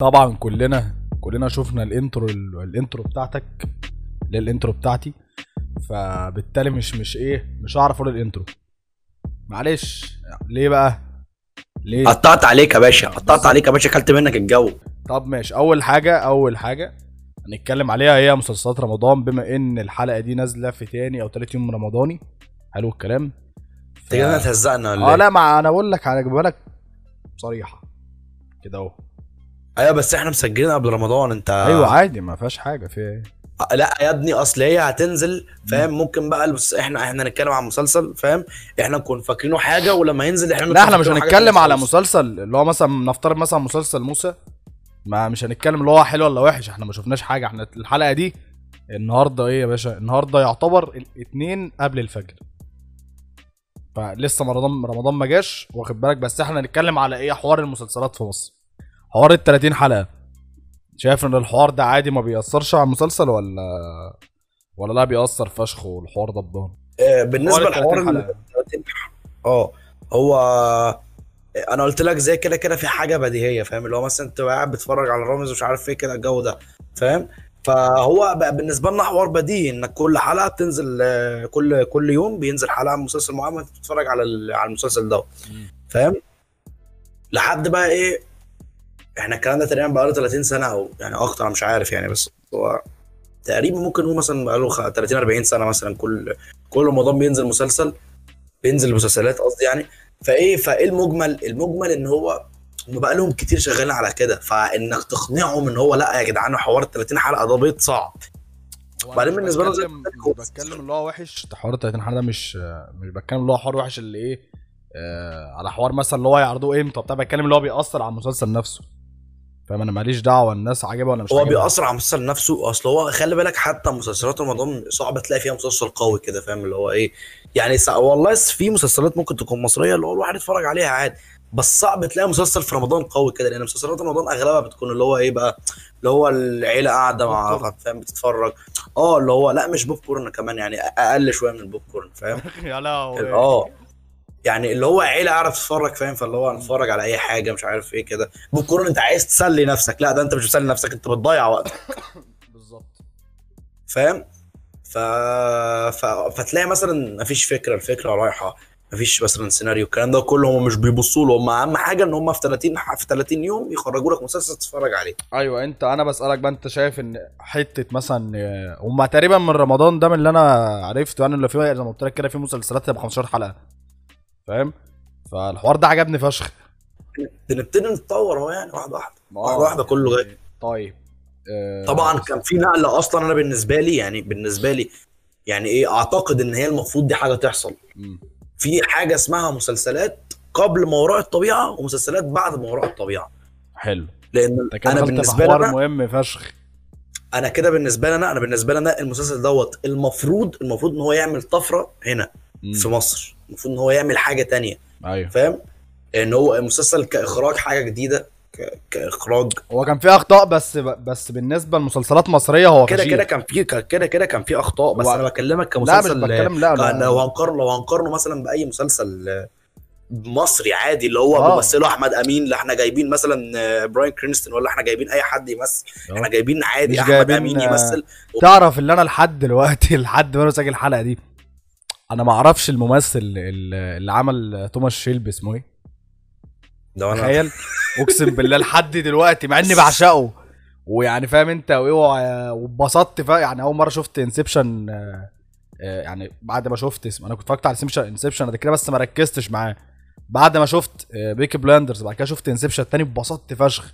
طبعا كلنا كلنا شفنا ال intro ال intro بتاعتك ال intro بتاعتي. فبالتالي مش مش إيه مش هعرف أقول ال intro. معلش ليه بقى؟ ليه؟ قطعت عليك يا باشا قطعت عليك يا باشا أكلت منك الجو. طب ماشي أول حاجة أول حاجة هنتكلم عليها هي مسلسلات رمضان بما إن الحلقة دي نازلة في تاني أو تالت يوم رمضاني. حلو الكلام. أنت كده هتهزقنا ولا آه إيه؟ لا ما أنا بقول لك هجيبها لك صريحة. كده أهو. أيوه بس إحنا مسجلين قبل رمضان أنت أيوه عادي ما فيهاش حاجة في إيه؟ لا يا ابني أصل هي هتنزل فاهم؟ ممكن بقى بس إحنا إحنا نتكلم عن مسلسل فاهم؟ إحنا نكون فاكرينه حاجة ولما ينزل إحنا لا إحنا مش هنتكلم على. مسلسل اللي هو مثلا نفترض مثلا مسلسل موسى ما مش هنتكلم اللي هو حلو ولا وحش إحنا ما شفناش حاجة. إحنا الحلقة دي النهارده إيه يا باشا؟ النهارده يعتبر الاثنين قبل الفجر. فلسه رمضان رمضان ما جاش واخد بالك؟ بس إحنا هنتكلم على إيه؟ حوار المسلسلات في مصر. حوار ال 30 حلقة. شايف إن الحوار ده عادي ما بيأثرش على المسلسل ولا ولا لا بيأثر فشخ والحوار ده بضان آه، بالنسبة حوار ال لحوار 30 ال- حلقة. آه هو أنا قلت لك زي كده كده في حاجة بديهية فاهم؟ اللي هو مثلا أنت قاعد بتتفرج على رامز ومش عارف إيه كده الجو ده فاهم؟ فهو بقى بالنسبة لنا حوار بديهي انك كل حلقة بتنزل آه، كل كل يوم بينزل حلقة من مسلسل معين بتتفرج على على المسلسل ده فاهم؟ لحد بقى إيه إحنا الكلام ده تقريبا بقى له 30 سنة أو يعني أكتر مش عارف يعني بس هو تقريبا ممكن نقول مثلا بقى له 30 40 سنة مثلا كل كل رمضان بينزل مسلسل بينزل مسلسلات قصدي يعني. فإيه فإيه المجمل؟ المجمل إن هو هم بقى لهم كتير شغالين على كده. فإنك تقنعهم إن هو لأ يا جدعان حوار ال 30 حلقة ده بيض صعب. وبعدين له زي بتكلم- بتكلم اللي هو وحش حوار ال 30 حلقة ده مش مش بتكلم اللي هو حوار وحش اللي إيه آه على حوار مثلا اللي هو يعرضوه إمتى بتاع بتكلم اللي هو بيأثر على المسلسل نفسه. فاهم؟ أنا ماليش دعوة الناس عاجبها ولا مش هو بيأثر على المسلسل نفسه. أصل هو خلي بالك حتى مسلسلات رمضان صعب تلاقي فيها مسلسل قوي كده فاهم؟ اللي هو إيه يعني سا... والله في مسلسلات ممكن تكون مصرية اللي هو الواحد يتفرج عليها عادي بس صعب تلاقي مسلسل في رمضان قوي كده لأن مسلسلات رمضان أغلبها بتكون اللي هو إيه بقى اللي هو العيلة قاعدة مع فاهم؟ بتتفرج. آه اللي هو لا مش بوب كورن كمان يعني أقل شوية من البوب كورن فاهم؟ يا لهوي. آه. يعني اللي هو عيلة قاعدة تتفرج فاهم؟ فاللي هو نتفرج على أي حاجة مش عارف إيه كده. بوب كورن أنت عايز تسلي نفسك. لا ده أنت مش بتسلي نفسك أنت بتضيع وقت بالظبط. فاهم؟ ف... ف... فتلاقي مثلا مفيش فكرة الفكرة رايحة. مفيش مثلا سيناريو الكلام ده كله هم مش بيبصوا له. هم أهم حاجة إن هم في 30 في 30 يوم يخرجوا لك مسلسل تتفرج عليه. أيوه أنت أنا بسألك بقى أنت شايف إن حتة مثلا هما تقريبا من رمضان ده من اللي أنا عرفته يعني اللي فيه زي ما قلت لك كده في مسلسلات ب 15 حلقة. فاهم؟ فالحوار ده عجبني فشخ. بنبتدي نتطور اهو يعني واحدة واحدة واحدة واحدة كله جاي طيب آه، طبعا كان في نقلة أصلا أنا بالنسبة لي يعني بالنسبة لي يعني إيه أعتقد إن هي المفروض دي حاجة تحصل. في حاجة اسمها مسلسلات قبل ما وراء الطبيعة ومسلسلات بعد ما وراء الطبيعة. حلو. لأن أنا بالنسبة لي أنا مهم فشخ. أنا كده بالنسبة لي أنا أنا بالنسبة لي أنا المسلسل دوت المفروض المفروض إن هو يعمل طفرة هنا مم. في مصر. المفروض إن هو يعمل حاجة تانية أيوه فاهم إن هو المسلسل كإخراج حاجة جديدة. كإخراج هو كان في أخطاء بس بس بالنسبة لمسلسلات مصرية هو كده. كده كان في كده كده كان في أخطاء بس هو- أنا بكلمك لا مش كمسلسل بتكلم لا لا لو هنقارن لو هنقارنه مثلا بأي مسلسل مصري عادي اللي هو آه. ممثله أحمد أمين لا إحنا جايبين مثلا براين كرينستون ولا إحنا جايبين أي حد يمثل آه. إحنا جايبين عادي أحمد جايبين، أمين يمثل تعرف اللي أنا لحد دلوقتي لحد ما أسجل الحلقة دي أنا ما أعرفش الممثل اللي عمل توماس شيلبي اسمه إيه؟ ده أنا. تخيل. أقسم بالله لحد دلوقتي مع إني بعشقه. ويعني فاهم أنت وايه وع- واتبسطت يعني أول مرة شفت Inception يعني بعد ما شفت اسم أنا كنت اتفرجت على Inception Inception قبل كده بس ما ركزتش معاه. بعد ما شفت Peaky Blinders بعد كده شفت Inception التاني اتبسطت فشخ.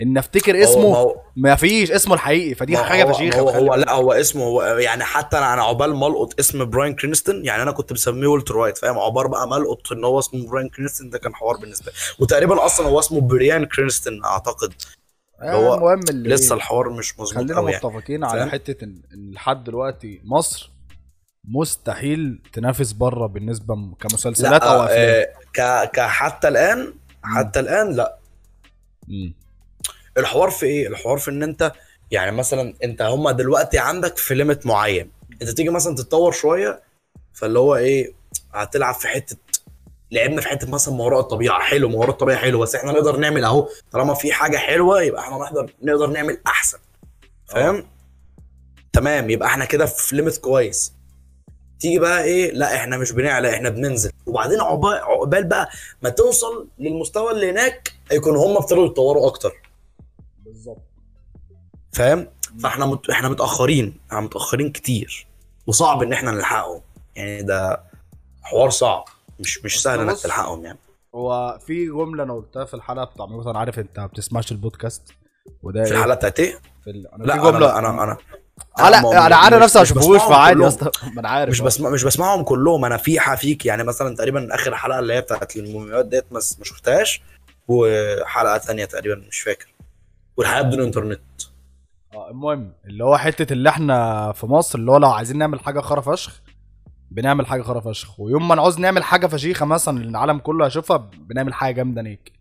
إن أفتكر اسمه هو- ما فيش اسمه الحقيقي فدي حاجة فشيخة هو, هو لا هو اسمه هو يعني حتى أنا أنا عقبال ما ألقط اسم براين كرينستون يعني أنا كنت مسميه والتر وايت فاهم؟ عقبال بقى ما ألقط إن هو اسمه براين كرينستون ده كان حوار بالنسبة لي. وتقريبا أصلا هو اسمه بريان كرينستون أعتقد. هو المهم اللي لسه الحوار مش مظبوط خلينا يعني متفقين على فاهم؟ حتة إن لحد دلوقتي مصر مستحيل تنافس بره بالنسبة كمسلسلات أو لا افلام آه ك ك حتى الآن حتى الآن لا. مم. الحوار في إيه؟ الحوار في إن أنت يعني مثلا أنت هما دلوقتي عندك في ليميت معين. أنت تيجي مثلا تتطور شوية فاللي هو إيه؟ هتلعب في حتة لعبنا في حتة مثلا ما وراء الطبيعة. حلو ما وراء الطبيعة حلو بس إحنا نقدر نعمل أهو. طالما في حاجة حلوة يبقى إحنا نقدر نقدر نعمل أحسن. فاهم؟ تمام يبقى إحنا كده في ليميت كويس. تيجي بقى إيه؟ لا إحنا مش بنعلى إحنا بننزل. وبعدين عقبال بقى ما توصل للمستوى اللي هناك هيكون هم ابتدوا يتطوروا أكتر. بالظبط. فاهم؟ فاحنا مت... إحنا متأخرين إحنا متأخرين كتير. وصعب ان إحنا نلحقهم. يعني ده حوار صعب. مش مش سهل انك تلحقهم يعني. هو في جملة أنا قلتها في الحلقة بتاع مثلا عارف أنت ما بتسمعش البودكاست؟ وده في إيه؟ الحلقة بتاعت إيه؟ في ال... أنا لا في جملة. أنا أنا أنا. آه ما- أنا عارف نفسي ما بسمعهم فعادي يا. اسطى. ما أنا عارف مش. بسمع مش بسمعهم كلهم. أنا في حفيك يعني مثلا تقريبا آخر حلقة اللي هي بتاعت المومياوات ديت ما شفتهاش. وحلقة تانية تقريبا مش فاكر. والحياة بدون انترنت. آه المهم اللي هو حتة اللي إحنا في مصر اللي هو لو عايزين نعمل حاجة خرا فشخ بنعمل حاجة خرا فشخ. ويوم ما نعوز نعمل حاجة فشيخة مثلا اللي العالم كله هيشوفها بنعمل حاجة جامدة نيك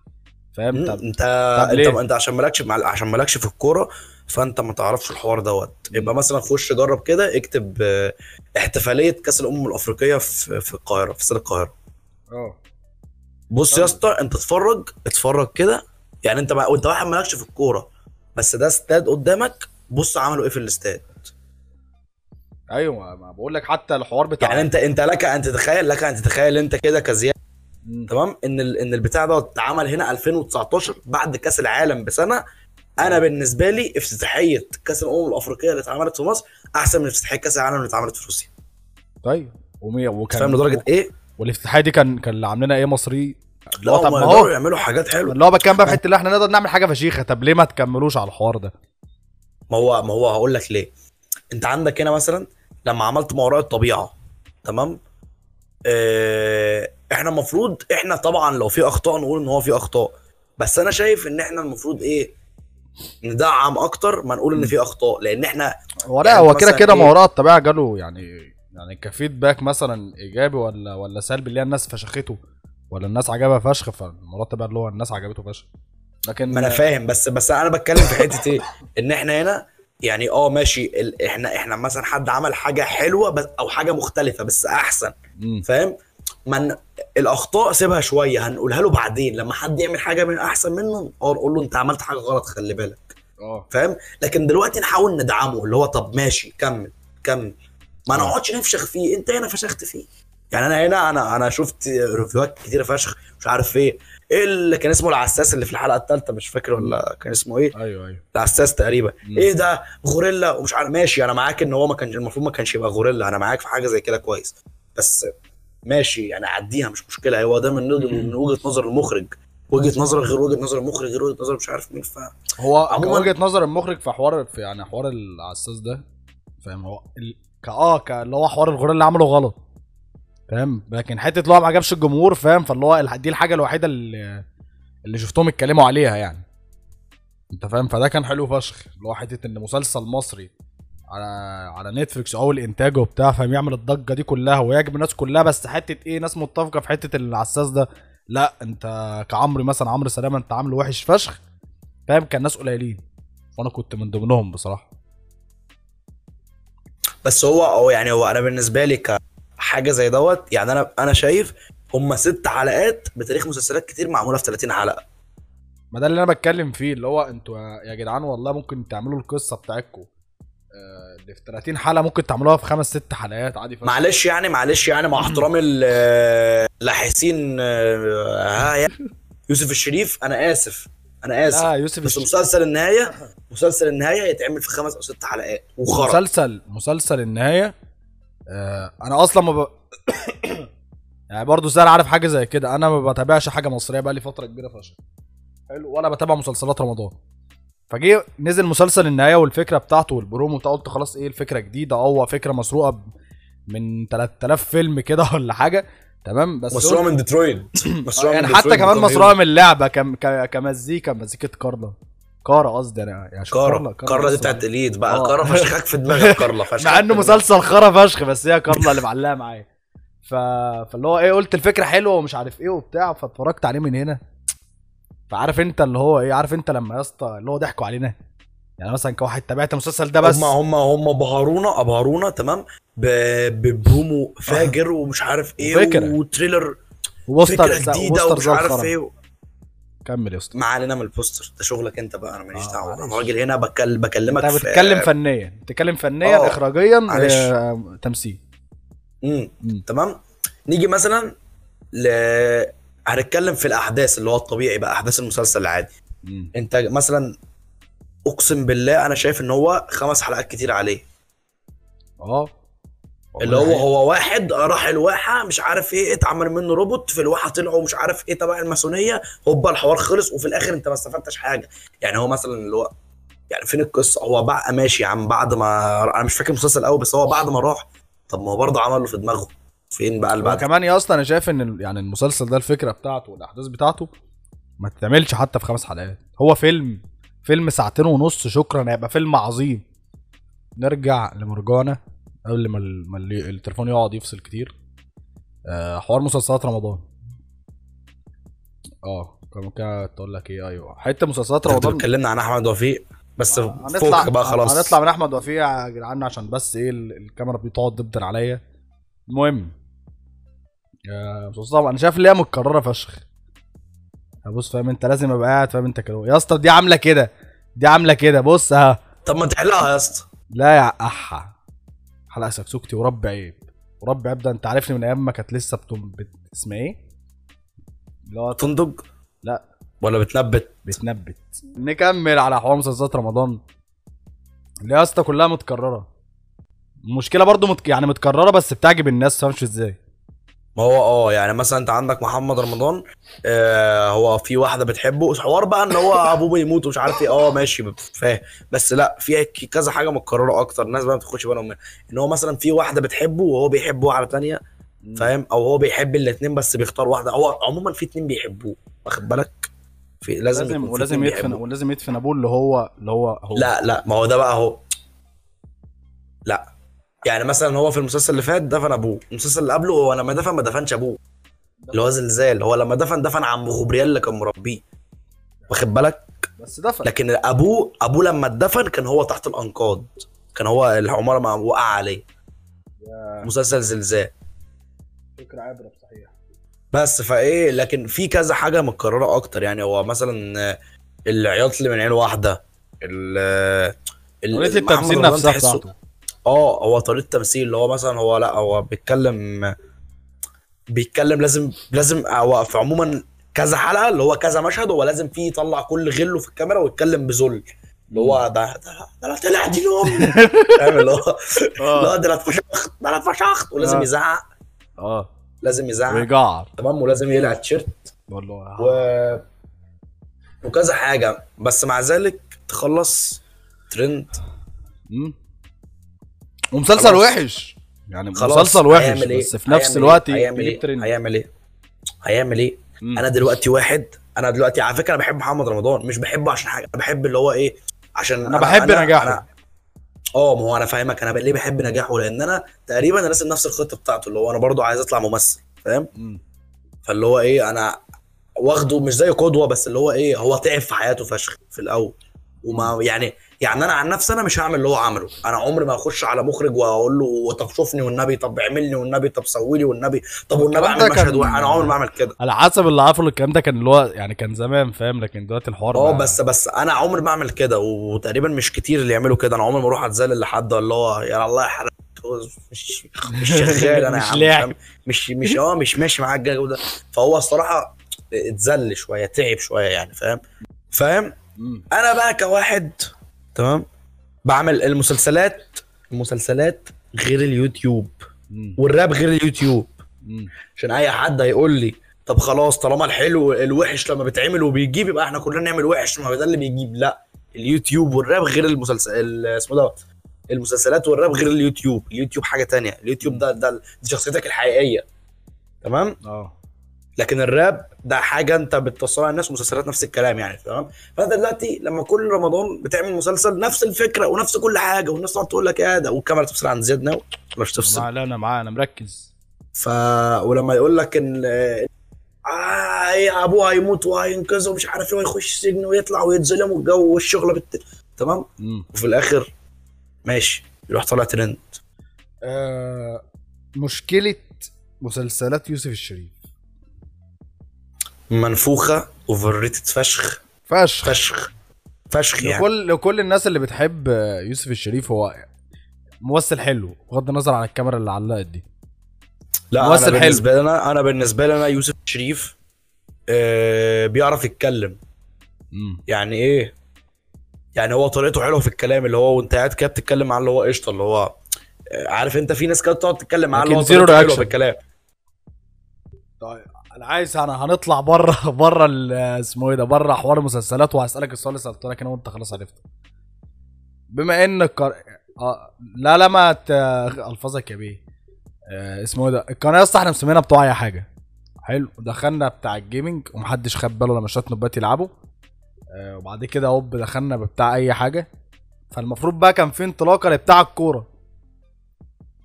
فاهم؟ انت طب انت؟ انت عشان مالكش مع- عشان مالكش في الكورة فانت ما تعرفش الحوار دوت. يبقى مثلا خش جرب كده اكتب آه، احتفالية كأس الأمم الأفريقية في في القاهرة في استاد القاهرة. آه. بص يا اسطى انت اتفرج اتفرج كده يعني انت بقى وانت واحد مالكش في الكوره بس ده استاد قدامك بص عملوا إيه في الاستاد. أيوه ما بقول لك حتى الحوار بتاع يعني انت انت لك ان تتخيل لك ان تتخيل انت كده كزياد. تمام؟ ان ال- ان البتاع ده اتعمل هنا 2019 بعد كاس العالم بسنة. أنا بالنسبة لي افتتاحية كاس الأمم الأفريقية اللي اتعملت في مصر أحسن من افتتاحية كاس العالم اللي اتعملت في روسيا. طيب ومي... وكان فاهم لدرجة إيه؟ والافتتاحية دي كان كان اللي عاملينها إيه مصري؟ اللي هو لا طب ما هو. يعملوا حاجات حلوة. اللي هو بتكلم بقى في حتة اللي إحنا نقدر نعمل حاجة فشيخة. طب ليه ما تكملوش على الحوار ده؟ ما هو ما هو هقول لك ليه. انت عندك هنا مثلا لما عملت ما وراء الطبيعة تمام؟ آه إحنا المفروض إحنا طبعا لو في أخطاء نقول إن هو في أخطاء. بس أنا شايف إن إحنا المفروض إيه ندعم أكتر ما نقول إن في أخطاء. لأن إحنا هو لا يعني هو كده كده إيه؟ ما وراء الطبيعة جاله يعني يعني كفيدباك مثلا إيجابي ولا ولا سلبي اللي هي الناس فشخته. ولا الناس عجبها فشخ فالمرات الطبيعه اللي هو الناس عجبته فشخ. لكن ما أنا فاهم بس بس أنا بتكلم في حتة إيه؟ إن إحنا هنا يعني آه ماشي ال... إحنا إحنا مثلا حد عمل حاجة حلوة بس أو حاجة مختلفة بس أحسن. فاهم؟ من الأخطاء سيبها شوية هنقولها له بعدين. لما حد يعمل حاجة من أحسن منه آه نقول له أنت عملت حاجة غلط خلي بالك. آه. فاهم؟ لكن دلوقتي نحاول ندعمه اللي هو طب ماشي كمل كمل. ما آه. نقعدش نفشخ فيه. أنت هنا فشخت فيه. يعني أنا هنا أنا أنا شفت ريفيوهات كتيره فشخ مش عارف إيه. إيه اللي كان اسمه العساس اللي في الحلقة الثالثه مش فاكر ولا كان اسمه إيه؟ أيوه أيوه. العساس تقريبا. مم. إيه ده؟ غوريلا ومش عارف ماشي أنا معاك إن هو ما كانش المفروض ما كانش يبقى غوريلا. أنا معاك في حاجة زي كده كويس. بس ماشي يعني عديها مش مشكلة. هو ده من من وجهة نظر المخرج. وجهة نظرك غير وجهة نظر المخرج غير وجهة نظر مش عارف مين. ف هو عموماً- وجهة نظر المخرج في حوار في يعني حوار العساس ده فاهم؟ هو ال... كا آه كا اللي هو حوار الغوريلا اللي عمله غلط. فاهم؟ لكن حتة اللي هو ما عجبش الجمهور فاهم؟ فاللي هو دي الحاجة الوحيدة اللي اللي شفتهم اتكلموا عليها يعني. انت فاهم؟ فده كان حلو فشخ. اللي هو حتة إن مسلسل مصري على على نتفليكس اول انتاج وبتاع فاهم؟ يعمل الضجة دي كلها ويعجب الناس كلها بس حتة إيه ناس متفقة في حتة العساس ده. لأ أنت كعمرو مثلا عمرو سلامة أنت عامله وحش فشخ. فاهم؟ كان ناس قليلين. وأنا كنت من ضمنهم بصراحة. بس هو هو يعني هو أنا بالنسبة لي كحاجه زي دوت. يعني أنا أنا شايف هم ست حلقات بتاريخ مسلسلات كتير معمولة في 30 حلقة. ما ده اللي أنا بتكلم فيه اللي هو أنتوا يا- جدعان والله ممكن تعملوا القصة بتاعتكم. آه، اللي في 30 حلقة ممكن تعملوها في خمس ست حلقات عادي. فشخ معلش يعني معلش يعني مع احترامي ل- لحسين آه، ها يعني. يوسف الشريف أنا آسف أنا آسف. لا يوسف بس الش- مسلسل النهاية مسلسل النهاية يتعمل في خمس أو ست حلقات وخرا مسلسل مسلسل النهاية آه أنا أصلا ما ب... يعني برضه سهل عارف حاجة زي كده. أنا ما بتابعش حاجة مصرية بقى لي فترة كبيرة فشخ. حلو. ولا بتابع مسلسلات رمضان. فجه نزل مسلسل النهاية والفكرة بتاعته والبرومو بتاعه. قلت خلاص إيه الفكرة جديدة؟ هو فكرة مسروقة من 3000 فيلم كده ولا حاجة. تمام. بس مسروقة من ديترويت. مسروقة يعني من حتى كمان مسروقة من اللعبة كم... ك... كمزيكا مزيكة كارلا كارا قصدي أنا يعني شوف كارلا كارلا دي بتاعت اليد بقى. آه. كارلا فشخك في دماغك كارلا فشخك مع إنه مسلسل خرا فشخ بس هي كارلا اللي معلقة معايا. ف... فاللي هو إيه قلت الفكرة حلوة ومش عارف إيه وبتاع فاتفرجت عليه من هنا. فعارف أنت اللي هو إيه عارف أنت لما يا اسطى اللي هو ضحكوا علينا. يعني مثلا كواحد تابعت المسلسل ده بس. هم هم هم بهرونا أبهرونا تمام؟ ب- ببرومو فاجر ومش عارف إيه وفكرة. و trailer و poster فكرة جديدة ومش عارف إيه. كمل يا اسطى ما علينا من ال poster ده شغلك أنت بقى أنا ماليش آه، دعوة. أنا راجل هنا بكل... بكلمك أنت في بتتكلم فنيا بتتكلم فنيا آه، اخراجيا. آه، تمثيل مم. مم. تمام نيجي مثلا ل هنتكلم في الأحداث اللي هو الطبيعي بقى أحداث المسلسل العادي مم. أنت مثلا أقسم بالله أنا شايف إن هو خمس حلقات كتير عليه آه اللي هو هو واحد راح الواحة مش عارف إيه اتعمل منه روبوت في الواحة طلعوا مش عارف إيه تبع الماسونية هوبا الحوار خلص وفي الآخر انت ما استفدتش حاجة. يعني هو مثلا اللي هو يعني فين القصة؟ هو بقى ماشي عم بعد ما أنا مش فاكر المسلسل قوي بس هو بعد ما راح طب ما هو برضه عمله في دماغه. فين بقى اللي هو بعد؟ كمان يا اسطى أنا شايف إن يعني المسلسل ده الفكرة بتاعته والأحداث بتاعته ما تتعملش حتى في خمس حلقات. هو فيلم فيلم ساعتين ونص شكرا هيبقى فيلم عظيم. نرجع لمرجانة. قبل ما, ال- ما ال- التليفون يقعد يفصل كتير. آه حوار مسلسلات رمضان. آه كان ممكن تقول لك إيه؟ أيوه. حتة مسلسلات رمضان. اتكلمنا عن أحمد وفيق بس هنطلع فوق بقى خلاص. هنطلع من أحمد وفيق يا جدعان عشان بس إيه ال- الكاميرا بتقعد تبدر عليا. المهم يا مسلسل أنا شايف إن هي متكررة فشخ. بص فاهم؟ أنت لازم ابقى قاعد فاهم؟ أنت كده. يا اسطى دي عاملة كده. دي عاملة كده. بص ها. طب ما تحلها يا اسطى. لا يا أحا. حلقه سكسوكتي ورب عيب. ورب عيب ده انت عارفني من أيام ما كانت لسه بتم بت... اسمها إيه؟ اللي هو تندج لا. ولا بتنبت؟ بتنبت. نكمل على حوار مسلسلات رمضان. اللي يا اسطى كلها متكررة. المشكلة برضو مت... يعني متكررة بس بتعجب الناس فاهمش إزاي؟ ما هو آه يعني مثلا أنت عندك محمد رمضان آه هو في واحدة بتحبه حوار بقى إن هو أبوه بيموت ومش عارف إيه آه ماشي فاهم. بس لأ في كذا حاجة متكررة أكتر الناس بقى ما بتاخدش بالهم منها. إن هو مثلا في واحدة بتحبه وهو بيحب واحدة تانية فاهم أو هو بيحب الاثنين بس بيختار واحدة. هو عموما في اتنين بيحبوه واخد بالك؟ في لازم لازم ولازم يدفن. ولازم يدفن أبوه اللي هو اللي هو هو. لأ لأ ما هو ده بقى هو لأ يعني مثلا هو في المسلسل اللي فات دفن أبوه. المسلسل اللي قبله هو لما دفن ما دفنش أبوه. اللي هو زلزال. هو لما دفن دفن عم غبريال اللي كان مربيه. واخد بالك؟ بس دفن. لكن أبوه أبوه لما اتدفن كان هو تحت الأنقاض. كان هو العمارة ما وقع عليه. مسلسل زلزال. فكرة عبره بصحيح. بس فإيه لكن في كذا حاجة متكررة أكتر. يعني هو مثلا العياط اللي من عين واحدة. ال ال- التمثيل نفسها بتاعته. آه هو طريقة تمثيل اللي هو مثلا هو لأ هو بيتكلم بيتكلم لازم لازم هو في عموما كذا حلقة اللي هو كذا مشهد هو لازم فيه يطلع كل غله في الكاميرا ويتكلم بذل. اللي هو ده ده طلع دين امي فاهم؟ اللي هو اللي هو ده أنا اتفشخت ده أنا اتفشخت ولازم آه. يزعق. آه. لازم يزعق. ويجعر. تمام؟ ولازم يقلع التيشيرت. بقول له و... وكذا حاجة. بس مع ذلك تخلص ترند. ومسلسل خلاص. وحش يعني خلاص مسلسل وحش هيعمل إيه؟ بس في نفس هيعمل الوقت إيه؟ هيعمل يجيب إيه؟ هيعمل إيه؟ هيعمل إيه؟ أنا دلوقتي واحد أنا دلوقتي على فكرة أنا بحب محمد رمضان مش بحبه عشان حاجة أنا بحب اللي هو إيه عشان أنا بحب نجاحه. آه ما هو أنا فاهمك أنا ليه بحب نجاحه لأن أنا تقريبا أنا راسم نفس الخطة بتاعته اللي هو أنا برضو عايز أطلع ممثل فاهم. فاللي هو إيه أنا واخده مش زي قدوة بس اللي هو إيه هو تعب في حياته فشخ في الأول وما يعني يعني أنا عن نفسي أنا مش هعمل اللي هو عمله. أنا عمري ما اخش على مخرج وأقول له طب شوفني والنبي؟ طب اعملني والنبي؟ طب سوي لي والنبي؟ طب والنبي أعمل كان- مشهد واحد أنا عمري ما اعمل كده. على حسب اللي عارفه الكلام ده كان اللي هو يعني كان زمان فاهم؟ لكن دلوقتي الحوار آه بس بس أنا عمري ما اعمل كده وتقريبا مش كتير اللي يعملوا كده. أنا عمري ما أروح أتذلل لحد اللي هو يا الله يحرق مش مش شغال أنا يا مش عم لاعب. فاهم؟ مش مش آه مش ماشي معاك الجو ده فهو الصراحة اتذل شوية تعب شوية يعني فاهم؟ فاهم. أنا بقى كواحد تمام؟ بعمل المسلسلات المسلسلات غير اليوتيوب. مم. والراب غير اليوتيوب. مم. عشان أي حد هيقول لي طب خلاص طالما الحلو الوحش لما بيتعمل وبيجيب يبقى إحنا كلنا نعمل وحش ما ده اللي بيجيب. لا اليوتيوب والراب غير المسلسل ال- اسمه ده المسلسلات والراب غير اليوتيوب. اليوتيوب حاجة تانية. اليوتيوب ده ده دي شخصيتك الحقيقية. تمام؟ آه. لكن الراب ده حاجة انت بتوصلها للناس ومسلسلات نفس الكلام يعني تمام؟ فأنت دلوقتي لما كل رمضان بتعمل مسلسل نفس الفكرة ونفس كل حاجة والناس تقعد تقول لك يا ده والكاميرا تفصل عن زياد ناو مش تفصل. لا أنا معاه أنا مركز. ف ولما يقول لك إن آه يا أبوه هيموت وهينقذه ومش عارف إيه ويخش السجن ويطلع ويتظلم والجو والشغله بت... تمام؟ مم. وفي الآخر ماشي يروح طالع ترند. آه مشكلة مسلسلات يوسف الشريف. منفوخة overrated فشخ. فشخ. فشخ. فشخ يعني. لكل لكل الناس اللي بتحب يوسف الشريف هو ممثل حلو بغض النظر عن الكاميرا اللي علقت دي. لا ممثل أنا حلو. بالنسبة لي أنا بالنسبة لي أنا يوسف شريف آه بيعرف يتكلم. مم. يعني إيه؟ يعني هو طريقته حلوة في الكلام اللي هو وأنت قاعد كده بتتكلم معاه اللي هو قشطة اللي هو عارف أنت في ناس كده بتقعد تتكلم معاه اللي هو طريقته حلوة. في الكلام. طيب. أنا عايز أنا هنطلع بره بره اسمه إيه ده بره حوار المسلسلات وهسألك السؤال اللي سألته لك أنا وأنت خلاص عرفته. بما إن القر... آه لا لا ما ت... ألفاظك يا بيه. آه اسمه إيه ده القناة أصلا إحنا مسمينها بتوع أي حاجة. حلو دخلنا بتاع الجيمنج ومحدش خد باله لما شوية نوبات يلعبوا. آه وبعد كده هوب دخلنا بتاع أي حاجة. فالمفروض بقى كان في انطلاقة لبتاع الكورة.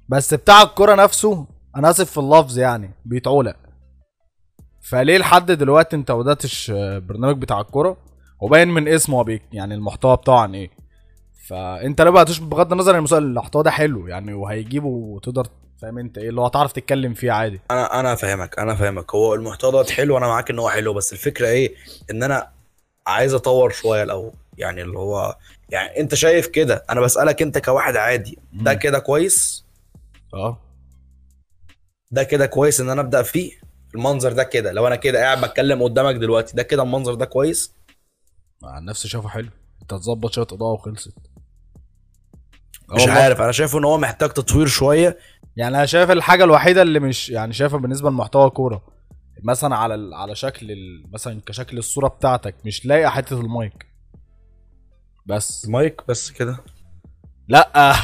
بس بتاع الكورة نفسه أنا آسف في اللفظ يعني بيتعولق. فليه لحد دلوقتي انت ما بداتش آه، برنامج بتاع الكورة؟ وباين من اسمه بيك يعني المحتوى بتاعه عن إيه. فانت ليه بداتوش بغض النظر المسا- المحتوى ده حلو يعني وهيجيبه وتقدر فاهم انت إيه اللي هو هتعرف تتكلم فيه عادي. أنا أنا فاهمك أنا فاهمك. هو المحتوى ده حلو وأنا معاك إن هو حلو بس الفكرة إيه إن أنا عايز أطور شوية الأول. يعني اللي هو يعني أنت شايف كده أنا بسألك أنت كواحد عادي ده. كده كويس؟ آه. ده كده كويس إن أنا أبدأ فيه؟ المنظر ده كده. لو أنا كده قاعد بتكلم قدامك دلوقتي ده كده المنظر ده كويس؟ عن نفسي شايفه حلو. أنت تظبط شوية اضاءه وخلصت. مش والله. عارف. أنا شايف إن هو محتاج تطوير شوية. يعني أنا شايف الحاجة الوحيدة اللي مش يعني شايفها بالنسبة لمحتوى كوره مثلا على ال... على شكل ال... مثلا كشكل الصورة بتاعتك مش لاقي حتة المايك. بس. المايك بس كده. لا.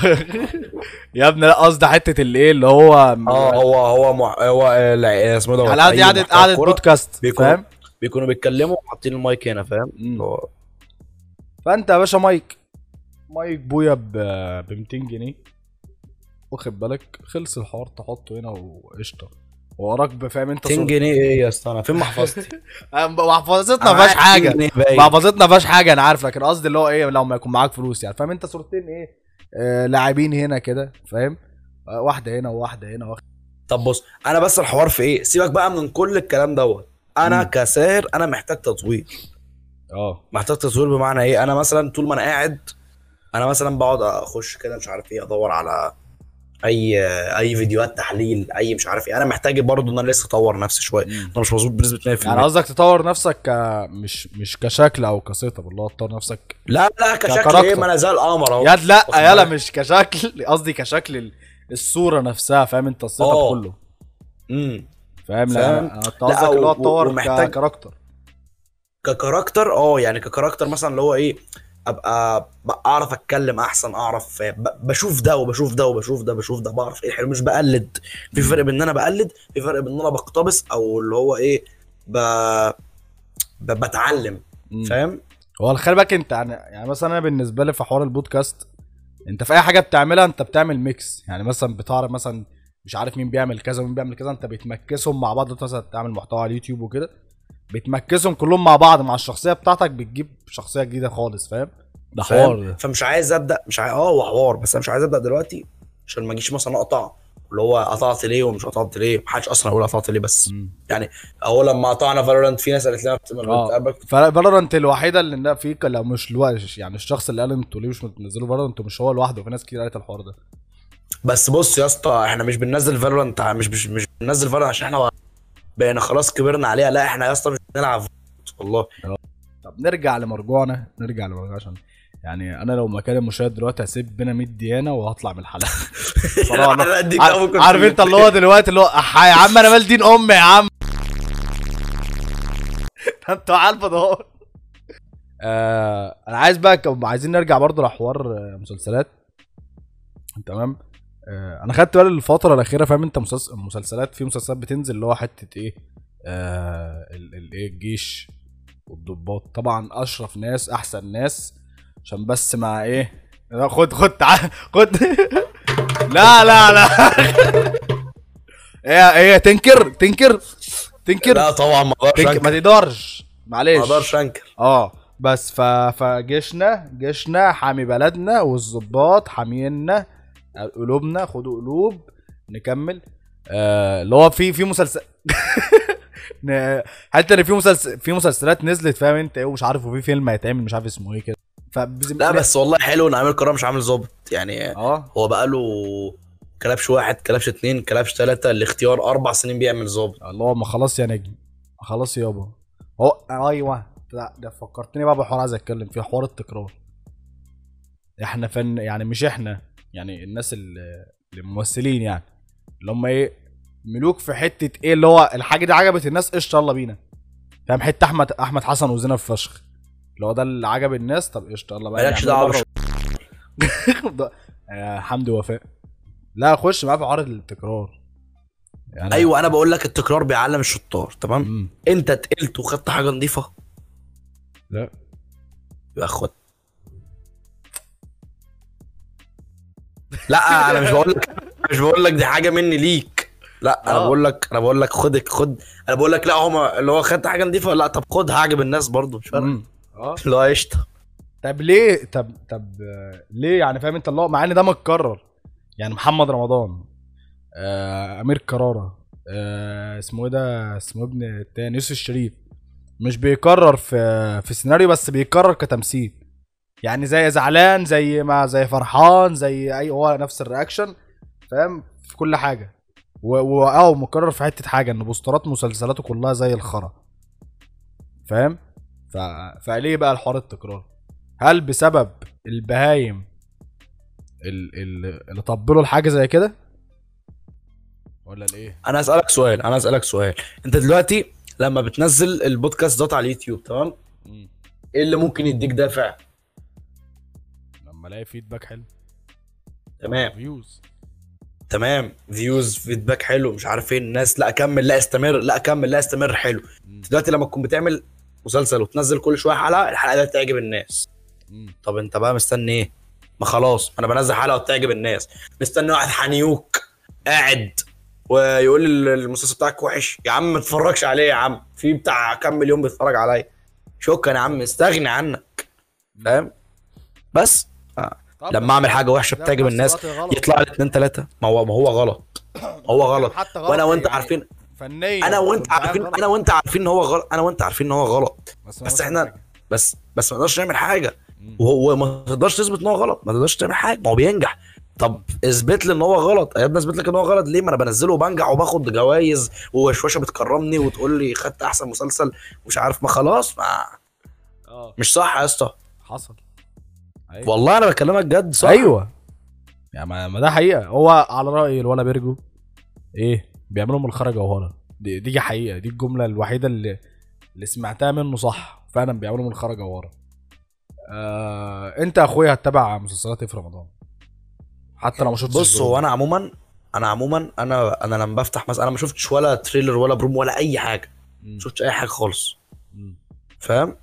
يا ابني لا قصدي حتة الايه اللي هو آه هو هو مع... هو آه، لا، اسمه ده؟ على قعده قعده بودكاست بيكون- فاهم؟ بيكونوا بيتكلموا وحاطين المايك هنا فاهم؟ هو فأنت يا باشا مايك. مايك بويا ب 200 جنيه. واخد بالك؟ خلص الحوار تحطه هنا وقشطة. وراك فاهم أنت؟ 200 صورة- جنيه إيه يا اسطى؟ أنا فين محفظتي؟ محفظتنا ما فيهاش معايا 200 حاجة. محفظتنا ما فيهاش حاجة أنا عارف لكن قصدي اللي هو إيه لو ما يكون معاك فلوس يعني. فاهم أنت؟ صورتين إيه؟ آه لاعبين هنا كده فاهم؟ آه واحدة هنا وواحدة هنا واحدة طب بص أنا بس الحوار في إيه؟ سيبك بقى من كل الكلام دوت. أنا مم. كساهر أنا محتاج تطوير. آه. محتاج تطوير بمعنى إيه؟ أنا مثلا طول ما أنا قاعد أنا مثلا بقعد أخش كده مش عارف إيه أدور على أي أي فيديوهات تحليل أي مش عارف إيه. أنا محتاج برضه إن أنا لسه أطور نفسي شوية. أنا مش مظبوط بنسبة 100% يعني قصدك تطور نفسك ك... مش مش كشكل أو اللي هو تطور نفسك لا لا كشكل. إيه؟ ما أنا زي القمر أهو. لا يلا؟ مش كشكل قصدي كشكل ال- الصورة نفسها فاهم أنت؟ اب آه. كله امم فاهم؟ لا؟ أنا قصدك اللي هو تطور ك character ك character آه يعني ك character مثلا اللي هو إيه أبقى أعرف أتكلم أحسن أعرف بشوف ده وبشوف ده وبشوف ده بشوف ده بعرف إيه الحلو مش بقلد. في فرق بين إن أنا بقلد في فرق بين إن أنا بقتبس أو اللي هو إيه ب... ب... بتعلم. فاهم؟ هو خلي بالك أنت يعني يعني مثلا أنا بالنسبة لي في حوار البودكاست أنت في أي حاجة بتعملها أنت بتعمل mix. يعني مثلا بتعرف مثلا مش عارف مين بيعمل كذا ومين بيعمل كذا أنت بتمكسهم مع بعض مثلا تعمل محتوى على اليوتيوب وكده. بتمكسهم كلهم مع بعض مع الشخصية بتاعتك بتجيب شخصية جديدة خالص فاهم؟ ده؟ حوار ده. فمش عايز أبدأ مش عايز آه هو حوار بس أنا مش عايز أبدأ دلوقتي عشان ما أجيش مثلا أقطع اللي هو قطعت ليه ومش قطعت ليه. محدش أصلا يقول قطعت ليه بس. مم. هو لما قطعنا Valorant في ناس قالت لنا آه. فال Valorant الوحيدة اللي إنها فيك لو مش الوحش يعني الشخص اللي قال أنتوا ليه مش بتنزلوا Valorant مش هو لوحده في ناس كتير قالت الحوار ده. بس بص يا اسطى إحنا مش بننزل Valorant مش مش مش بننزل Valorant عشان إحنا بقينا خلاص كبرنا عليها. لا إحنا يا اسطى مش بنلعب والله. طب نرجع لمرجوعنا. نرجع لمرجوعنا عشان يعني أنا لو مكان المشاهد دلوقتي هسب لينا 100 ديانة وهطلع من الحلقة. صراحة. عارف- عارف أنت اللي هو دلوقتي اللي هو يا عم أنا مال دين أمي يا عم. أنتوا عارفه ده أنا عايز بقى عايزين نرجع برضه لحوار مسلسلات. تمام؟ أنا خدت بالي الفترة الأخيرة فاهم؟ أنت مسلس- مسلسلات في مسلسلات بتنزل اللي هو حتة إيه؟ آه ال- ال- إيه؟ الجيش والضباط. طبعا أشرف ناس أحسن ناس عشان بس مع إيه؟ لا، خد خد تعال خد. لا لا لا. إيه إيه تنكر تنكر تنكر. لا طبعا ما أقدرش ما تقدرش. ما معلش أقدرش أنكر. آه بس ف... فجيشنا جيشنا حامي بلدنا والظباط حامينا. قلوبنا خدوا قلوب نكمل. آه اللي هو في في مسلسل حتى ان في مسلسل في مسلسلات نزلت فاهم انت إيه؟ ومش عارف وفي فيلم هيتعمل مش عارف اسمه إيه كده. ف لا بس والله حلو ان امير كرارة مش عامل ظابط. يعني آه. هو بقى له كلبش واحد كلبش اتنين كلبش تلاتة الاختيار أربع سنين بيعمل ظابط. الله ما خلاص يا نجم. خلاص يابا. هو أيوه. لا ده فكرتني بقى بحوار عايز اتكلم فيه حوار التكرار. إحنا فن يعني مش إحنا. يعني الناس ال- الممثلين يعني اللي هم إيه ملوك في حتة إيه اللي هو الحاجة دي عجبت الناس قشطة يلا بينا. فاهم؟ حتة أحمد أحمد حسن وزينب فشخ. اللي هو ده اللي عجب الناس طب قشطة يلا بقى. مالكش مرة. ده- يا حمدي وفاء لا خش معاه في حوار التكرار. يعني أيوه أنا بقول لك التكرار بيعلم الشطار تمام؟ مم. أنت تقلت وخدت حاجة نظيفة؟ لا. يبقى خد لا أنا مش بقول لك مش بقول لك دي حاجة مني ليك. لا أنا آه. بقول لك أنا بقول لك خدك خد أنا بقول لك لا هما اللي هو خدت حاجة نظيفه لا طب خد هعجب الناس برضو مش فارقة. آه. اللي هو قشطة. طب ليه طب طب آه، ليه يعني فاهم أنت اللي هو مع إن ده متكرر. يعني محمد رمضان آه أمير كرارة آه اسمه إيه ده؟ اسمه ابن التاني يوسف الشريف. مش بيكرر في في سيناريو بس بيكرر كتمثيل. يعني زي زعلان زي ما زي فرحان زي أي هو نفس ال reaction فاهم؟ في كل حاجة. و- و- آه مكرر في حتة حاجة إن بوسترات مسلسلاته كلها زي الخرا. فاهم؟ ف... فليه بقى الحوار التكرار؟ هل بسبب البهايم ال- ال- اللي طبلوا الحاجة زي كده؟ ولا الايه أنا اسالك سؤال أنا اسالك سؤال. أنت دلوقتي لما بتنزل البودكاست دوت على اليوتيوب تمام؟ إيه اللي ممكن يديك دافع؟ لما الاقي feedback حلو. تمام. views تمام. views feedback حلو مش عارف إيه الناس لا اكمل لا استمر لا اكمل لا استمر حلو. دلوقتي لما تكون بتعمل مسلسل وتنزل كل شوية حلقة الحلقة دي تعجب الناس. طب انت بقى مستني إيه؟ ما خلاص أنا بنزل حلقة وتعجب الناس. مستني واحد حنيوك قاعد ويقول لي المسلسل بتاعك وحش. يا عم ما تتفرجش عليه يا عم. في بتاع كام مليون بيتفرج عليا. شكرا يا عم استغني عنك. فاهم؟ بس. لما أعمل حاجة وحشة بتعجب الناس يطلع لي اتنين تلاتة. ما هو ما هو غلط. هو غلط. حتى غلط وأنا وأنت يعني عارفين فنيا. أنا وأنت عارفين. أنا وأنت عارفين إن هو غلط. أنا وأنت عارفين إن هو غلط. بس نعمل حاجة. بس بس ما نقدرش نعمل حاجة. وهو ما تقدرش تثبت إن هو غلط. ما تقدرش تعمل حاجة. ما هو بينجح. طب اثبت لي إن هو غلط. يا ابني اثبت لك إن هو غلط. ليه؟ ما أنا بنزله وبنجح وباخد جوايز وشوشة بتكرمني وتقول لي خدت أحسن مسلسل. ومش عارف. ما خلاص ما آه. مش صح يا اسطى. حصل. أيوة. والله أنا بكلمك جد صح؟ أيوه. يعني ما ما ده حقيقة. هو على رأي الولا بيرجو إيه بيعملوا من الخرا جوهره دي, دي حقيقة. دي الجملة الوحيدة اللي اللي سمعتها منه صح. فعلا بيعملوا من الخرا جوهره آه أنت يا أخويا هتتابع مسلسلات إيه في رمضان؟ حتى لو ما شفتش بص. هو أنا عموما أنا عموما أنا أنا لما بفتح مثلا أنا ما شفتش ولا تريلر ولا بروم ولا أي حاجة. ما شفتش أي حاجة خالص. فاهم؟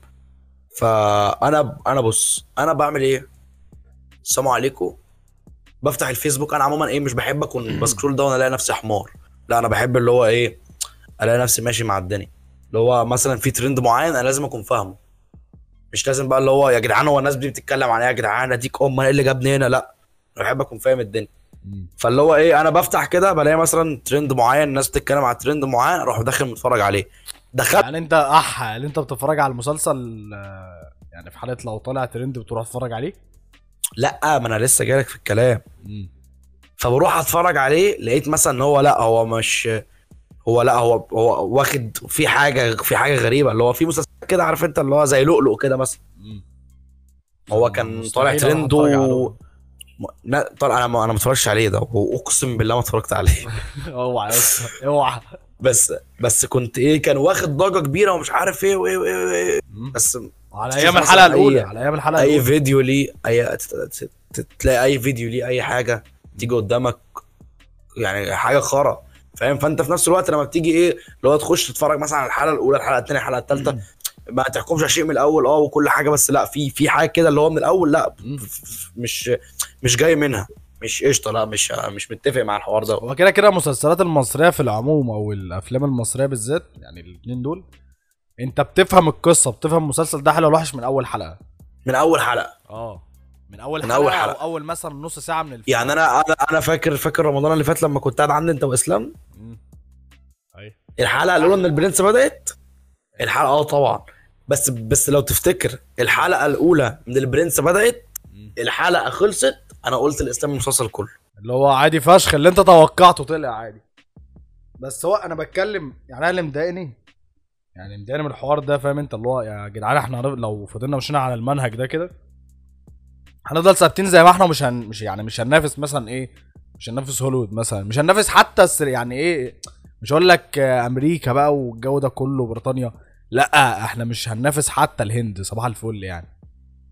فأنا أنا بص أنا بعمل إيه؟ السلام عليكم. بفتح الفيسبوك أنا عموما إيه مش بحب أكون ب scroll down ألاقي نفسي حمار. لا أنا بحب اللي هو إيه ألاقي نفسي ماشي مع الدنيا. اللي هو مثلا في ترند معين أنا لازم أكون فاهمه. مش لازم بقى اللي هو يا جدعان هو الناس دي بتتكلم عن إيه يا جدعان أديك أم أنا إيه اللي جابني هنا؟ لا أنا بحب أكون فاهم الدنيا. فاللي هو إيه أنا بفتح كده بلاقي مثلا ترند معين الناس بتتكلم على ترند معين أروح داخل متفرج عليه. دخلت. يعني انت اح اللي انت بتتفرج على المسلسل آه، يعني في حالة لو طالع ترند بتروح تتفرج عليه؟ لا ما أنا لسه جايلك في الكلام. مم. فبروح اتفرج عليه لقيت مثلا إن هو لا هو مش هو لا هو هو واخد في حاجة في حاجة غريبة اللي هو في مسلسل كده عارف انت اللي هو زي لؤلؤ كده مثلا. هو كان طالع ترند و لا طالع أنا ما أنا ما اتفرجتش عليه ده وأقسم بالله ما اتفرجت عليه. اوعى اوعى. بس بس كنت إيه كان واخد ضجة كبيرة ومش عارف إيه وايه وايه, وإيه. بس على أيام الحلقة الأولى على أيام الحلقة أي فيديو ليه أي تلاقي أي فيديو ليه أي حاجة تيجي قدامك يعني حاجة خرا فاهم؟ فأنت في نفس الوقت لما بتيجي إيه اللي هو تخش تتفرج مثلا على الحلقة الأولى الحلقة الثانية الحلقة الثالثه ما تحكمش على شيء من الأول آه وكل حاجة بس لأ في في حاجة كده اللي هو من الأول لأ مش مش جاي منها. مش قشطة لا مش مش متفق مع الحوار ده. هو كده كده المسلسلات المصرية في العموم أو الأفلام المصرية بالذات يعني الاثنين دول أنت بتفهم القصة بتفهم المسلسل ده حلو ولا وحش من أول حلقة؟ من أول حلقة. آه. من أول من حلقة أول أو حلقة. أول مثلا نص ساعة من الفيلم. يعني أنا أنا أنا فاكر فاكر رمضان اللي فات لما كنت قاعد عندي أنت وإسلام. أيوه. الحلقة الأولى من البرنس بدأت؟ الحلقة آه طبعا. بس بس لو تفتكر الحلقة الأولى من البرنس بدأت الحلقة خلصت أنا قلت الاسلام المسلسل كله. اللي هو عادي فشخ اللي انت توقعته طلع عادي. بس هو أنا بتكلم يعني أنا اللي مضايقني يعني مضايقني من الحوار ده فاهم انت؟ اللي هو يا جدعان إحنا لو فضلنا مشينا على المنهج ده كده هنفضل ثابتين زي ما إحنا مش هن مش يعني مش هننافس مثلا إيه مش هننافس هوليوود مثلا مش هننافس حتى السر يعني إيه مش هقول لك أمريكا بقى والجو ده كله بريطانيا لأ إحنا مش هننافس حتى الهند صباح الفل يعني.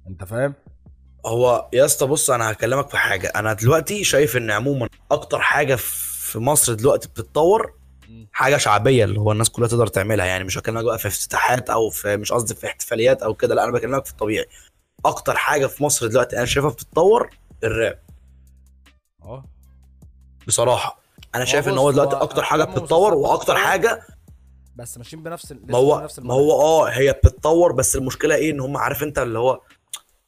انت فاهم؟ هو يا اسطى بص أنا هكلمك في حاجة. أنا دلوقتي شايف إن عموما أكتر حاجة في مصر دلوقتي بتتطور حاجة شعبية اللي هو الناس كلها تقدر تعملها. يعني مش هكلمك بقى في افتتاحات أو في مش قصدي في احتفاليات أو كده لا أنا بكلمك في الطبيعي. أكتر حاجة في مصر دلوقتي أنا شايفها بتتطور الراب. آه. بصراحة أنا شايف إن هو دلوقتي أكتر حاجة بتتطور وأكتر. حاجة بس ماشيين بنفس ما هو ما هو آه هي بتتطور بس المشكلة إيه؟ إن هم عارف أنت اللي هو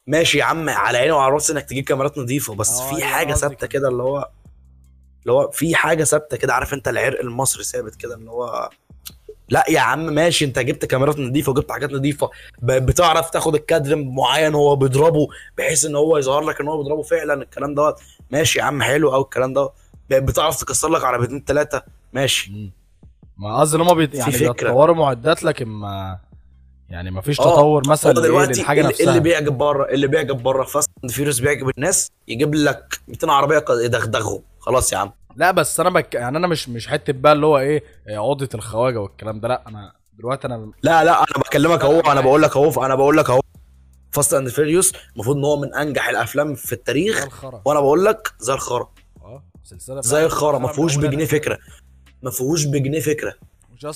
ماشي يا عم على عيني وعلى راسي إنك تجيب كاميرات نظيفة بس آه، في أيوه، حاجة ثابتة كده. اللي هو اللي هو في حاجة ثابتة كده عارف أنت العرق المصري ثابت كده اللي هو لأ يا عم ماشي أنت جبت كاميرات نظيفة وجبت حاجات نظيفة بتعرف تاخد الكادر معين هو بيضربه بحيث إن هو يظهر لك إن هو بيضربه فعلا الكلام دوت ماشي يا عم حلو قوي الكلام دوت بتعرف تكسر لك عربيتين ثلاثة ماشي. ما قصدي إن هم. يعني. بيطوروا معدات لكن ما يعني ما فيش آه، تطور مثلا؟ دلوقتي للحاجة اللي, نفسها. اللي بيعجب بره اللي بيعجب بره Fast and Furious بيعجب الناس يجيب لك 200 عربية يدغدغهم. خلاص يا عم. لا بس أنا بك... يعني أنا مش مش حتة بقى اللي هو إيه إيه، عقدة الخواجة والكلام ده. لا أنا دلوقتي أنا لا لا أنا بكلمك أهو أنا بقول لك أهو أنا بقول لك أهو. Fast and Furious المفروض إن هو من أنجح الأفلام في التاريخ. وأنا بقول لك زي الخرا. آه سلسلة زي الخرا ما فيهوش بجنيه. فكرة. ما فيهوش بجنيه فكرة.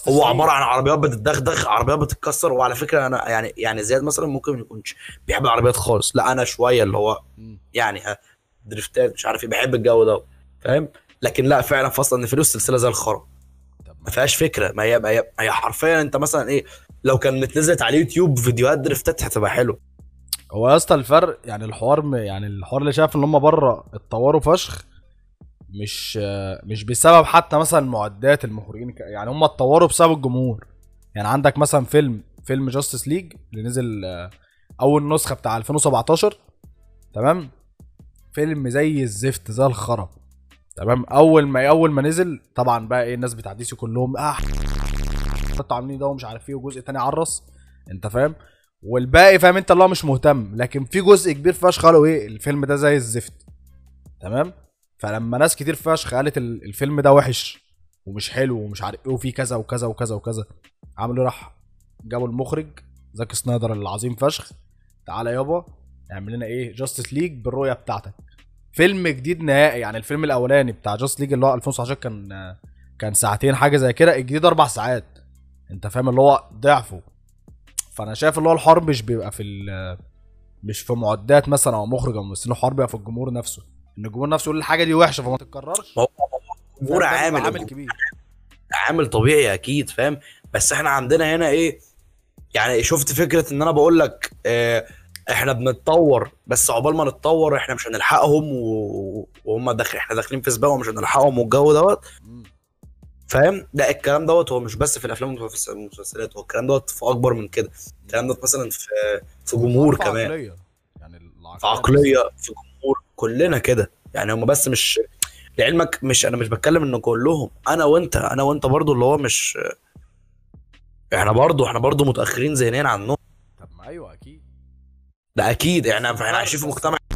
هو. عبارة عن عربيات بتتدغدغ عربيات بتتكسر وعلى فكرة أنا يعني يعني زياد مثلا ممكن ما يكونش بيحب العربيات خالص لا أنا شوية اللي هو. يعني ها drift ات مش عارف إيه بحب الجو ده فاهم لكن لا فعلا Fast and Furious سلسلة زي الخرا ما فيهاش فكرة ما هي ما هي, ما هي حرفيا أنت مثلا إيه لو كانت نزلت على اليوتيوب فيديوهات drift ات هتبقى حلو هو يا اسطى الفرق يعني الحوار. يعني الحوار اللي شايف إن هم بره اتطوروا فشخ مش مش بسبب حتى مثلا معدات المخرجين يعني هم اتطوروا بسبب الجمهور. يعني عندك مثلا فيلم فيلم Justice League اللي نزل آه، أول نسخة بتاع 2017 تمام؟ فيلم زي الزفت زي الخرا. تمام؟ أول ما أول ما نزل طبعا بقى إيه الناس بتاع DC كلهم آه أنتوا عاملين ده ومش عارف إيه وجزء تاني عرس. أنت فاهم؟ والباقي فاهم أنت اللي هو مش مهتم. لكن في جزء كبير فشخ قالوا إيه الفيلم ده زي الزفت. تمام؟ فلما ناس كتير فشخ قالت ال- الفيلم ده وحش ومش حلو ومش عارف إيه وفيه كذا وكذا وكذا وكذا. عملوا؟ راح جابوا المخرج زاك سنايدر العظيم فشخ. تعالى يابا اعمل لنا إيه؟ Justice League بالرؤية بتاعتك. فيلم جديد نهائي يعني الفيلم الأولاني بتاع Justice League اللي هو 2019 كان كان ساعتين حاجة زي كده. الجديد أربع ساعات. أنت فاهم اللي هو ضعفه. فأنا شايف اللي هو الحوار مش بيبقى في مش في معدات مثلا أو مخرج أو ممثل الحوار بيبقى في الجمهور نفسه. إن الجمهور نفسه يقول الحاجة دي وحشة فما تتكررش. الجمهور عامل عامل كبير. عامل طبيعي أكيد فاهم؟ بس إحنا عندنا هنا إيه؟ يعني شفت فكرة إن أنا بقول لك آه إحنا بنتطور بس عقبال ما نتطور إحنا مش هنلحقهم و- وهم داخل إحنا داخلين في سباق ومش هنلحقهم والجو دوت. فاهم؟ لا الكلام دوت هو مش بس في الأفلام والمسلسلات هو الكلام دوت في أكبر من كده. الكلام دوت مثلا في في جمهور كمان. عقلية. يعني العقلية في عقلية في كلنا كده. يعني هم بس مش لعلمك مش أنا مش بتكلم إن كلهم أنا وأنت أنا وأنت برضو اللي هو مش إحنا برضو إحنا برضو متأخرين ذهنيا عنهم. طب ما أيوه أكيد. ده أكيد إحنا إحنا عايشين في مجتمع.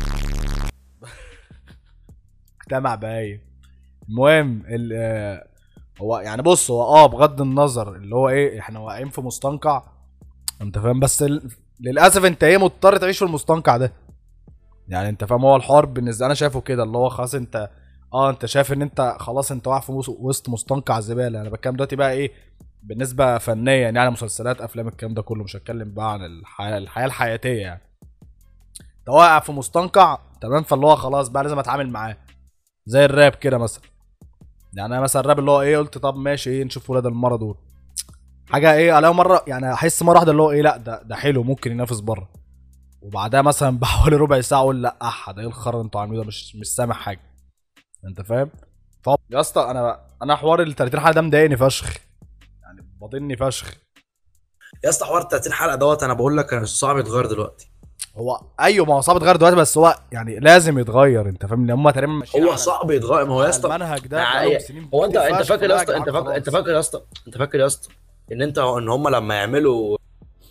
مجتمع باين. المهم ال- آه، هو يعني بص هو آه بغض النظر اللي هو إيه إحنا واقعين في مستنقع. أنت فاهم؟ بس ال... للأسف أنت إيه مضطر تعيش في المستنقع ده؟ يعني انت فاهم هو الحوار بالنسبة أنا شايفه كده اللي هو خلاص انت آه انت شايف إن انت خلاص انت واقع في وسط مستنقع زبالة. أنا بتكلم دلوقتي بقى إيه بالنسبة فنيا يعني مسلسلات أفلام الكلام ده كله مش هتكلم بقى عن الحياة الحياة الحياتية يعني. أنت واقع في مستنقع تمام فاللي هو خلاص بقى لازم أتعامل معاه. زي الراب كده مثلا. يعني أنا مثلا الراب اللي هو إيه قلت طب ماشي إيه نشوف ولاد المرة دول. حاجة إيه ألاقي مرة يعني أحس مرة واحدة اللي هو إيه لأ ده ده حلو ممكن ينافس بره. وبعدها مثلا بحوالي ربع ساعة أقول لأ اح ده إيه الخرا اللي أنتوا عاملينه؟ ده مش مش سامع حاجة. أنت فاهم؟ ف يا اسطى أنا أنا حوار ال 30 حلقة ده مضايقني فشخ. باضني فشخ. يا اسطى حوار 30 حلقة دوت أنا بقول لك صعب يتغير دلوقتي. هو أيوه ما هو صعب يتغير دلوقتي بس هو يعني لازم يتغير أنت فاهم؟ لأن هم تقريبا ماشيين هو صعب يتغير ما هو يا اسطى المنهج ده هو أنت أنت فاكر يا اسطى أنت فاكر أنت. فاكر يا اسطى أنت فاكر يا اسطى إن أنت إن هم لما يعملوا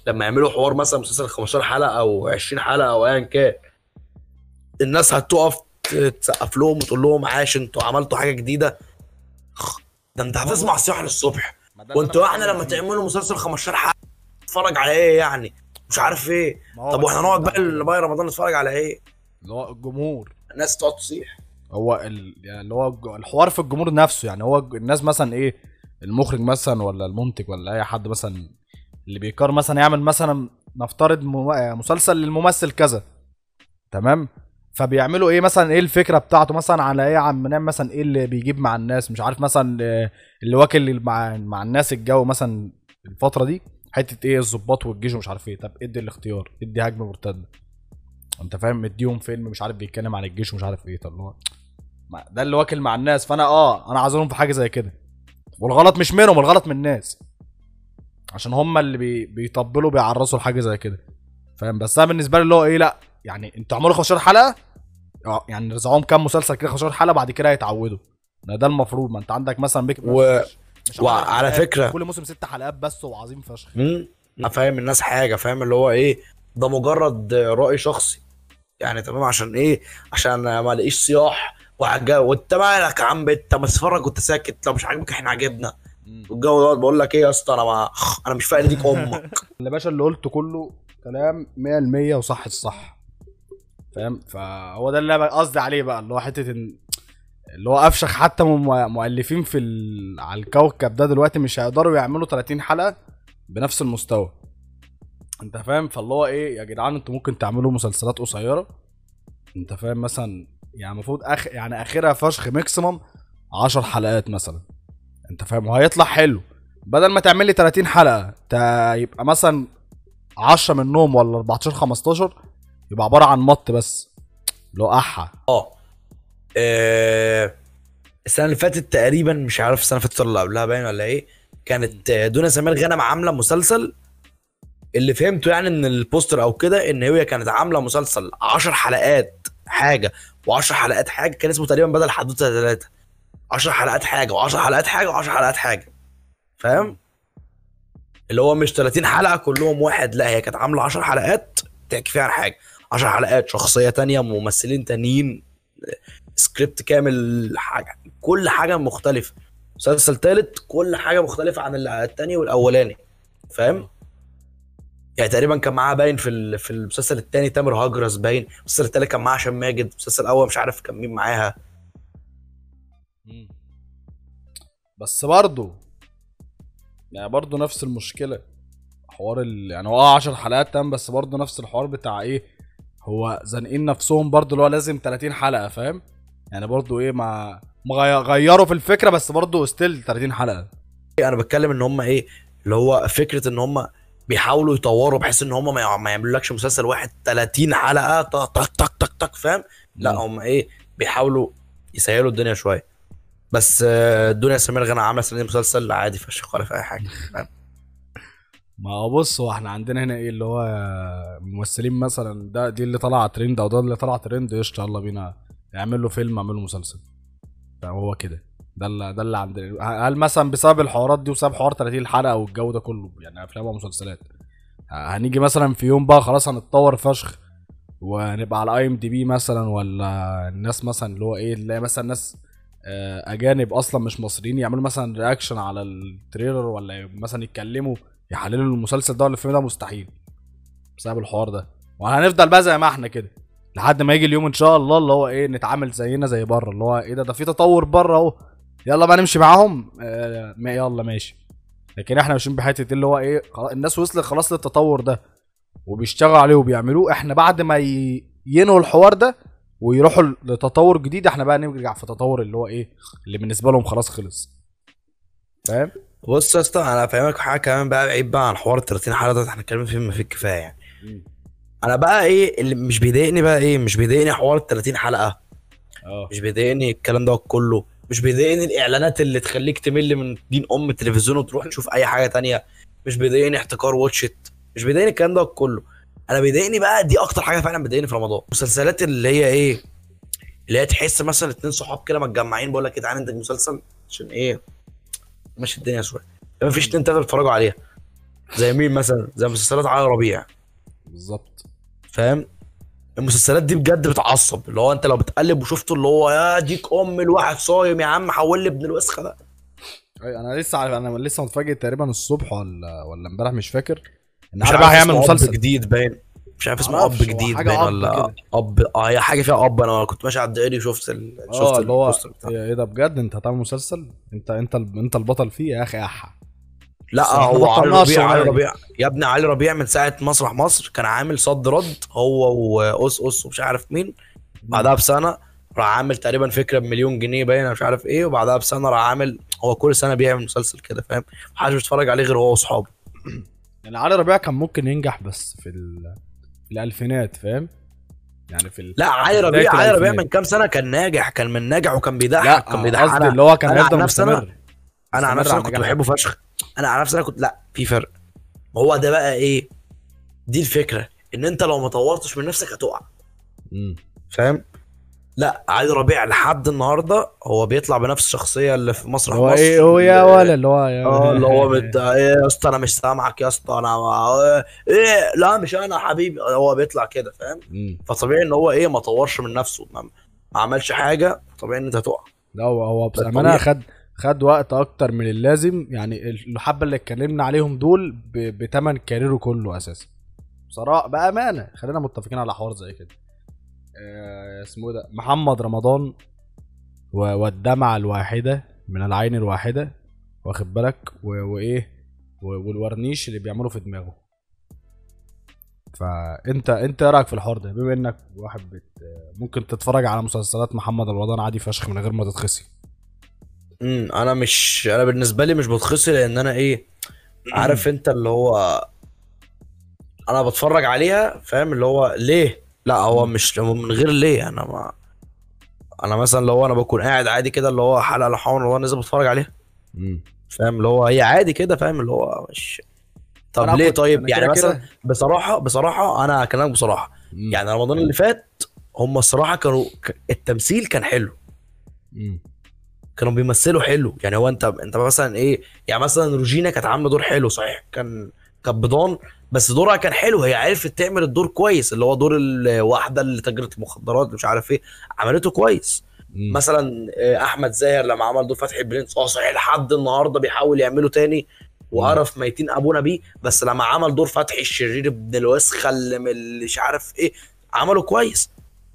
لما يعملوا حوار مثلا مسلسل 15 حلقة أو 20 حلقة أو ايا كان الناس هتقف تسقف لهم وتقول لهم عاش أنتوا عملتوا حاجة جديدة. ده انت هتسمع صياح للصبح. وانتوا إحنا لما. تعملوا مسلسل 15 حلقة نتفرج على إيه يعني؟ مش عارف إيه. طب وإحنا نقعد بقى اللي باقي رمضان نتفرج على إيه؟ اللي هو الجمهور. الناس تقعد تصيح. هو ال... يعني اللي هو الحوار في الجمهور نفسه يعني هو الناس مثلا إيه المخرج مثلا ولا المنتج ولا أي حد مثلا اللي بيقرر مثلا يعمل مثلا نفترض مسلسل للممثل كذا تمام؟ فبيعملوا إيه مثلا؟ إيه الفكرة بتاعته مثلا على إيه عم نعمل مثلا؟ إيه اللي بيجيب مع الناس؟ مش عارف مثلا اللي واكل مع مع الناس الجو مثلا الفترة دي حتة إيه؟ الظباط والجيش ومش عارف إيه. طب إدي الاختيار إدي هجمة مرتدة. أنت فاهم؟ مديهم فيلم مش عارف بيتكلم عن الجيش ومش عارف إيه. طب اللي هو ده اللي واكل مع الناس. فأنا آه أنا عذرهم في حاجة زي كده. والغلط مش منهم الغلط من الناس. عشان هم اللي بي... بيطبلوا بيعرسوا لحاجة زي كده. فاهم؟ بس أنا بالنسبة لي اللي هو إيه لأ يعني أنتوا عملوا 15 حلقة آه يعني رزعوهم كام مسلسل كده 15 حلقة بعد كده هيتعودوا ده, ده المفروض. ما أنت عندك مثلا بيك و- وعلى حلقات، كل موسم ست حلقات بس وعظيم فشخ. أنا فاهم الناس حاجة فاهم اللي هو إيه ده مجرد رأي شخصي. يعني تمام عشان إيه؟ عشان ما ألاقيش صياح وعجا وأنت مالك يا عم؟ أنت ما تتفرج وأنت ساكت. لو مش عاجبك إحنا عجبنا مم. والجو دوت بقول لك إيه يا اسطى أنا ما أنا مش فاهم ديك أمك اللي باشا اللي قلته كله كلام 100% وصح الصح. فاهم؟ فهو ده اللي أنا قصدي عليه بقى اللي هو حتة ان اللي هو افشخ حتى مؤلفين في ال... على الكوكب ده دلوقتي مش هيقدروا يعملوا 30 حلقة بنفس المستوى. أنت فاهم؟ فاللي هو إيه يا جدعان أنتوا ممكن تعملوا مسلسلات قصيرة. أنت فاهم؟ مثلا يعني المفروض اخ يعني آخرها فشخ ماكسيمم 10 حلقات مثلا. انت فاهم؟ وهيطلع حلو. بدل ما تعمل لي 30 حلقة يبقى مثلا 10 منهم ولا 14 15 يبقى عبارة عن مط بس. هو أحا. آه. آه، السنة اللي فاتت تقريبا مش عارف السنة اللي فاتت ولا قبلها باين ولا إيه كانت دنيا سمير غانم عاملة مسلسل. اللي فهمته يعني من البوستر أو كده إن هي كانت عاملة مسلسل 10 حلقات حاجة و10 حلقات حاجة كان اسمه تقريبا بدل حدوتة ثلاثة 10 حلقات حاجة و10 حلقات حاجة و10 حلقات حاجة. فاهم؟ اللي هو مش 30 حلقة كلهم واحد. لا هي كانت عاملة 10 حلقات تحكي فيها عن حاجة. 10 حلقات شخصية تانية ممثلين تانيين سكريبت كامل حاجة. كل حاجة مختلفة. مسلسل تالت كل حاجة مختلفة عن ال- التاني والأولاني. فاهم؟ يعني تقريبا كان معاه باين في في المسلسل التاني تامر هجرس باين. المسلسل التالت كان معاه هشام ماجد. المسلسل الأول مش عارف كان مين معاها. بس برضه يعني برضه نفس المشكلة. حوار ال... يعني هو آه 10 حلقات تمام بس برضه نفس الحوار بتاع إيه هو زانقين نفسهم برضه اللي هو لازم 30 حلقة فاهم؟ يعني برضه إيه ما ما غي- غيروا في الفكرة بس برضه ستيل 30 حلقة. أنا بتكلم إن هم إيه اللي هو فكرة إن هم بيحاولوا يطوروا بحيث إن هم ما يع- ما يعملولكش مسلسل واحد 30 حلقة طق طق طق طق فاهم؟ لا. هم إيه بيحاولوا يسهلوا الدنيا شوية. بس آه، الدنيا سمير غانم عاملة سنة مسلسل عادي فشخ ولا في أي حاجة؟ ما هو بص هو إحنا عندنا هنا إيه اللي هو ممثلين مثلا ده دي اللي طلع ترند أو ده اللي طلع ترند قشطة يلا بينا اعمل له فيلم اعمل له مسلسل فهو كده. ده اللي ده اللي عندنا. هل مثلا بسبب الحوارات دي وسبب حوار 30 حلقة والجو ده كله يعني أفلام ومسلسلات هنيجي مثلا في يوم بقى خلاص هنتطور فشخ ونبقى على IMDb مثلا ولا الناس مثلا اللي هو إيه اللي مثلا ناس آه، أجانب أصلا مش مصريين يعملوا مثلا reaction على ال trailer ولا مثلا يتكلموا يحللوا المسلسل ده ولا الفيلم ده مستحيل بسبب الحوار ده. وهنفضل بقى زي ما إحنا كده لحد ما يجي اليوم إن شاء الله اللي هو إيه نتعامل زينا زي بره اللي هو إيه ده ده في تطور بره أهو. يلا بقى نمشي معاهم. آه ما يلا ماشي. لكن إحنا ماشيين بحتة اللي هو إيه الناس وصلت خلاص للتطور ده وبيشتغلوا عليه وبيعملوه. إحنا بعد ما. ينهوا الحوار ده ويروحوا لتطور جديد إحنا بقى نرجع في تطور اللي هو إيه اللي بالنسبة لهم خلاص خلص. فاهم؟ بص يا اسطى أنا فاهمك حاجة كمان بقى بعيد بقى عن حوار 30 حلقة ده إحنا اتكلمنا فيه ما فيه الكفايه يعني. أنا بقى إيه اللي مش بيضايقني بقى إيه مش بيضايقني حوار ال 30 حلقة. آه. مش بيضايقني الكلام ده كله. مش بيضايقني الاعلانات اللي تخليك تمل من دين ام التلفزيون وتروح تشوف اي حاجة تانية. مش بيضايقني احتكار واتشت مش بيضايقني الكلام ده كله. أنا بيضايقني بقى دي أكتر حاجة فعلا بتضايقني في رمضان. مسلسلات اللي هي إيه اللي هي تحس مثلا اتنين صحاب كده متجمعين بقول لك يا جدعان انت مسلسل عشان إيه ماشي الدنيا شوية. ما فيش اتنين تلاتة بيتفرجوا عليها. زي مين مثلا؟ زي مسلسلات علي ربيع. بالظبط. فاهم؟ المسلسلات دي بجد بتعصب. اللي هو أنت لو بتقلب وشفته اللي هو يا ديك أم الواحد صايم يا عم حول لي ابن الوسخة ده أي أنا لسه عارف أنا لسه متفاجئ تقريبا الصبح ولا ولا امبارح مش فاكر. مش عارف هيعمل مسلسل جديد باين. مش عارف اسمه أب جديد باين ولا. أب آه هي حاجة فيها أب. أنا كنت ماشي على الدائري وشفت ال... شفت آه اللي هو البوستر بتاعه. إيه ده بجد؟ أنت هتعمل مسلسل؟ أنت أنت أنت البطل فيه يا أخي احا لا هو علي ربيع علي. ربيع. يا ابني علي ربيع من ساعة مسرح مصر كان عامل صد رد هو وأس أس ومش عارف مين. بعدها بسنة راح عامل تقريبا فكرة بمليون جنيه باين مش عارف إيه. وبعدها بسنة راح عامل هو كل سنة بيعمل مسلسل كده فاهم؟ محدش بيتفرج عليه غير هو وأصحابه. يعني علي ربيع كان ممكن ينجح بس في ال... في الألفينات فاهم؟ يعني في ال... لا علي ربيع علي ربيع. من كام سنة كان ناجح كان من ناجح وكان بيضحك كان بيضحك. قصدي اللي هو كان هيفضل مستمر. أنا على نفسي أنا كنت. بحبه فشخ. أنا على نفسي أنا كنت لا في فرق. ما هو ده بقى إيه؟ دي الفكرة. إن أنت لو ما طورتش من نفسك هتقع. مم. فاهم؟ لا علي ربيع لحد النهارده هو بيطلع بنفس الشخصية اللي في مسرح هو مصر. إيه هو يا اللي- ولا اللي هو آه اللي هو بت... إيه يا اسطى أنا مش سامعك يا اسطى أنا ما- إيه لا مش أنا حبيبي. هو بيطلع كده فاهم. فطبيعي إن هو إيه ما طورش من نفسه ما, عملش حاجة طبيعي إن أنت هتقع لا هو هو طبيعي. خد خد وقت أكتر من اللازم. يعني الحبة اللي اتكلمنا عليهم دول ب... بتمن كاريره كله أساسا. بصراحه بأمانة خلينا متفقين على حوار زي كده. آه اسمه إيه ده؟ محمد رمضان و... والدمعة الواحدة من العين الواحدة واخد بالك. وإيه. والورنيش اللي بيعمله في دماغه. فانت أنت إيه رأيك في الحوار ده؟ بما إنك واحد بت... ممكن تتفرج على مسلسلات محمد رمضان عادي فشخ من غير ما تتخسي. أنا مش أنا بالنسبة لي مش بتخسر لأن أنا إيه؟ عارف أنت اللي هو أنا بتفرج عليها فاهم؟ اللي هو ليه؟ لا هو مش من غير ليه؟ أنا ما أنا مثلا لو أنا بكون قاعد عادي كده اللي هو حلقة لحوم اللي هو نازل بتفرج عليها. فاهم؟ اللي هو هي عادي كده فاهم؟ اللي هو مش طب ليه طيب؟ يعني كده مثلا كده- بصراحة بصراحة أنا هكلمك بصراحة. مم. يعني رمضان اللي فات هم الصراحة كانوا التمثيل كان حلو. مم. كانوا بيمثلوا حلو. يعني هو أنت أنت مثلا إيه؟ يعني مثلا روجينا كانت عاملة دور حلو صحيح. كان كانت بضان بس دورها كان حلو. هي عرفت تعمل الدور كويس اللي هو دور الواحدة اللي تاجرة المخدرات مش عارف إيه عملته كويس. مم. مثلا آه، أحمد زاهر لما عمل دور فتحي برنس آه صحيح لحد النهارده بيحاول يعمله تاني وقرف ميتين أبونا بيه. بس لما عمل دور فتحي الشرير ابن الوسخة اللي مش عارف إيه عمله كويس.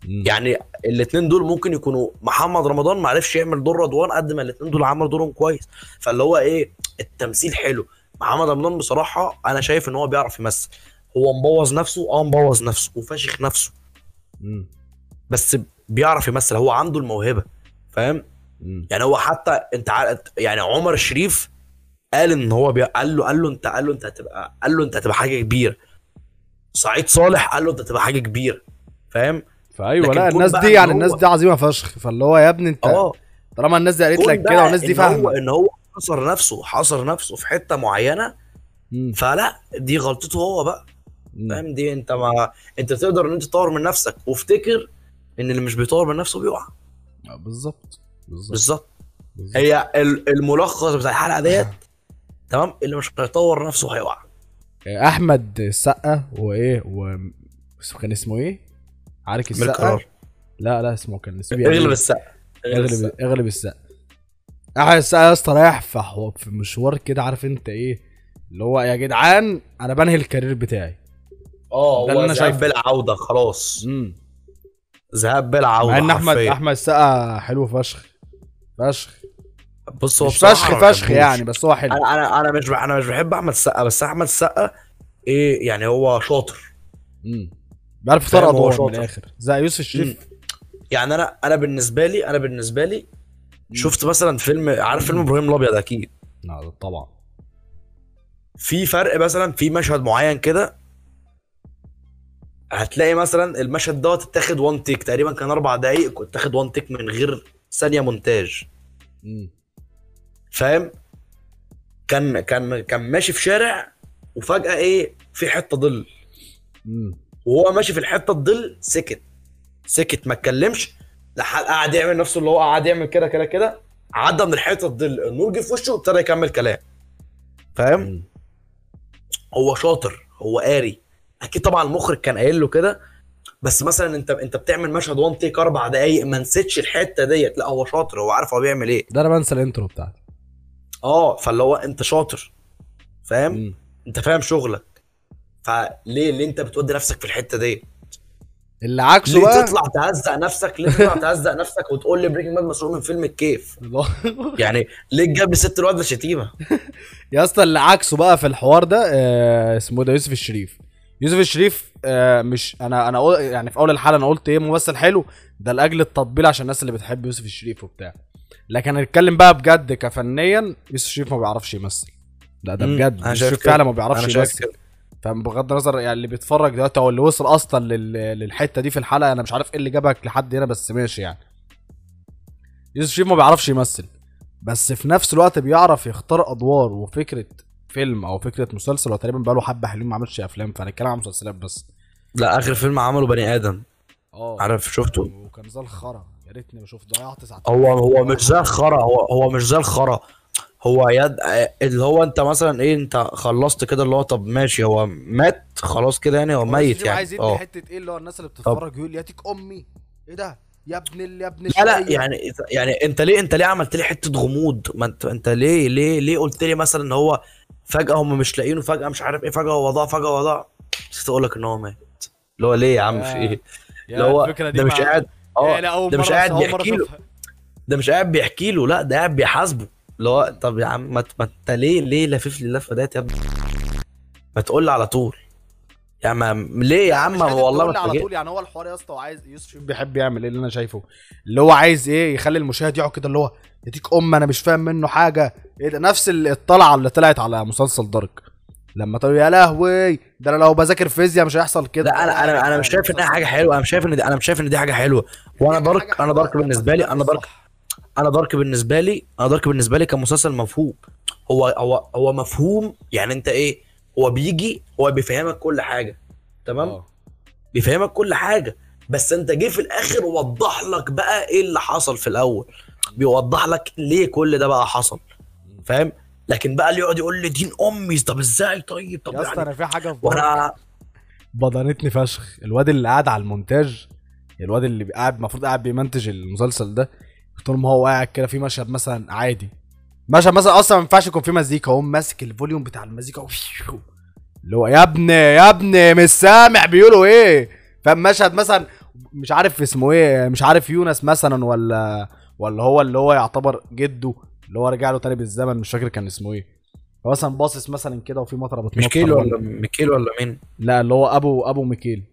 مم. يعني الاثنين دول ممكن يكونوا محمد رمضان ما عرفش يعمل دور رضوان قد ما الاثنين دول عملوا دورهم كويس. فاللي هو إيه التمثيل حلو. محمد رمضان بصراحة أنا شايف إن هو بيعرف يمثل. هو مبوظ نفسه آه مبوظ نفسه وفاشخ نفسه. مم. بس بيعرف يمثل هو عنده الموهبة فاهم. يعني هو حتى أنت عارف يعني عمر الشريف قال إن هو بي... قال له قال له أنت قال له أنت هتبقى قال له أنت هتبقى حاجة كبيره سعيد صالح قال له أنت هتبقى حاجة كبيره فاهم؟ فأيوة لا الناس دي يعني هو- الناس دي عظيمة فشخ. فاللي هو يا ابني أنت آه. طالما الناس دي قالت لك كده والناس دي فاهمة. إن هو حصر نفسه حصر نفسه في حتة معينة. فلا دي غلطته هو بقى. فاهم؟ دي انت ما انت تقدر ان انت تطور من نفسك وافتكر ان اللي مش بيطور من نفسه بيقع. آه، بالظبط. بالظبط. هي ال- الملخص بتاع الحلقة ديت تمام؟ اللي مش هيطور نفسه هيقع. أحمد السقا وإيه و كان اسمه إيه؟ عارف من السقا؟ لا لا اسمه كان اسمه اغلب السقا. اغلب اغلب السقا. السقا يا اسطى رايح في في مشوار كده عارف انت إيه؟ اللي هو يا جدعان أنا بنهي الكارير بتاعي. آه اللي هو أنا ذهاب شايفه. بلا عوده خلاص. امم ذهاب بلا عوده مع ان احمد. احمد السقا حلو فشخ فشخ. بص هو فشخ فشخ. يعني بس هو حلو. أنا أنا أنا مش أنا مش بحب احمد السقا بس احمد السقا إيه يعني هو شاطر. امم بيعرف يختار فاهم، هو ادوار من شاطر. الآخر. زي يوسف الشريف. يعني أنا أنا بالنسبة لي أنا بالنسبة لي شفت مثلا فيلم عارف فيلم إبراهيم الأبيض؟ أكيد. لا طبعا. في فرق مثلا في مشهد معين كده هتلاقي مثلا المشهد دوت اتاخد وان تيك تقريبا كان أربع دقايق اتاخد وان تيك من غير ثانية مونتاج. فاهم؟ كان كان كان ماشي في شارع وفجأة إيه في حتة ظل. وهو ماشي في الحتة الظل سكت. سكت ما اتكلمش. قعد يعمل نفسه اللي هو قعد يعمل كده كده كده. عدى من الحته الظل النور جه في وشه وابتدى يكمل كلام. فاهم. هو شاطر هو قاري. أكيد طبعا المخرج كان قايل له كده. بس مثلا أنت أنت بتعمل مشهد one take أربع دقايق ما نسيتش الحتة ديت. لا هو شاطر هو عارف هو بيعمل إيه. ده أنا بنسى ال intro بتاعتي. آه فاللي هو أنت شاطر. فاهم. أنت فاهم شغلك. فليه ليه أنت بتودي نفسك في الحتة دي اللي عكسه ليه بقى تطلع تهزق نفسك؟ ليه تطلع تهزق نفسك وتقول لي Breaking Bad مسروق من فيلم الكيف؟ يعني ليه تجيب ست الواد شتيمه يا اسطى اللي عكسه بقى في الحوار ده آه اسمه ده؟ يوسف الشريف. يوسف الشريف آه مش أنا أنا يعني في أول الحلقة أنا قلت إيه ممثل حلو؟ ده لأجل التطبيل عشان الناس اللي بتحب يوسف الشريف وبتاع. لكن هنتكلم بقى بجد كفنيا يوسف الشريف ما بيعرفش يمثل. لا ده بجد يوسف الشريف. فعلا ما بيعرفش يمثل. كده. فبغض النظر يعني اللي بيتفرج دلوقتي أو اللي وصل أصلا لل... للحتة دي في الحلقة أنا مش عارف إيه اللي جابك لحد هنا بس ماشي يعني. يوسف شريف ما بيعرفش يمثل بس في نفس الوقت بيعرف يختار أدوار وفكرة فيلم أو فكرة مسلسل هو تقريبا بقاله حبة حلوين ما عملش أفلام فهنتكلم عن مسلسلات بس. لا آخر فيلم عمله بني آدم. آه. عارف شفته؟ وكان زي الخرا يا ريتني شفت ضيعت ساعتين. هو هو مش زي الخرا هو هو مش زي الخرا هو يد اللي هو انت مثلا إيه انت خلصت كده اللي هو طب ماشي هو مات خلاص كده يعني هو ميت يوسف عايز يعني يدي آه. حتة إيه اللي هو الناس اللي بتتفرج يقول ياتيك أمي إيه ده؟ يا ابن ال... يا ابن لا لا. يعني يعني انت ليه انت ليه عملت لي حتة غموض؟ ما انت انت ليه ليه ليه قلت لي مثلا إن هو فجأة هم مش لاقيينه فجأة مش عارف إيه فجأة هو ضاع فجأة هو ضاع؟ بس تقول لك إن هو مات. اللي هو ليه يا عم في إيه؟ اللي هو ده مش قاعد آه ده مش قاعد بيحكي له. ده مش قاعد بيحكي له لا ده قاعد بيحاسبه. اللي هو طب يا عم ما انت ليه ليه لافف لي اللفه ديت يا ابني؟ ما تقول لي على طول. يا ما ليه يا عم؟ والله تقول لي ما على طول. يعني هو الحوار يا اسطى وعايز يوسف شريف بيحب يعمل إيه اللي أنا شايفه؟ اللي هو عايز إيه؟ يخلي المشاهد يقعد كده اللي هو يديك ام أنا مش فاهم منه حاجة. إيه ده؟ نفس ال- الطلعة اللي طلعت على مسلسل دارك. لما تقول يا لهوي ده أنا لو بذاكر فيزياء مش هيحصل كده. لا أنا أنا أنا مش شايف انها حاجة حلوة. أنا مش شايف إن دي أنا مش شايف إن دي حاجة حلوة. وأنا دارك أنا دارك بالنسبة لي أنا دارك أنا دارك بالنسبة لي أنا دارك بالنسبة لي كمسلسل مفهوم. هو هو هو مفهوم يعني أنت إيه هو بيجي هو بيفهمك كل حاجة تمام؟ آه. بيفهمك كل حاجة بس أنت جه في الآخر وضح لك بقى إيه اللي حصل في الأول. بيوضح لك ليه كل ده بقى حصل فاهم؟ لكن بقى اللي يقعد يقول لي دين أمي طب إزاي؟ طيب طب يا اسطى يعني أنا في حاجة في وأنا بضنتني فشخ. الواد اللي قاعد على المونتاج الواد اللي قاعد المفروض قاعد بيمنتج المسلسل ده طول ما هو قاعد كده في مشهد مثلا عادي. مشهد مثلا أصلا ما ينفعش يكون فيه مزيكا هو ماسك ال volume بتاع المزيكا. اللي هو يا ابني يا ابني مش سامع بيقولوا إيه؟ فاهم؟ مشهد مثلا مش عارف اسمه إيه مش عارف يونس مثلا ولا ولا هو اللي هو يعتبر جده اللي هو رجع له تاني بالزمن مش فاكر كان اسمه إيه. هو مثلا باصص مثلا كده وفي مطره بتنطر مش كيلو ولا ميكيل ولا مين؟ لا اللي هو أبو أبو ميكيل.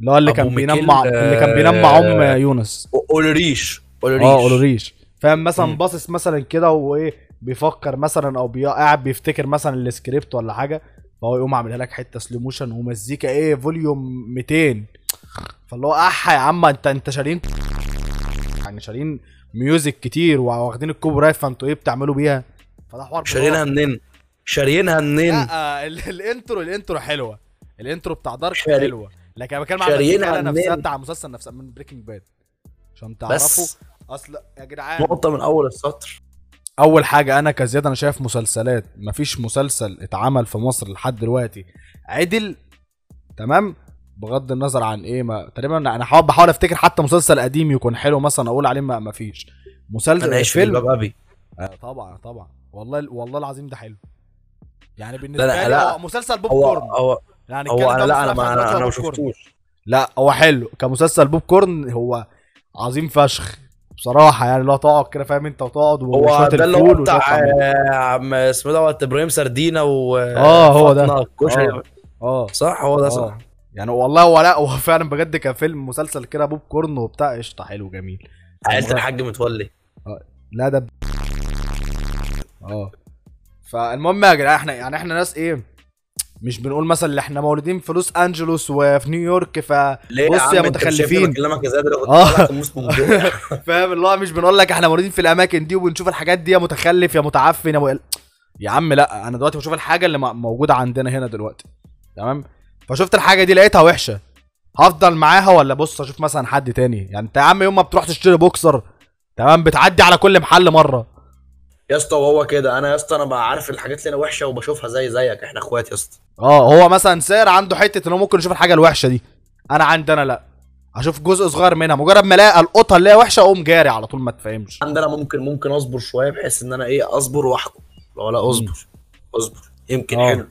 اللي هو اللي كان بينام ميكيل، مع اللي كان بينام مع أم آه، يونس. أولريش أولريش. آه اولوريش فاهم؟ مثلا. باصص مثلا كده وإيه بيفكر مثلا أو. قاعد بيفتكر مثلا السكريبت ولا حاجة فهو يقوم عاملها لك حتة slow motion ومزيكا إيه volume 200 فاللي هو أح يا عم انت أنت شارين يعني شارين music كتير واخدين ال copyright فأنتوا إيه بتعملوا بيها؟ فده حوار شارينها منين؟ شارينها منين؟ لا ال- ال intro ال intro حلوة. ال intro بتاع Dark حلوة. لكن أنا بتكلم المزيكا نفسها؟ بتاع المسلسل نفسها من Breaking Bad عشان تعرفوا؟ بس أصل يا جدعان. نقطة من أول السطر. أول حاجة أنا كزياد أنا شايف مسلسلات مفيش مسلسل اتعمل في مصر لحد دلوقتي. عدل تمام؟ بغض النظر عن إيه ما تقريبا أنا حاول بحاول أفتكر حتى مسلسل قديم يكون حلو مثلا أقول عليه ما مفيش. مسلسل في فيلم أبي. آه طبعا طبعا. والله والله العظيم ده حلو. يعني بالنسبة لا، لي لا. مسلسل بوب كورن. هو يعني هو أنا لا أنا ما أنا أنا ما شفتوش. لا هو حلو. كمسلسل بوب كورن هو عظيم فشخ بصراحة يعني لو تقعد كده فاهم أنت؟ وتقعد هو ده اللي هو بتاع. آه، عم اسمه دوت إبراهيم سردينة و آه، هو ده. آه. آه. صح هو ده آه. صح. يعني والله هو لا هو فعلا بجد كان فيلم مسلسل كده بوب كورن وبتاع قشطة حلو جميل. عيلة الحاج متولي. لا ده ب... آه. فالمهم يا جدعان إحنا يعني إحنا ناس إيه؟ مش بنقول مثلا اللي إحنا مولودين في لوس أنجلوس وفي نيويورك ف بص يا متخلفين. بكلمك إزاي بوقي. فاهم؟ اللي هو مش بنقول لك إحنا مولودين في الأماكن دي وبنشوف الحاجات دي يا متخلف يا متعفن يا مقل... يا عم لأ أنا دلوقتي بشوف الحاجة اللي موجودة عندنا هنا دلوقتي. تمام؟ فشفت الحاجة دي لقيتها وحشة. هفضل معاها ولا بص أشوف مثلا حد تاني؟ يعني أنت يا عم يوم ما بتروح تشتري بوكسر تمام؟ بتعدي على كل محل مرة. يا اسطى وهو كده. أنا يا اسطى أنا بقى عارف الحاجات اللي أنا وحشة وبشوفها زي زيك. إحنا إخوات يا اسطى. آه هو مثلا سعر عنده حتة ان هو ممكن يشوف الحاجة الوحشة دي. أنا عندي أنا لا. أشوف جزء صغير منها. مجرد ما ألاقي القطة اللي هي وحشة أقوم جاري على طول ما تفهمش. عندنا ممكن ممكن أصبر شوية بحيث إن أنا إيه أصبر وأحكم. لا لا أصبر. أصبر. يمكن آه. حلو.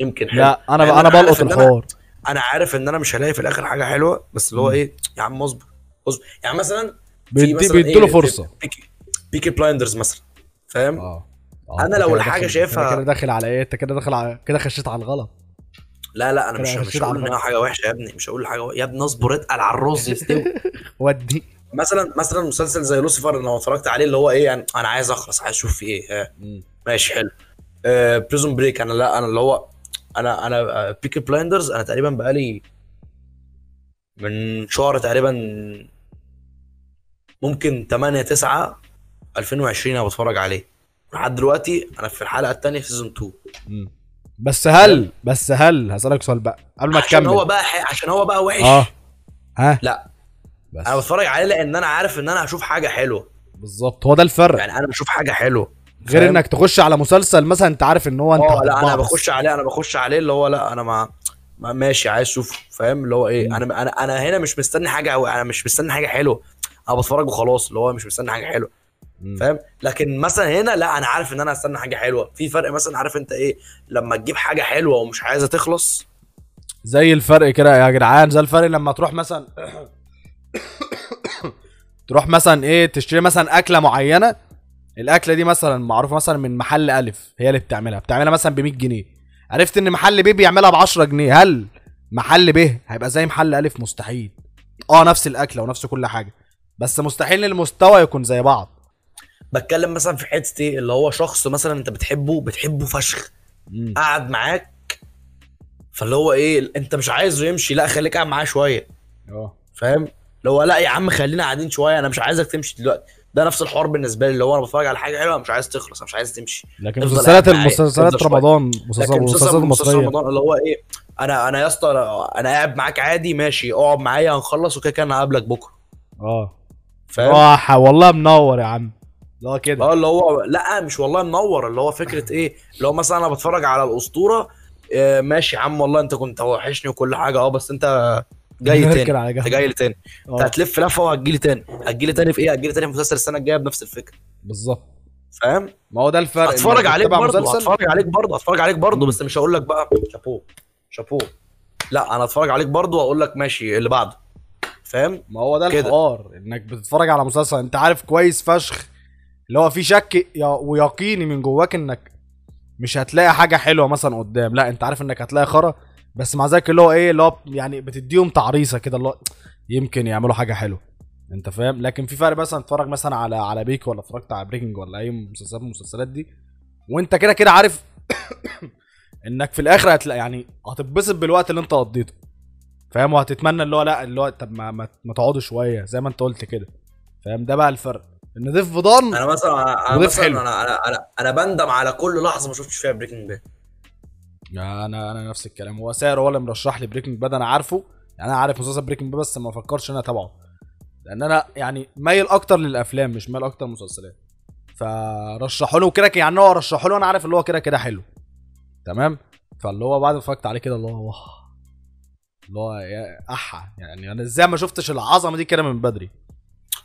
يمكن حلو. لا أنا يعني أنا بلقط إن أنا- الحوار. أنا عارف إن أنا مش هلاقي في الآخر حاجة حلوة بس اللي هو. إيه يا عم أصبر. أصبر. يعني مثلا بيدي بيديله إيه، فرصة. Peaky Peaky Blinders مثلا فاهم؟ آه. أنا أنت لو داخل- شايفها- كده داخل على إيه؟ أنت كده داخل على كده خشيت على الغلط. لا لا أنا مش مش هقول إنها حاجة وحشة يا ابني مش هقول حاجة يا ابني اصبر اتقل على الرز يستوي ودي. مثلا مثلا مسلسل زي لوسيفر أنا لو اتفرجت عليه اللي هو إيه يعني أنا عايز أخلص عايز أشوف في إيه. ها ماشي حلو. آه Prison Break أنا لا أنا اللي هو أنا أنا Peaky Blinders أنا تقريبا بقالي من شهر تقريبا ممكن 8 9 2020 أنا بتفرج عليه. لحد دلوقتي أنا في الحلقة الثانية في سيزون 2 مم. بس هل بس هل هسألك سؤال بقى. قبل ما عشان تكمل. هو بقى ح- عشان هو بقى وحش. آه. ها؟ لا. بس. أنا بتفرج عليه لأن أنا عارف إن أنا هشوف حاجة حلوة. بالظبط. هو ده الفرق. يعني أنا بشوف حاجة حلوة. غير؟ إنك تخش على مسلسل مثلا أنت عارف إن هو أنت آه لا أنا. بخش عليه أنا بخش عليه اللي هو لا أنا ما ما- ماشي عايز اشوفه فاهم؟ اللي هو إيه. أنا أنا أنا هنا مش مستني حاجة أو أنا مش مستني حاجة حلوة. أنا بتفرج وخلاص اللي هو مش مستني حاجة حلوة. فاهم؟ لكن مثلا هنا لا أنا عارف إن أنا هستنى حاجة حلوة. في فرق مثلا عارف أنت إيه؟ لما تجيب حاجة حلوة ومش عايزة تخلص. زي الفرق كده يا جدعان زي الفرق لما تروح مثلا تروح مثلا إيه؟ تشتري مثلا أكلة معينة. الأكلة دي مثلا معروفة مثلا من محل ألف هي اللي بتعملها. بتعملها مثلا ب 100 جنيه. عرفت إن محل ب بيعملها ب 10 جنيه. هل محل ب هيبقى زي محل ألف؟ مستحيل. آه نفس الأكلة ونفس كل حاجة. بس مستحيل المستوى يكون زي بعض. بتكلم مثلا في حتة إيه؟ اللي هو شخص مثلا أنت بتحبه بتحبه فشخ. مم. قعد معاك. فاللي هو إيه؟ أنت مش عايزه يمشي. لا خليك قاعد معاه شوية. آه. فاهم؟ اللي هو لا يا عم خلينا قاعدين شوية. أنا مش عايزك تمشي دلوقتي. ده نفس الحوار بالنسبة لي اللي هو أنا بتفرج على حاجة حلوة مش عايز تخلص مش عايز تمشي. لكن مسلسلات المسلسلات. رمضان مسلسلات المسلسلات رمضان اللي هو إيه؟ أنا أنا يا اسطى أنا قاعد معاك عادي ماشي. اقعد معايا هنخلص وكده كده أنا هقابلك بكرة. آه. فاهم؟ آه والله منور يا عم. لا كده. آه اللي هو لا مش والله منور اللي هو فكرة إيه؟ اللي هو مثلا أنا بتفرج على الأسطورة آه، ماشي يا عم والله أنت كنت وحشني وكل حاجة آه بس أنت جاي تاني. أنت. جاي لي تاني أنت آه هتلف لفة وهتجي لي تاني. هتجي لي تاني في إيه؟ هتجي لي تاني في مسلسل السنة الجاية بنفس الفكرة. بالظبط. فاهم؟ ما هو ده الفرق هتفرج عليك برضه هتفرج عليك برضه هتفرج عليك برضه. بس مش هقول لك بقى شابوه شابوه. لا أنا هتفرج عليك برضه وأقول لك ماشي اللي بعده. فاهم؟ ما هو ده. الحوار إنك بتتفرج على مسلسل أنت عارف كويس فشخ اللي هو في شك ويقيني من جواك إنك مش هتلاقي حاجة حلوة مثلا قدام. لا أنت عارف إنك هتلاقي خرا بس مع ذلك اللي هو إيه اللي هو يعني بتديهم تعريصة كده اللي هو يمكن يعملوا حاجة حلوة. أنت فاهم؟ لكن في فرق مثلا تتفرج مثلا على على بيك ولا اتفرجت على بريكنج ولا أي مسلسلات من المسلسلات دي وأنت كده كده عارف إنك في الآخر هتلاقي يعني هتتبسط بالوقت اللي أنت قضيته. فاهم؟ وهتتمنى اللي هو لا اللي هو طب ما, ما تقعدوا شوية زي ما أنت قلت كده. فاهم؟ ده بقى الفرق. إن ضيف فضان أنا مثلا أنا مثلا حلو. أنا أنا أنا, أنا بندم على كل لحظة ما شفتش فيها Breaking Bad أنا أنا نفس الكلام. هو ساهر هو اللي مرشح لي Breaking Bad أنا عارفه. يعني أنا عارف مسلسل Breaking Bad بس ما فكرش إن أنا أتابعه. لأن أنا يعني مايل أكتر للأفلام مش مايل أكتر للمسلسلات. فرشحوا له كده يعني هو رشحوا له أنا عارف اللي هو كده كده حلو. تمام؟ فاللي هو بعد ما اتفرجت عليه كده اللي هو اللي هو أحا. يعني أنا إزاي ما شفتش العظمة دي كده من بدري؟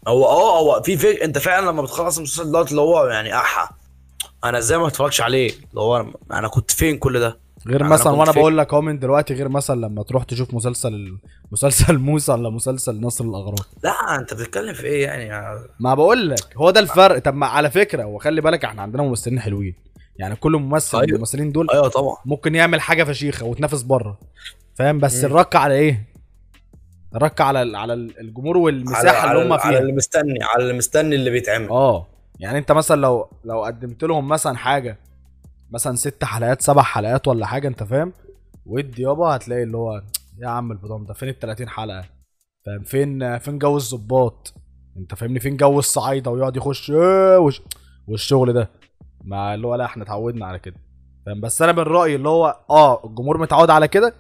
هو آه هو في فكره أنت فعلا لما بتخلص المسلسل دوت اللي هو يعني آحا. أنا إزاي ما اتفرجش عليه؟ اللي هو أنا كنت فين كل ده؟ غير أنا مثلا وأنا؟ بقول لك أهو من دلوقتي غير مثلا لما تروح تشوف مسلسل مسلسل موسى ولا مسلسل نصر الأغراب. لا أنت بتتكلم في إيه يعني؟ ما بقول لك هو ده الفرق. طب ما على فكرة وخلي بالك إحنا عندنا ممثلين حلوين. يعني كل ممثل من أيوة. الممثلين دول أيوه طبعا. ممكن يعمل حاجة فشيخة وتنافس بره. فاهم؟ بس. الرك على إيه؟ الرك على على الجمهور والمساحة اللي هم على فيها. اللي مستني على اللي مستني اللي بيتعمل. آه. يعني أنت مثلا لو لو قدمت لهم مثلا حاجة مثلا ست حلقات سبع حلقات ولا حاجة أنت فاهم؟ ودي يابا هتلاقي اللي هو يا عم البضام ده فين ال 30 حلقة؟ فاهم؟ فين فين جو الظباط؟ أنت فاهمني؟ فين جو الصعايدة؟ ويقعد يخش إيه وش والشغل ده. مع اللي هو لا إحنا اتعودنا على كده. فاهم؟ بس أنا من رايي اللي هو آه الجمهور متعود على كده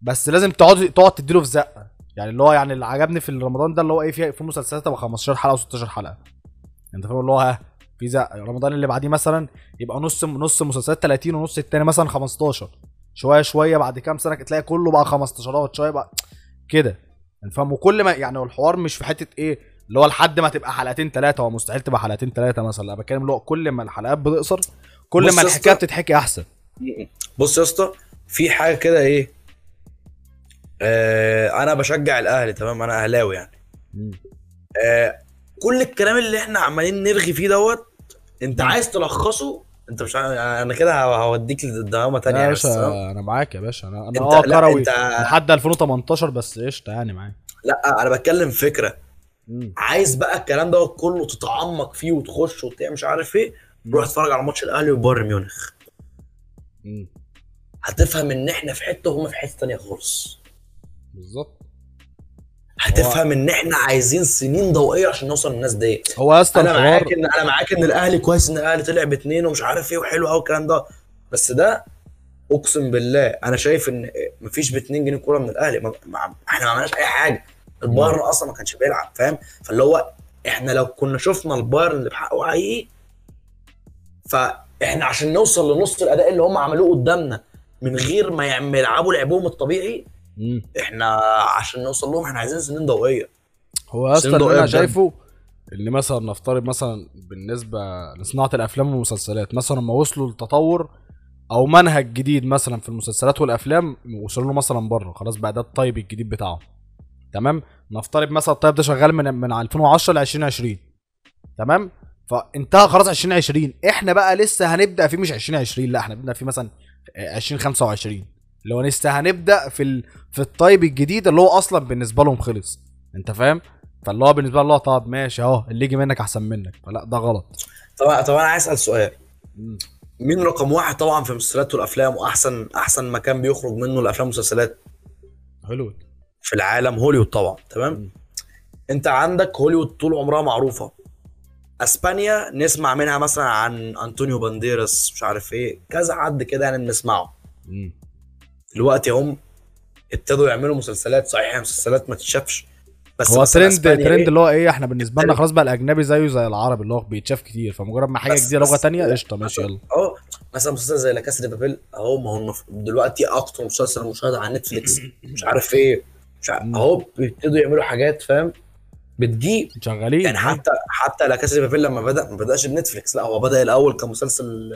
بس لازم تقعد تقعد تديله في زقة. يعني اللي هو يعني اللي عجبني في رمضان ده اللي هو إيه في في مسلسلات تبقى 15 حلقة و16 حلقة. أنت فاهم اللي هو ها في زق رمضان اللي بعديه مثلا يبقى نص نص مسلسلات 30 ونص التاني مثلا 15 شوية شوية بعد كام سنة تلاقي كله بقى 15 شوية بقى كده. أنت فاهم؟ وكل ما يعني الحوار مش في حتة إيه اللي هو لحد ما تبقى حلقتين ثلاثة هو مستحيل تبقى حلقتين ثلاثة مثلا. لا بتكلم اللي هو كل ما الحلقات بتقصر كل ما الحكاية. بتتحكي أحسن. بص يا اسطى في حاجة كده إيه آه أنا بشجع الأهلي تمام؟ أنا أهلاوي يعني. آه كل الكلام اللي إحنا عمالين نرغي فيه دوت أنت عايز تلخصه؟ أنت مش عارف أنا كده هوديك لدوامه يا تانية بس تمام؟ باشا أنا معاك يا باشا. أنا أنا آه كروي. انت- لحد 2018 بس قشطة يعني معاك. لا أنا بتكلم فكرة. مم. عايز بقى الكلام دوت كله تتعمق فيه وتخش وبتاع مش عارف إيه روح اتفرج على ماتش الأهلي وبايرن ميونخ. هتفهم إن إحنا في حتة وهم في حتة تانية خالص. بالظبط. هتفهم إن إحنا عايزين سنين ضوئية عشان نوصل للناس ديت. هو يا اسطى أنا معاك ان أنا معاك إن الأهلي كويس إن الأهلي طلع باثنين ومش عارف إيه وحلو قوي الكلام ده. بس ده أقسم بالله أنا شايف إن مفيش ب 2 جنيه كورة من الأهلي. ما ما إحنا ما عملناش أي حاجة. البايرن أصلا ما كانش بيلعب فاهم؟ فاللي هو إحنا لو كنا شفنا البايرن اللي بحقه حقيقي فإحنا عشان نوصل لنص الأداء اللي هم عملوه قدامنا من غير ما يلعبوا لعبهم الطبيعي مم. إحنا عشان نوصل لهم إحنا عايزين سنين ضوئية. هو سندو اللي أنا؟ شايفه اللي مثلا نفترض مثلا بالنسبة لصناعة الأفلام والمسلسلات مثلا لما وصلوا لتطور أو منهج جديد مثلا في المسلسلات والأفلام وصلوا له مثلا بره خلاص بقى ده الطيب الجديد بتاعه. تمام؟ نفترض مثلا الطيب ده شغال من من 2010 ل 2020 تمام؟ فانتهى خلاص 2020 إحنا بقى لسه هنبدأ فيه مش 2020 لا إحنا بنبدا فيه مثلا 2025 اللي هو لسه هنبدأ في ال... في الطيب الجديد اللي هو أصلا بالنسبة لهم خلص. أنت فاهم؟ فاللي هو بالنسبة له طب ماشي أهو اللي يجي منك أحسن منك. فلا ده غلط. طبعا طبعا أنا عايز أسأل سؤال. مين رقم واحد طبعا في المسلسلات والافلام واحسن أحسن مكان بيخرج منه الأفلام والمسلسلات؟ حلو في العالم هوليوود طبعا تمام. أنت عندك هوليوود طول عمرها معروفة. أسبانيا نسمع منها مثلا عن أنطونيو بانديراس مش عارف إيه كذا حد كده يعني بنسمعه. دلوقتي هم ابتدوا يعملوا مسلسلات صحيح مسلسلات ما تتشافش بس هو trend trend إيه؟ اللي هو إيه إحنا بالنسبة لنا خلاص بقى الأجنبي زيه زي العربي اللي هو بيتشاف كتير فمجرد ما حاجة جديدة لغة تانية قشطة ماشي يلا. آه مثلا مسلسل زي La Casa de Papel أهو ما هو دلوقتي أكتر مسلسل مشاهده على Netflix. مش عارف إيه مش عارف. أهو بيبتدوا يعملوا حاجات فاهم؟ بتجيب. شغالين. يعني حتى حتى La Casa de Papel لما بدا ما بدأش ب Netflix لا هو بدأ الأول كمسلسل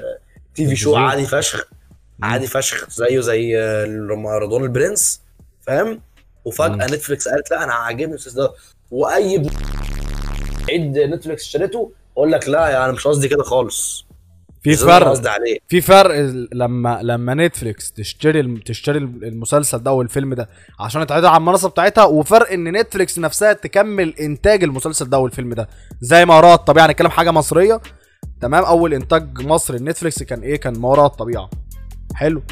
TV show. عادي فشخ. عادي فشخ زيه زي آه، لما رضوان البرنس فاهم؟ وفجأة مم. Netflix قالت لا أنا عاجبني المسلسل ده. وأي ابن عيد Netflix اشتريته أقول لك لا يعني مش قصدي كده خالص. في فرق. قصدي عليه. في فرق لما لما Netflix تشتري تشتري المسلسل ده أو الفيلم ده عشان يتعرض على المنصة بتاعتها وفرق إن Netflix نفسها تكمل إنتاج المسلسل ده أو الفيلم ده. زي ما وراء الطبيعة نتكلم حاجة مصرية تمام؟ أول إنتاج مصري ل Netflix كان إيه؟ كان ما وراء الطبيعة. حلو.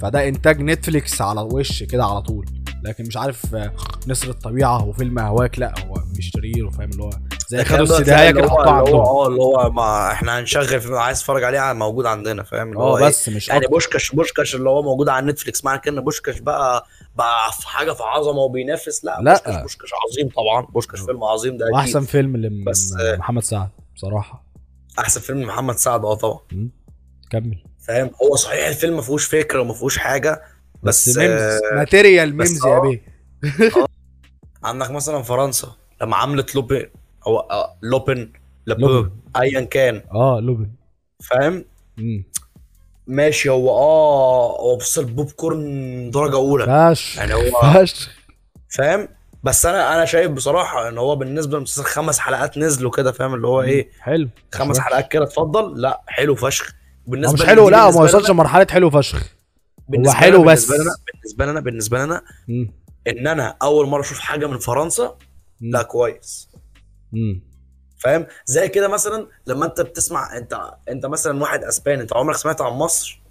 فده إنتاج Netflix على وش كده على طول. لكن مش عارف آه، نسر الطبيعة وفيلم هواك لأ هو مشتريه وفاهم اللي هو زي ده خدوا اللي كده هو- حطوها هو عندهم. آه اللي هو ما إحنا هنشغل فيلم عايز تتفرج عليه موجود عندنا فاهم؟ اللي هو آه إيه؟ بس مش يعني. بوشكاش بوشكاش اللي هو موجود على Netflix معنى كده إن بوشكاش بقى بقى في حاجة في عظمة وبينافس لأ, لأ. بوشكاش بوشكاش عظيم طبعا بوشكاش فيلم عظيم ده وأحسن فيلم لم- بس- محمد سعد بصراحة. أحسن فيلم محمد سعد آه طبعا. كمل. فاهم؟ هو صحيح الفيلم ما فيهوش فكره وما فيهوش حاجة بس, بس, memes آه material memes يا آه. بيه. عندك مثلا فرنسا لما عملت Lupin أو آه، Lupin لبو Lupin. ايا كان. آه Lupin. فاهم. ماشي هو آه هو بص البوب كورن درجة أولى. فاش يعني هو- فاش فاهم؟ بس أنا أنا شايف بصراحة إن هو بالنسبة للمسلسل خمس حلقات نزلوا كده فاهم؟ اللي هو إيه حلو. خمس. حلقات كده اتفضل. لا حلو فشخ. بالنسبة مش حلو لا هو ما وصلش لمرحله حلو فشخ لنا- حلو بس. بالنسبة لنا بالنسبة لنا بالنسبة لنا. إن أنا أول مرة أشوف حاجة من فرنسا. لا كويس. فاهم زي كده مثلا لما أنت بتسمع أنت أنت مثلا واحد أسباني أنت عمرك سمعت عن مصر.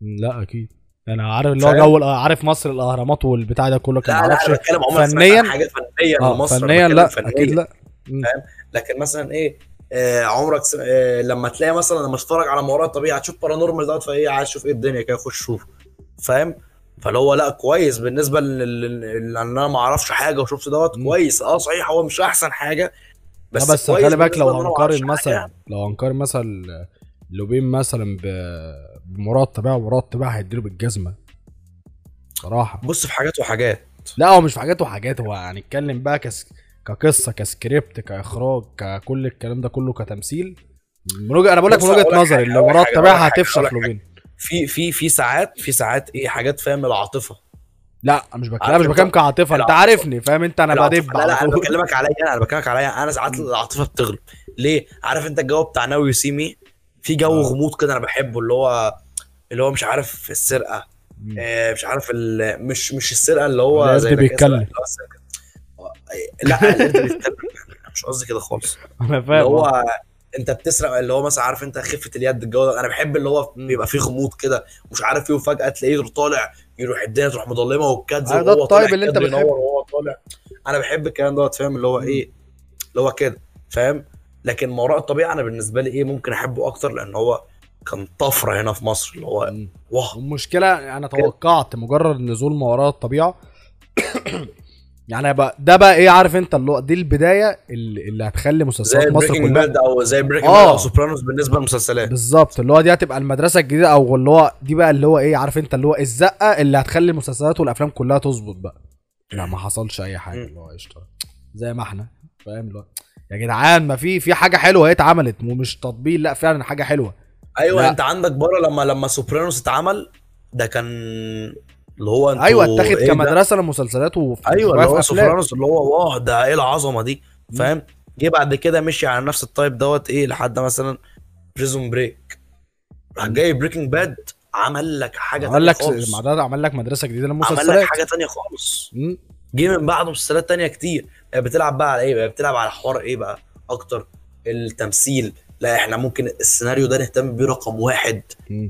لا أكيد أنا عارف اللي هو فاهم؟ جو عارف مصر الأهرامات والبتاع ده كله كان لا لا أنا بتكلم عمرك سمعت فنياً؟ فنيا آه لمصر أنا فنيا لا فنياً. أكيد لا مم. لكن مثلا إيه آه عمرك س... آه لما تلاقي مثلا لما تتفرج على ما وراء الطبيعه تشوف Paranormal دوت فإيه عايز تشوف إيه الدنيا كده خش شوف. فاهم؟ فاللي هو لأ كويس. بالنسبة لل- لل- لل- ان أنا ما أعرفش حاجة وشفت دوت. كويس. آه صحيح هو مش أحسن حاجة بس, بس, خلي بالك لو هنقارن مثلا يعني. لو هنقارن مثلا لوبين مثلا ب- بمراد طبيعة ومراد طبيعة هيديله بالجزمة. صراحة. بص في حاجات وحاجات. لا هو مش في حاجات وحاجات هو هنتكلم بقى كس... كقصة كسكريبت كإخراج ككل الكلام ده كله كتمثيل من وجهه أنا بقول لك من وجهة نظري اللي لك حاجة، هتفشخ لوبين في في في ساعات في ساعات إيه حاجات فاهم العاطفة لا مش بتكلم مش بتكلم كعاطفة أنت. عارفني فاهم أنت أنا. بدب لا لا أنا. بكلمك عليا أنا أنا بكلمك عليا أنا ساعات العاطفة بتغلب ليه عارف أنت الجو بتاع Now You See Me في جو آه. غموض كده أنا بحبه اللي هو اللي هو مش عارف السرقة. آه، مش عارف. مش مش السرقة اللي هو زي بيتكلم. لا بيتكلم مش قصدي كده خالص. أنا اللي فاهم هو أنت بتسرق اللي هو مثلا عارف أنت خفة اليد الجو ده أنا بحب اللي هو. بيبقى فيه غموض كده مش عارف إيه وفجأة تلاقيه طالع يروح الدنيا تروح مظلمة والكادز آه، ده الطيب اللي أنت بتحبه. وهو طالع. أنا بحب الكلام دوت فاهم؟ اللي هو. إيه اللي هو كده فاهم؟ لكن ما وراء الطبيعة أنا بالنسبة لي إيه ممكن أحبه أكتر لأن هو كان طفرة هنا في مصر. اللي هو. واه المشكلة أنا توقعت مجرد نزول ما وراء الطبيعة يعني بقى ده بقى إيه عارف أنت اللي دي البداية اللي, اللي هتخلي زي مسلسلات مصر Breaking كلها Bad أو زي Breaking آه. أو Sopranos بالنسبة للمسلسلات بالظبط اللي هو دي هتبقى المدرسة الجديدة أو اللي هو دي بقى اللي هو إيه عارف أنت اللي هو الزقة اللي هتخلي المسلسلات والأفلام كلها تظبط بقى لا ما حصلش أي حاجة. اللي هو قشطة زي ما إحنا فاهم اللي هو يا جدعان ما في في حاجة حلوة هي اتعملت ومش تطبيل لا فعلا حاجة حلوة أيوه لا. أنت عندك بره لما لما Sopranos اتعمل ده كان اللي هو أنتوا أيوه اتاخد إيه؟ كمدرسة للمسلسلات وفي أيوه اللي هو. Sopranos اللي هو واه ده إيه العظمة دي؟ فاهم؟ جه بعد كده مشي على نفس ال type دوت إيه لحد مثلا Prison Break راح جاي Breaking Bad عمل لك حاجة عمل لك خالص. عمل لك مدرسة جديدة عمل لك للمسلسلات. حاجة تانية خالص. جه من بعده مسلسلات تانية كتير. بتلعب بقى على إيه بقى؟ بتلعب على حوار إيه بقى؟ أكتر التمثيل. لا إحنا ممكن السيناريو ده نهتم بيه رقم واحد.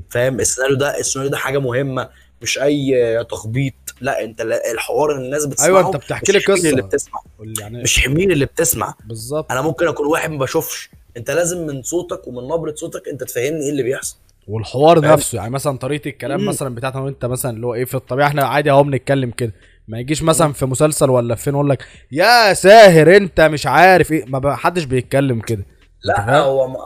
فاهم؟ السيناريو ده السيناريو ده حاجة مهمة. مش أي تخبيط. لا أنت الحوار اللي الناس بتسمعه أيوه أنت بتحكي لي حمير اللي قصه بتسمع يعني مش حمير اللي بتسمع. بالظبط. أنا ممكن أكون واحد ما بشوفش. أنت لازم من صوتك ومن نبرة صوتك أنت تفهمني إيه اللي بيحصل. والحوار فاهم؟ نفسه يعني مثلا طريقة الكلام مم. مثلا بتاعتنا وأنت مثلا اللي هو إيه في الطبيعة إحنا عادي أهو بنتكلم كده. ما يجيش مثلا في مسلسل ولا في فين يقول لك يا ساهر أنت مش عارف إيه. ما حدش بيتكلم كده. لا؟ هو ما-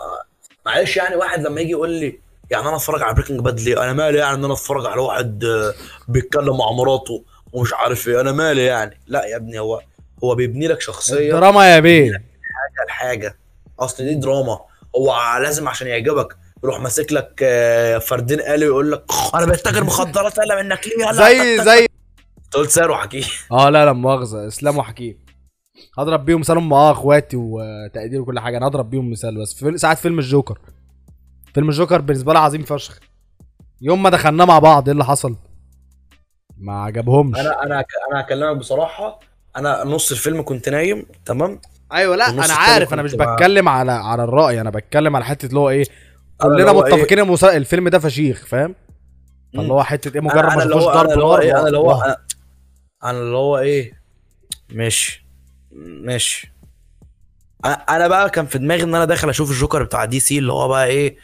معلش يعني واحد لما يجي يقول لي يعني أنا أتفرج على Breaking Bad ليه؟ أنا مالي يعني إن أنا أتفرج على واحد آه، بيتكلم مع مراته ومش عارف إيه. أنا مالي يعني. لا يا ابني هو هو بيبني لك شخصية. دراما يا بيه. حاجة لحاجة. أصل دي دراما. هو لازم عشان يعجبك يروح ماسك لك آه، فردين قالوا يقول لك أنا بتاجر مخدرات أقل منك. ليه زي زي قلت سعره حكي آه لا لا مؤاخذة. إسلام وحكيم. هضرب بيهم مثال هم آه أخواتي وتقدير وكل حاجة. أنا هضرب بيهم مثال بس. في ساعه فيلم الجوكر. فيلم الجوكر بالنسبة لي عظيم فشخ. يوم ما دخلنا مع بعض إيه اللي حصل؟ ما عجبهمش. أنا أنا أنا هكلمك بصراحة أنا نص الفيلم كنت نايم تمام؟ أيوه لا أنا عارف أنا مش بتكلم على على الرأي أنا بتكلم على حتة اللي هو إيه اللي كلنا إيه؟ متفقين إن المسا- الفيلم ده فشيخ فاهم؟ فاللي هو حتة إيه مجرد ما اللي شافوش ضرب أنا اللي هو نار أنا اللي هو واه. أنا اللي هو إيه؟ ماشي. ماشي. أنا بقى كان في دماغي إن أنا داخل أشوف الجوكر بتاع دي سي اللي هو بقى إيه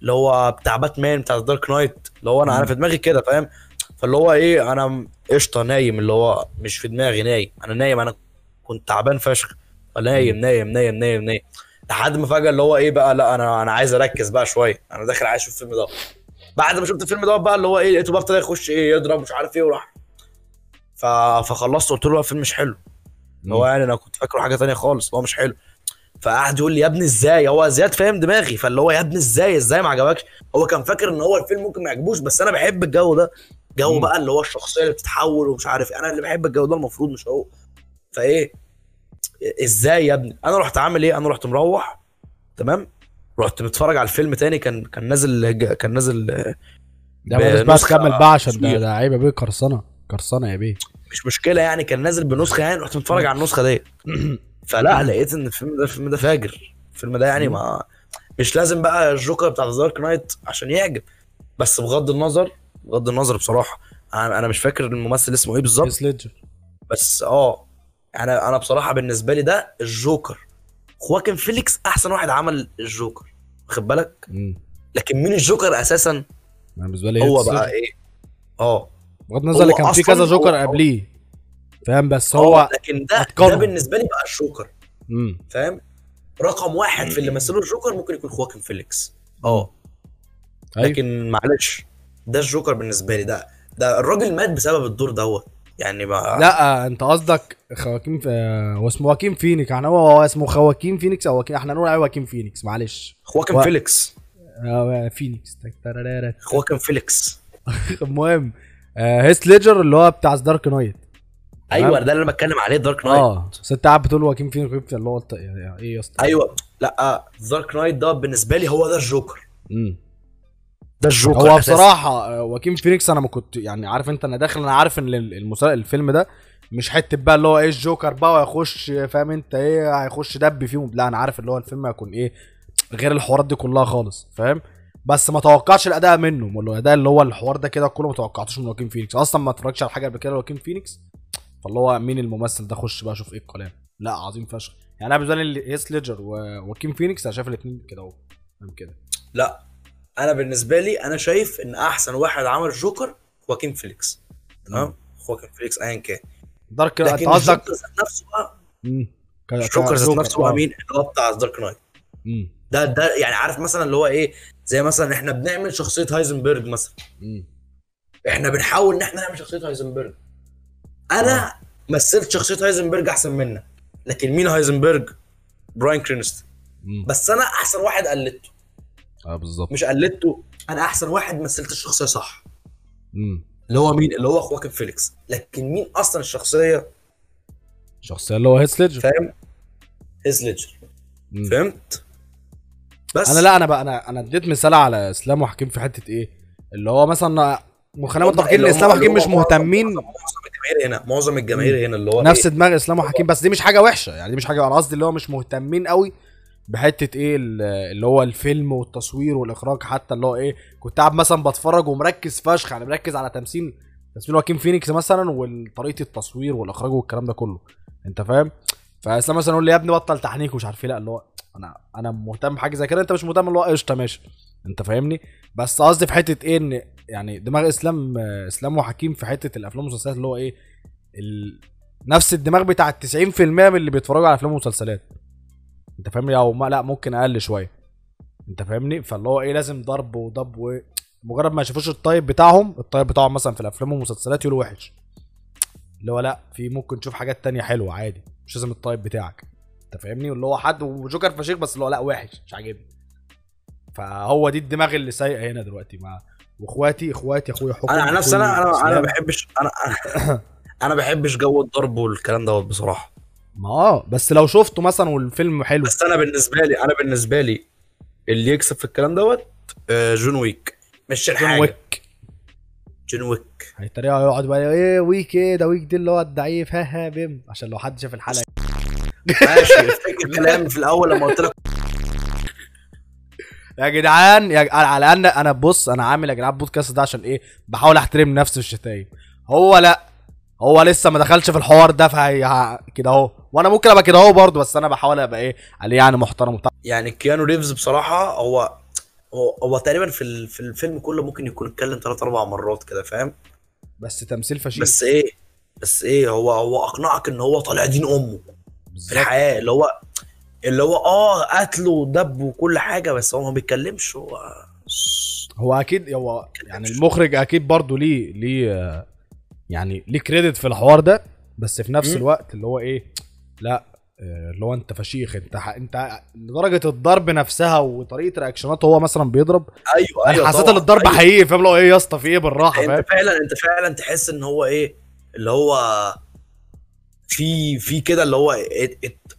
اللي هو بتاع باتمان بتاع دارك نايت اللي هو أنا أنا في دماغي كده فاهم؟ فاللي هو إيه أنا قشطة نايم اللي هو مش في دماغي نايم. أنا نايم أنا كنت تعبان فشخ. نايم نايم نايم نايم نايم. لحد ما فجأة اللي هو إيه بقى لأ أنا أنا عايز أركز بقى شوية. أنا داخل عايز أشوف الفيلم ده. بعد ما شفت الفيلم ده بقى اللي هو إيه لقيته بقى ابتدى يخش إيه يضرب مش عارف إيه وراح. ف... فخلصت قلت له الفيلم مش حلو. هو يعني أنا كنت فاكره حاجة تانية خالص هو مش حلو. فقعد يقول لي يا ابني إزاي؟ هو زياد فاهم دماغي فاللي هو يا ابني إزاي؟ إزاي ما عجبكش؟ هو كان فاكر إن هو الفيلم ممكن ما يعجبوش بس أنا بحب الجو ده جو. بقى اللي هو الشخصية اللي بتتحول ومش عارف إيه. أنا اللي بحب الجو ده المفروض مش هو. فإيه؟ إزاي يا ابني؟ أنا رحت عامل إيه؟ أنا رحت مروح تمام؟ رحت متفرج على الفيلم تاني كان كان نازل كان نازل ده بنسخة تكمل بقى عشان ده. ده عيب يا بيه قرصنه قرصنه يا بيه. مش مشكلة يعني كان نازل بنسخة يعني رحت متفرج على النسخة ديت. فلا لقيت إن الفيلم ده الفيلم ده فاجر. الفيلم ده يعني ما مش لازم بقى الجوكر بتاع The Dark Knight عشان يعجب. بس بغض النظر بغض النظر بصراحة أنا مش فاكر الممثل اسمه إيه بالظبط. بس آه أنا أنا بصراحة بالنسبة لي ده الجوكر. خواكين فينيكس أحسن واحد عمل الجوكر. واخد بالك؟ لكن مين الجوكر أساسا؟ أنا بالنسبة لي هو بقى. إيه؟ آه. بغض النظر كان في كذا جوكر قبليه. فاهم؟ بس هو هو لكن ده. ده بالنسبة لي بقى الجوكر. فاهم؟ رقم واحد في اللي مثلوا الجوكر ممكن يكون خواكين فيليكس. آه. أيوة. لكن معلش ده الجوكر بالنسبة لي. ده ده الراجل مات بسبب الدور دوت. يعني ما لا أنت قصدك خواكين في... هو اسمه واكين فينيكس. يعني هو اسمه خواكين فينيكس أو واكين إحنا نقول عليه واكين فينيكس معلش. خواكين و- فيليكس. آه، فينيكس. خواكين فيليكس. المهم آه، هيث ليدجر اللي هو بتاع Dark Knight. أيوه ده اللي أنا بتكلم عليه Dark Knight آه بس أنت قاعد بتقول واكين فينيكس اللي هو يعني إيه يا اسطى؟ أيوه. لا Dark Knight ده بالنسبة لي هو ده الجوكر. مم. ده الجوكر هو. بصراحة آه، واكين فينيكس أنا ما كنت يعني عارف أنت أنا داخل أنا عارف إن المسا... الفيلم ده مش حتة بقى اللي هو إيه الجوكر بقى ويخش فاهم أنت إيه هيخش دب فيهم. لا أنا عارف اللي هو الفيلم هيكون إيه غير الحوارات دي كلها خالص فاهم؟ بس ما توقعتش الأداء منه ولا الأداء اللي هو الحوار ده كده كله ما توقعتوش من واكين فينيكس. أصلا ما اتفرجتش على حاجة قبل كده واكين فينيكس. فاللي هو مين الممثل ده؟ خش بقى أشوف إيه الكلام. لا عظيم فشخ. يعني أنا بالنسبة لي هيث ليدجر وواكين فينيكس أنا شايف الاثنين كده أهو. فاهم كده. لا أنا بالنسبة لي أنا شايف إن أحسن واحد عمل جوكر خواكين فيليكس. تمام؟ خواكين فيليكس ايا كان. دارك انت قصدك نفسه بقى الجوكر ذات نفسه بقى آه. مين؟ اللي هو بتاع Dark Knight. ده ده يعني عارف مثلا اللي هو إيه؟ زي مثلا إحنا بنعمل شخصية هايزنبرج مثلا. مم. إحنا بنحاول إن إحنا نعمل شخصية هايزنبرج. أنا مثلت شخصية هايزنبرج أحسن منك لكن مين هايزنبرج؟ براين كرانستون. بس أنا أحسن واحد قلدته. آه بالظبط. مش قلدته أنا أحسن واحد مثلت الشخصية صح. مم. اللي هو مين؟ اللي هو خواكين فيليكس. لكن مين أصلا الشخصية؟ الشخصيه اللي هو هيث ليدجر. فاهم؟ هيث ليدجر. فهمت؟ بس أنا لا أنا بقى أنا أنا اديت مثال على إسلام وحكيم في حتة إيه؟ اللي هو مثلا خلينا متفقين ان إسلام وحكيم مش مهتمين. الجماهير هنا معظم الجماهير هنا اللي هو نفس إيه؟ دماغ إسلام وحكيم بس دي مش حاجة وحشة يعني دي مش حاجة أنا قصدي اللي هو مش مهتمين قوي بحتة إيه ال- اللي هو الفيلم والتصوير والإخراج حتى اللي هو إيه كنت قاعد مثلا بتفرج ومركز فشخ يعني مركز على تمثيل تمثيل واكين فينيكس مثلا وطريقة التصوير والإخراج والكلام ده كله أنت فاهم؟ فإسلام مثلا يقول لي يا ابني بطل تحنيك ومش عارف إيه لا اللي هو أنا أنا مهتم بحاجة زي كده أنت مش مهتم اللي هو قشطة ماشي. انت فاهمني؟ بس قصدي في حتة إيه إن يعني دماغ إسلام إسلام وحكيم في حتة الأفلام والمسلسلات اللي هو إيه ال... نفس الدماغ بتاع ال 90% من اللي بيتفرجوا على أفلام ومسلسلات. أنت فاهمني؟ أو ما لا ممكن أقل شوية. أنت فاهمني؟ فاللي هو إيه لازم ضرب وضب و مجرد ما يشوفوش الطيب بتاعهم الطيب بتاعهم مثلا في الأفلام والمسلسلات يقولوا وحش. اللي هو لا في ممكن تشوف حاجات تانية حلوة عادي مش لازم الطيب بتاعك. أنت فاهمني؟ واللي هو حد وجوكر فشيخ بس اللي هو لا وحش مش عاجبني. فهو دي الدماغ اللي سايقة هنا دلوقتي. مع واخواتي إخواتي أخويا حكم أنا عن نفسي أنا أنا أنا. ما بحبش أنا أنا ما بحبش جو الضرب والكلام دوت بصراحة. ما آه بس لو شفته مثلا والفيلم حلو. بس أنا بالنسبة لي أنا بالنسبة لي اللي يكسب في الكلام دوت آه، جون ويك. مش جون الحاجة ويك. جون ويك. هيتريقوا يقعد بقى إيه ويك إيه ده ويك دي اللي هو الضعيف ها ها بيم. عشان لو حد شاف الحلقة. ماشي افتكر كلامي في الأول لما قلت لك يا جدعان يا على الاقل أنا بص أنا عامل يا جدعان بودكاست ده عشان إيه؟ بحاول أحترم نفسي في الشتايم. هو لأ هو لسه ما دخلش في الحوار ده فهي كده أهو. وأنا ممكن أبقى كده أهو برضه بس أنا بحاول أبقى إيه؟ عليه يعني محترم وبتاع. يعني كيانو ريفز بصراحة هو هو, هو تقريبا في ال- في الفيلم كله ممكن يكون اتكلم ثلاث أربع مرات كده فاهم؟ بس تمثيل فشيخ. بس إيه بس إيه هو هو أقنعك إن هو طالع دين أمه. في بالظبط. الحياة اللي هو اللي هو آه قتل ودب وكل حاجة بس هو ما بيتكلمش هو هو أكيد هو يعني المخرج أكيد برضه ليه ليه يعني ليه كريدت في الحوار ده بس في نفس. الوقت اللي هو إيه لأ آه، اللي هو أنت فشيخ أنت ح... أنت لدرجة الضرب نفسها وطريقة رياكشناته هو مثلا بيضرب أيوه أيوه حسيت إن الضرب أيوة. حقيقي فاهم اللي هو إيه يا اسطى في إيه بالراحة فاهم انت فعلا أنت فعلا تحس إن هو إيه اللي هو في في كده اللي هو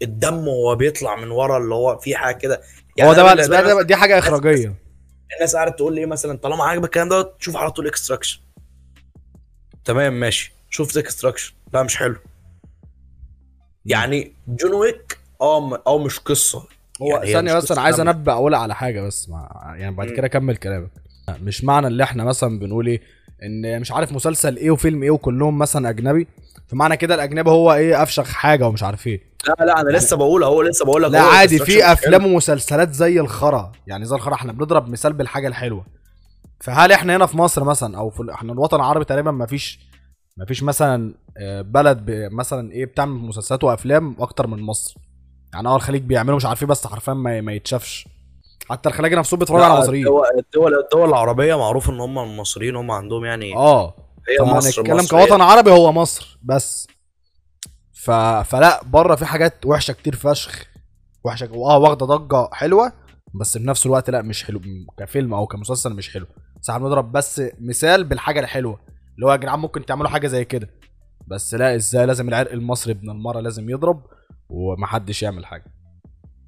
الدم وهو بيطلع من ورا اللي هو في حاجة كده. هو ده بقى ده, دي حاجة إخراجية. الناس قاعدة تقول لي إيه مثلا؟ طالما عاجبك الكلام ده شوف على طول Extraction تمام ماشي. شفت Extraction لا مش حلو. يعني جون ويك آه م- آه مش قصة. هو يعني ثانية بس أنا عايز. أنبه أقول على حاجة بس مع يعني بعد. كده كمل كلامك. مش معنى اللي إحنا مثلا بنقول إيه؟ إن مش عارف مسلسل إيه وفيلم إيه وكلهم مثلا أجنبي فمعنى كده الأجنبي هو إيه أفشخ حاجة ومش عارف إيه. لا لا أنا لسه بقول أهو لسه بقول لك لا عادي في. أفلام ومسلسلات زي الخرا يعني زي الخرا إحنا بنضرب مثال بالحاجة الحلوة. فهل إحنا هنا في مصر مثلا أو في إحنا الوطن العربي تقريبا ما فيش ما فيش مثلا آه، بلد مثلا إيه بتعمل مسلسلات وأفلام أكتر من مصر. يعني آه الخليج بيعملوا مش عارف إيه بس حرفيا ما, ما يتشافش. حتى الخلايجه نفسهم بيتفرجوا على مصريين. الدول الدول العربية معروف إن هم المصريين هم عندهم يعني آه. هي مصر هنتكلم كوطن عربي هو مصر بس. ف... فلا بره في حاجات وحشة كتير فشخ. وحشة آه واخدة ضجة حلوة بس في نفس الوقت لا مش حلو. كفيلم أو كمسلسل مش حلو. بس بنضرب بس مثال بالحاجة الحلوة. اللي هو يا جدعان ممكن تعملوا حاجة زي كده. بس لا إزاي لازم العرق المصري ابن المرة لازم يضرب ومحدش يعمل حاجة.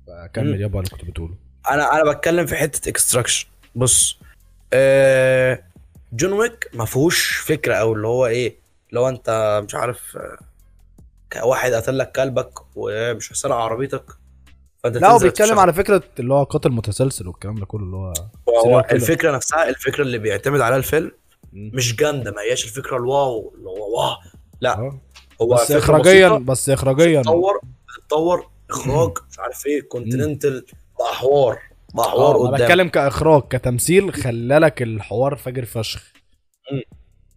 فكمل. يابا اللي كنت بتقوله. أنا أنا بتكلم في حتة Extraction بص آه جون ويك ما فيهوش فكرة أو اللي هو إيه لو أنت مش عارف آه، واحد قتل لك كلبك ومش هيسرق عربيتك فأنت لا هو بيتكلم. على فكرة اللي هو قاتل متسلسل والكلام ده كله اللي هو هو. الفكرة نفسها الفكرة اللي بيعتمد عليها الفيلم. مش جامدة ما هياش الفكرة ال wow اللي هو wow لا آه. هو بس اخراجيا بس اخراجيا بتتطور بتتطور إخراج مش عارف إيه Continental بقى حوار بقى حوار أنا قدام. بتكلم كإخراج كتمثيل خلالك الحوار فاجر فشخ.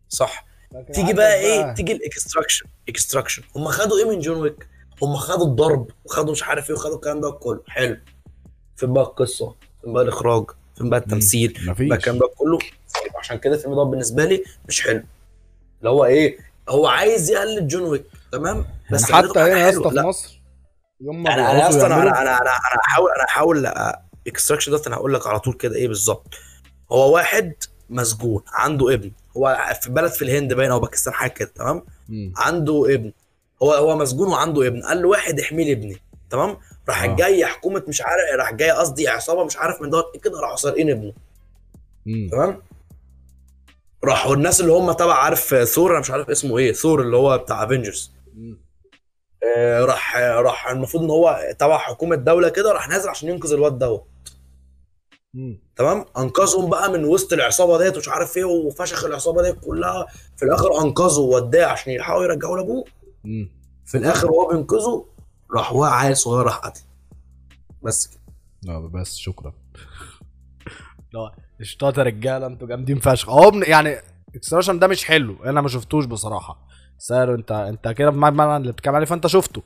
صح. تيجي بقى إيه؟ تيجي ال Extraction Extraction هم خدوا إيه من جون ويك هم خدوا الضرب وخدوا مش عارف إيه وخدوا الكلام ده كله. حلو. فين بقى القصة؟ فين بقى الإخراج؟ فين بقى التمثيل؟ فين مفيش. بقى الكلام ده كله؟ عشان كده الفيلم ده بالنسبة لي مش حلو. اللي هو إيه؟ هو عايز يقلد جون ويك تمام؟ بس بس حتى هنا يا. اسطى في مصر يوم ما أنا أنا أصلا أنا أنا أنا أنا هحاول أنا هحاول Extraction ده أنا هقول لك على طول كده إيه بالظبط. هو واحد مسجون عنده ابن. هو في بلد في الهند باين أو باكستان حاجة كده تمام؟ مم. عنده ابن. هو هو مسجون وعنده ابن. قال له واحد احمي لي ابني تمام؟ راح آه. جاي حكومة مش عارف راح جاي قصدي عصابة مش عارف من دوت كده راحوا سارقين ابنه. مم. تمام؟ راحوا الناس اللي هم تبع عارف ثور؟ أنا مش عارف اسمه إيه ثور اللي هو بتاع Avengers. آه، راح راح المفروض إن هو تبع حكومة دولة كده راح نازل عشان ينقذ الواد دوت. تمام؟ أنقذهم بقى من وسط العصابة ديت ومش عارف إيه وفشخ العصابة ديت كلها. في الآخر انقذه ووداه عشان يلحقوا يرجعوا لأبوه. في الآخر وهو بينقذه راح واقع عيل صغير راح قتل. بس كده. لا بس شكرا. لا اشطاط يا رجالة أنتوا جامدين فشخ. اهو يعني Extraction ده مش حلو أنا ما شفتوش بصراحة. سعره انت انت كده بمعنى اللي بتتكلم عليه فانت شفته.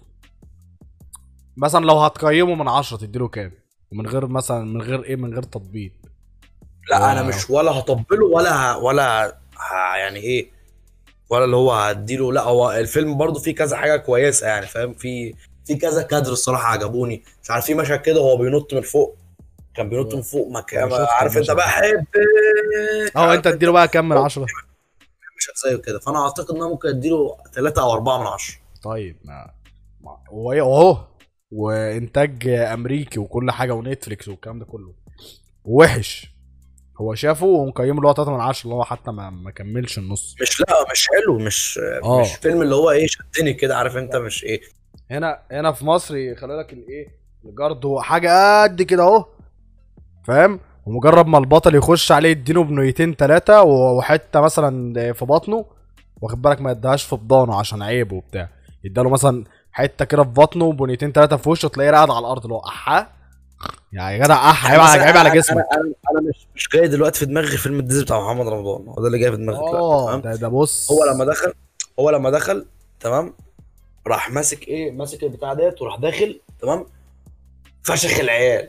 مثلا لو هتقيمه من 10 تديله كام؟ ومن غير مثلا من غير إيه؟ من غير تطبيق. لا أنا واو. مش ولا هطبله ولا ه... ولا ه... يعني إيه ولا اللي هو هديله. لا هو الفيلم برضو فيه كذا حاجة كويسة يعني فاهم؟ في في كذا كادر الصراحة عجبوني. مش عارف في مشهد كده هو بينط من فوق. كان بينط من فوق ما كان أنا شفت عارف انت بقى. حب آه انت تديله بقى كام من 10 مشهد زيه كده فأنا أعتقد إن أنا ممكن أديله 3 أو 4 من 10 طيب ما ما- هو إيه؟ أهو. وإنتاج أمريكي وكل حاجة ونتفليكس والكلام ده كله. وحش هو شافه ومقيمه اللي هو 3 من 10 اللي هو حتى ما, ما كملش النص. مش لا مش حلو مش آه. مش فيلم اللي هو إيه شدني كده عارف أنت مش إيه. هنا هنا في مصر يخلي لك الإيه؟ الجارد هو حاجة قد كده أهو. فاهم؟ ومجرد ما البطل يخش عليه يديله بنيتين تلاتة وحتة مثلا في بطنه واخد بالك ما يديهاش في بضانه عشان عيب وبتاع. يداله مثلا حتة كده في بطنه وبنيتين تلاتة في وشه تلاقيه قاعد على الأرض اللي هو أحا. يعني يا جدع أحا عيب على عيب على جسمك أنا أنا, أنا مش مش جاي دلوقتي في دماغي فيلم الديزل بتاع محمد رمضان. هو ده اللي جاي في دماغي آه تمام؟ ده ده بص. هو لما دخل هو لما دخل تمام؟ راح ماسك إيه؟ ماسك البتاع ديت وراح داخل تمام؟ فشخ العيال.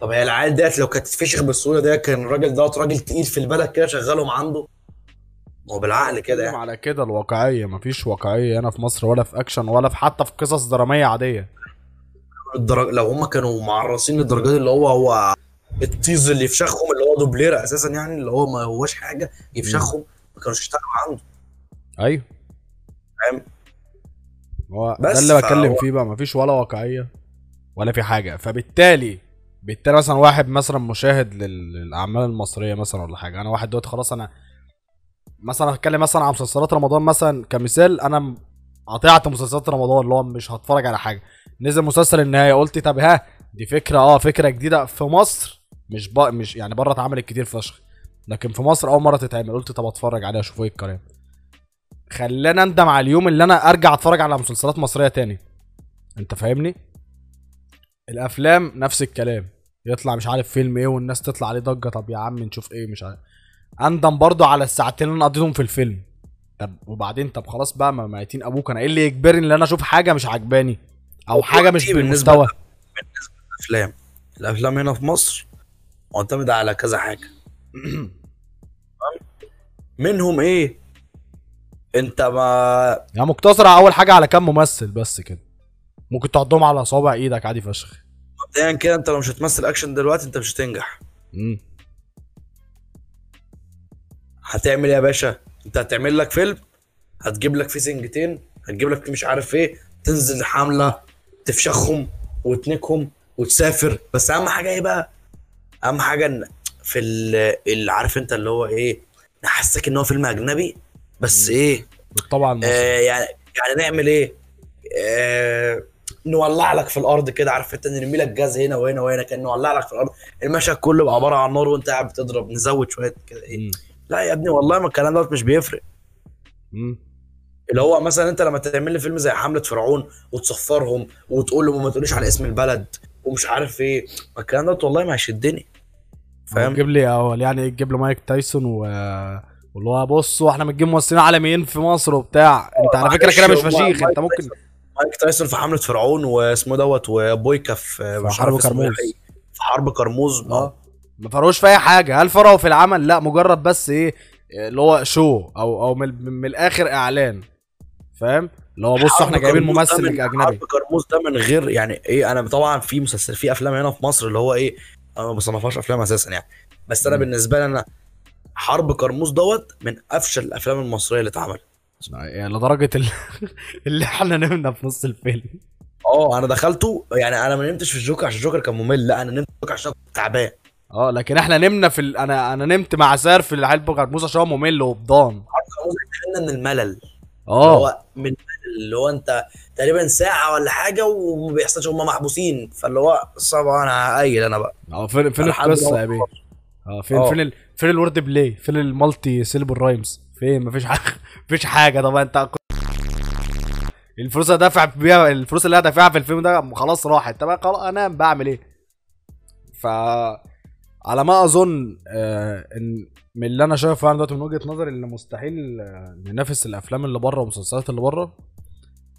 طب هي العيال ديت لو كانت تتفشخ بالسهوله ديت كان الراجل دوت راجل تقيل في البلد كده شغالهم عنده. ما هو بالعقل كده يعني. على كده الواقعية مفيش واقعية هنا في مصر ولا في أكشن ولا في حتى في قصص درامية عادية. الدرج... لو هم كانوا معرصين الدرجات اللي هو هو الطيز اللي يفشخهم اللي هو دوبلير أساسا يعني اللي هو ما هوش حاجة يفشخهم ما كانوش يشتغلوا عنده. أيوه. فاهم؟ هو ده اللي بتكلم فيه بقى مفيش ولا واقعية ولا في حاجة. فبالتالي بالتالي مثلا واحد مثلا مشاهد لل- للأعمال المصرية مثلا ولا حاجة. أنا واحد دلوقتي خلاص أنا مثلا هتكلم مثلا عن مسلسلات رمضان مثلا كمثال أنا قطعت مسلسلات رمضان اللي هو مش هتفرج على حاجة. نزل مسلسل النهاية قلت طب ها دي فكرة آه فكرة جديدة. في مصر مش بق... مش يعني بره اتعملت كتير فشخ لكن في مصر أول مرة تتعمل. قلت طب أتفرج عليها أشوف إيه الكلام. خلاني أندم على اليوم اللي أنا أرجع أتفرج على مسلسلات مصرية تاني. أنت فاهمني؟ الأفلام نفس الكلام. يطلع مش عارف فيلم إيه والناس تطلع عليه ضجة. طب يا عم نشوف إيه مش عارف. اندم برضو على الساعتين اللي أنا قضيتهم في الفيلم. طب وبعدين طب خلاص بقى ما ميتين أبوك. أنا إيه اللي يجبرني إن أنا أشوف حاجة مش عاجباني أو حاجة مش دلوقتي بالنسبة بالمستوى. الأفلام. هنا في مصر معتمدة على كذا حاجة. منهم إيه؟ أنت ما يعني مقتصرة أول حاجة على كام ممثل بس كده. ممكن تحطهم على صوابع إيدك عادي فشخ. مبدئيا كده انت لو مش هتمثل اكشن دلوقتي انت مش هتنجح. مم. هتعمل إيه يا باشا؟ انت هتعمل لك فيلم هتجيب لك فيه سنجتين هتجيب لك فيه مش عارف إيه تنزل حملة تفشخهم وتنكهم وتسافر. بس أهم حاجة إيه بقى؟ أهم حاجة إن في ال- اللي عارف أنت اللي هو إيه نحسك إن هو فيلم أجنبي بس. إيه؟ المصري آه يعني يعني نعمل إيه؟ آه نولع لك في الأرض كده عارف أنت؟ نرمي لك جاز هنا وهنا وهنا كان نولع لك في الأرض. المشهد كله بقى عبارة عن نار وأنت قاعد بتضرب نزود شوية كده إيه. لا يا ابني والله ما الكلام دوت مش بيفرق. مم. اللي هو مثلا أنت لما تعمل لي فيلم زي حملة فرعون وتصفرهم وتقول لهم ما تقوليش على اسم البلد ومش عارف إيه ما الكلام دوت والله ما هيشدني. فاهم؟ تجيب لي اول يعني تجيب لي مايك تايسون و واللي هو بصوا إحنا بنجيب ممثلين عالميين في مصر وبتاع. أنت على فكرة كده مش فشيخ أنت ممكن مايك تايسون في حملة فرعون واسمه دوت وبويكا في في مش حرب عارف اسمه إيه كرموز. في حرب كرموز. آه. ما فرقوش في أي حاجة. هل فرقوا في العمل؟ لا مجرد بس إيه اللي هو شو أو أو من, من الآخر إعلان. فاهم؟ اللي هو حرب إحنا جايبين ممثل من- أجنبي. حرب كرموز ده من غير يعني إيه أنا طبعا في مسلسل في أفلام هنا في مصر اللي هو إيه أنا ما بصنفهاش أفلام أساسا يعني. بس أنا مم. بالنسبة لي أنا حرب كرموز دوت من أفشل الأفلام المصرية اللي اتعملت. يعني لدرجة ال- اللي إحنا نمنا في نص الفيلم. آه أنا دخلته يعني أنا ما نمتش في الجوكر عشان الجوكر كان ممل لا أنا نمت في الجوكر عشان تعبان. آه لكن إحنا نمنا في ال... أنا أنا نمت مع سار في العيال بوكر عشان هو ممل وبضان. إحنا من الملل. آه. هو من اللي هو انت تقريبا ساعة ولا حاجة وما بيحصلش هم محبوسين. فاللي هو طبعا أنا هقيل أنا بقى. آه فين فين القصة يا بيه؟ آه فين آه. فين ال... فين الورد بلاي؟ فين المالتي سيلبل رايمز؟ فين؟ مفيش حاجة. مفيش حاجة. طب انت الفلوس اللي دافع بيها الفلوس اللي هدفعها في الفيلم ده خلاص راحت. طب خلاص انام بعمل إيه؟ ف على ما اظن آه ان من اللي أنا شايفه أنا دلوقتي من وجهة نظري ان مستحيل آه، ننافس الافلام اللي بره والمسلسلات اللي بره.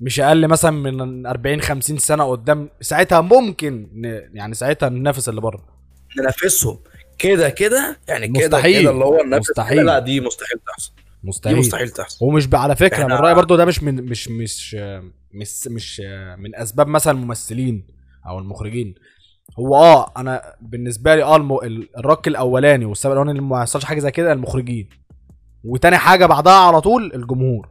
مش أقل مثلا من 40 50 سنة قدام. ساعتها ممكن ن... يعني ساعتها ننافس اللي بره. ننافسهم. كده كده؟ يعني كده مستحيل. كده اللي هو مستحيل. لا دي مستحيل تحصل. مستحيل. مستحيل تحصل. ومش على فكرة من رأيي برضو ده مش من مش مش مش مش من أسباب مثلا الممثلين أو المخرجين. هو آه أنا بالنسبة لي آه الرك الأولاني والسبب الأولاني اللي ما يحصلش حاجة زي كده المخرجين. وتاني حاجة بعدها على طول الجمهور.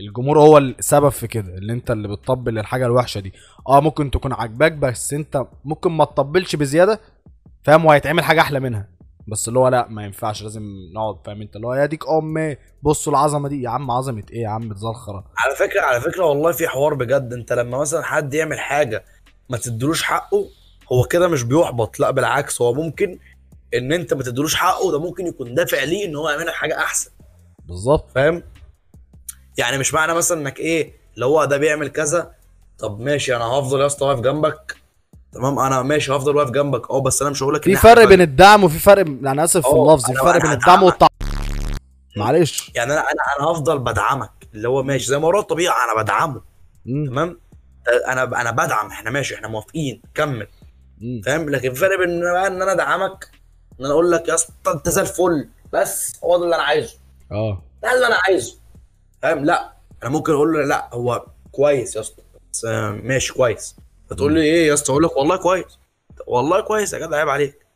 الجمهور هو السبب في كده اللي أنت اللي بتطبل الحاجة الوحشة دي. آه ممكن تكون عاجباك بس أنت ممكن ما تطبلش بزيادة فاهم؟ وهيتعمل حاجة أحلى منها. بس اللي هو لا ما ينفعش لازم نقعد فاهم انت؟ اللي هو يا ديك أمي بصوا العظمة دي. يا عم عظمة إيه يا عم؟ تزخره على فكرة على فكرة والله في حوار بجد. انت لما مثلا حد يعمل حاجة ما تدلوش حقه هو كده مش بيحبط. لا بالعكس هو ممكن إن انت ما تدلوش حقه ده ممكن يكون دافع ليه إن هو يعمل لك حاجة أحسن. بالظبط. فاهم؟ يعني مش معنى مثلا إنك إيه اللي هو ده بيعمل كذا. طب ماشي أنا هفضل يا اسطى واقف جنبك. تمام؟ أنا ماشي هفضل واقف جنبك. آه بس أنا مش هقول لك في فرق بين الدعم وفي فرق أنا أسف في اللفظ في فرق بين الدعم. والتع معلش. يعني أنا أنا أنا هفضل بدعمك اللي هو ماشي. زي ما هو الطبيعي أنا بدعمه. تمام؟ أنا أنا بدعم. إحنا ماشي إحنا موافقين. كمل. فاهم؟ لكن فرق بين إن أنا أدعمك إن أنا أقول لك يا اسطى أنت زي الفل. بس هو ده اللي أنا عايزه. آه. ده اللي أنا عايزه. فاهم؟ لا. أنا ممكن أقول له لا هو كويس يا اسطى. بس آه، ماشي كويس. فتقول لي إيه يا اسطى؟ أقول لك والله كويس. والله كويس يا جدع عيب عليك.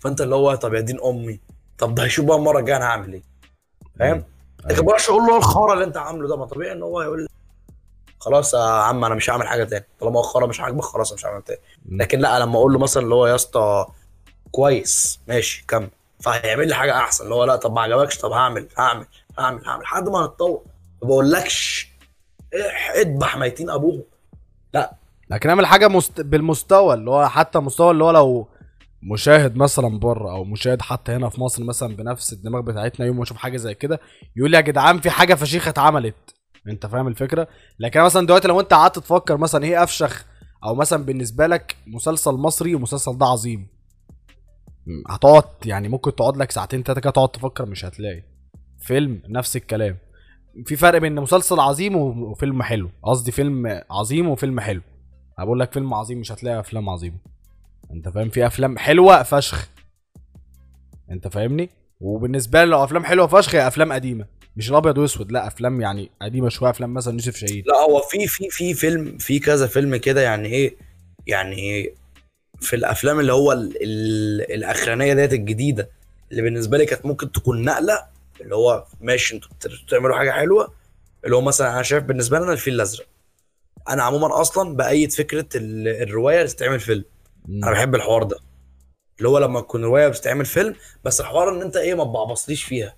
فأنت اللي هو طب يا دين أمي طب ده هيشوف بقى المرة الجاية أنا هعمل إيه؟ فاهم؟ لكن ما أقول له الخرا اللي أنت عامله ده ما طبيعي إن هو يقول لي خلاص يا عم أنا مش هعمل حاجة تاني. طالما هو الخرا مش عاجبك خلاص مش هعمل تاني. لكن لا لما أقول له مثلا اللي هو يا اسطى كويس ماشي كمل. فهيعمل لي حاجة أحسن اللي هو لا طب ما عجبكش طب هعمل هعمل هعمل هعمل. لحد ما نتطور ما بقولكش إح- اذبح ميتين ابوهم لكن اعمل حاجة مست... بالمستوى اللي هو حتى مستوى اللي هو لو مشاهد مثلا بره أو مشاهد حتى هنا في مصر مثلا بنفس الدماغ بتاعتنا يوم ما يشوف حاجة زي كده يقول لي يا جدعان في حاجة فشيخة اتعملت. أنت فاهم الفكرة؟ لكن أنا مثلا دلوقتي لو أنت قعدت تفكر مثلا إيه أفشخ أو مثلا بالنسبة لك مسلسل مصري والمسلسل ده عظيم هتقعد يعني ممكن تقعد لك ساعتين تلاتة كده تقعد تفكر مش هتلاقي. فيلم نفس الكلام. في فرق بين مسلسل عظيم وفيلم حلو. قصدي فيلم عظيم وفيلم حلو. أنا بقول لك فيلم عظيم مش هتلاقي أفلام عظيمة. أنت فاهم؟ في أفلام حلوة فشخ. أنت فاهمني؟ وبالنسبة لي لو أفلام حلوة فشخ هي أفلام قديمة. مش الأبيض وأسود لا أفلام يعني قديمة شوية أفلام مثلا يوسف شاهين لا هو في في في فيلم في كذا فيلم كده يعني إيه يعني إيه في الأفلام اللي هو ال ال الأخرانية ديت الجديدة اللي بالنسبة لي كانت ممكن تكون نقلة اللي هو ماشي أنتوا بت- بتعملوا حاجة حلوة اللي هو مثلا أنا شايف بالنسبة لنا الفيل الأزرق. أنا عموما أصلا بأيد فكرة ال- الرواية اللي تتعمل فيلم. أنا بحب الحوار ده. اللي هو لما تكون رواية بتتعمل فيلم بس الحوار إن أنت إيه ما تبعبصليش فيها.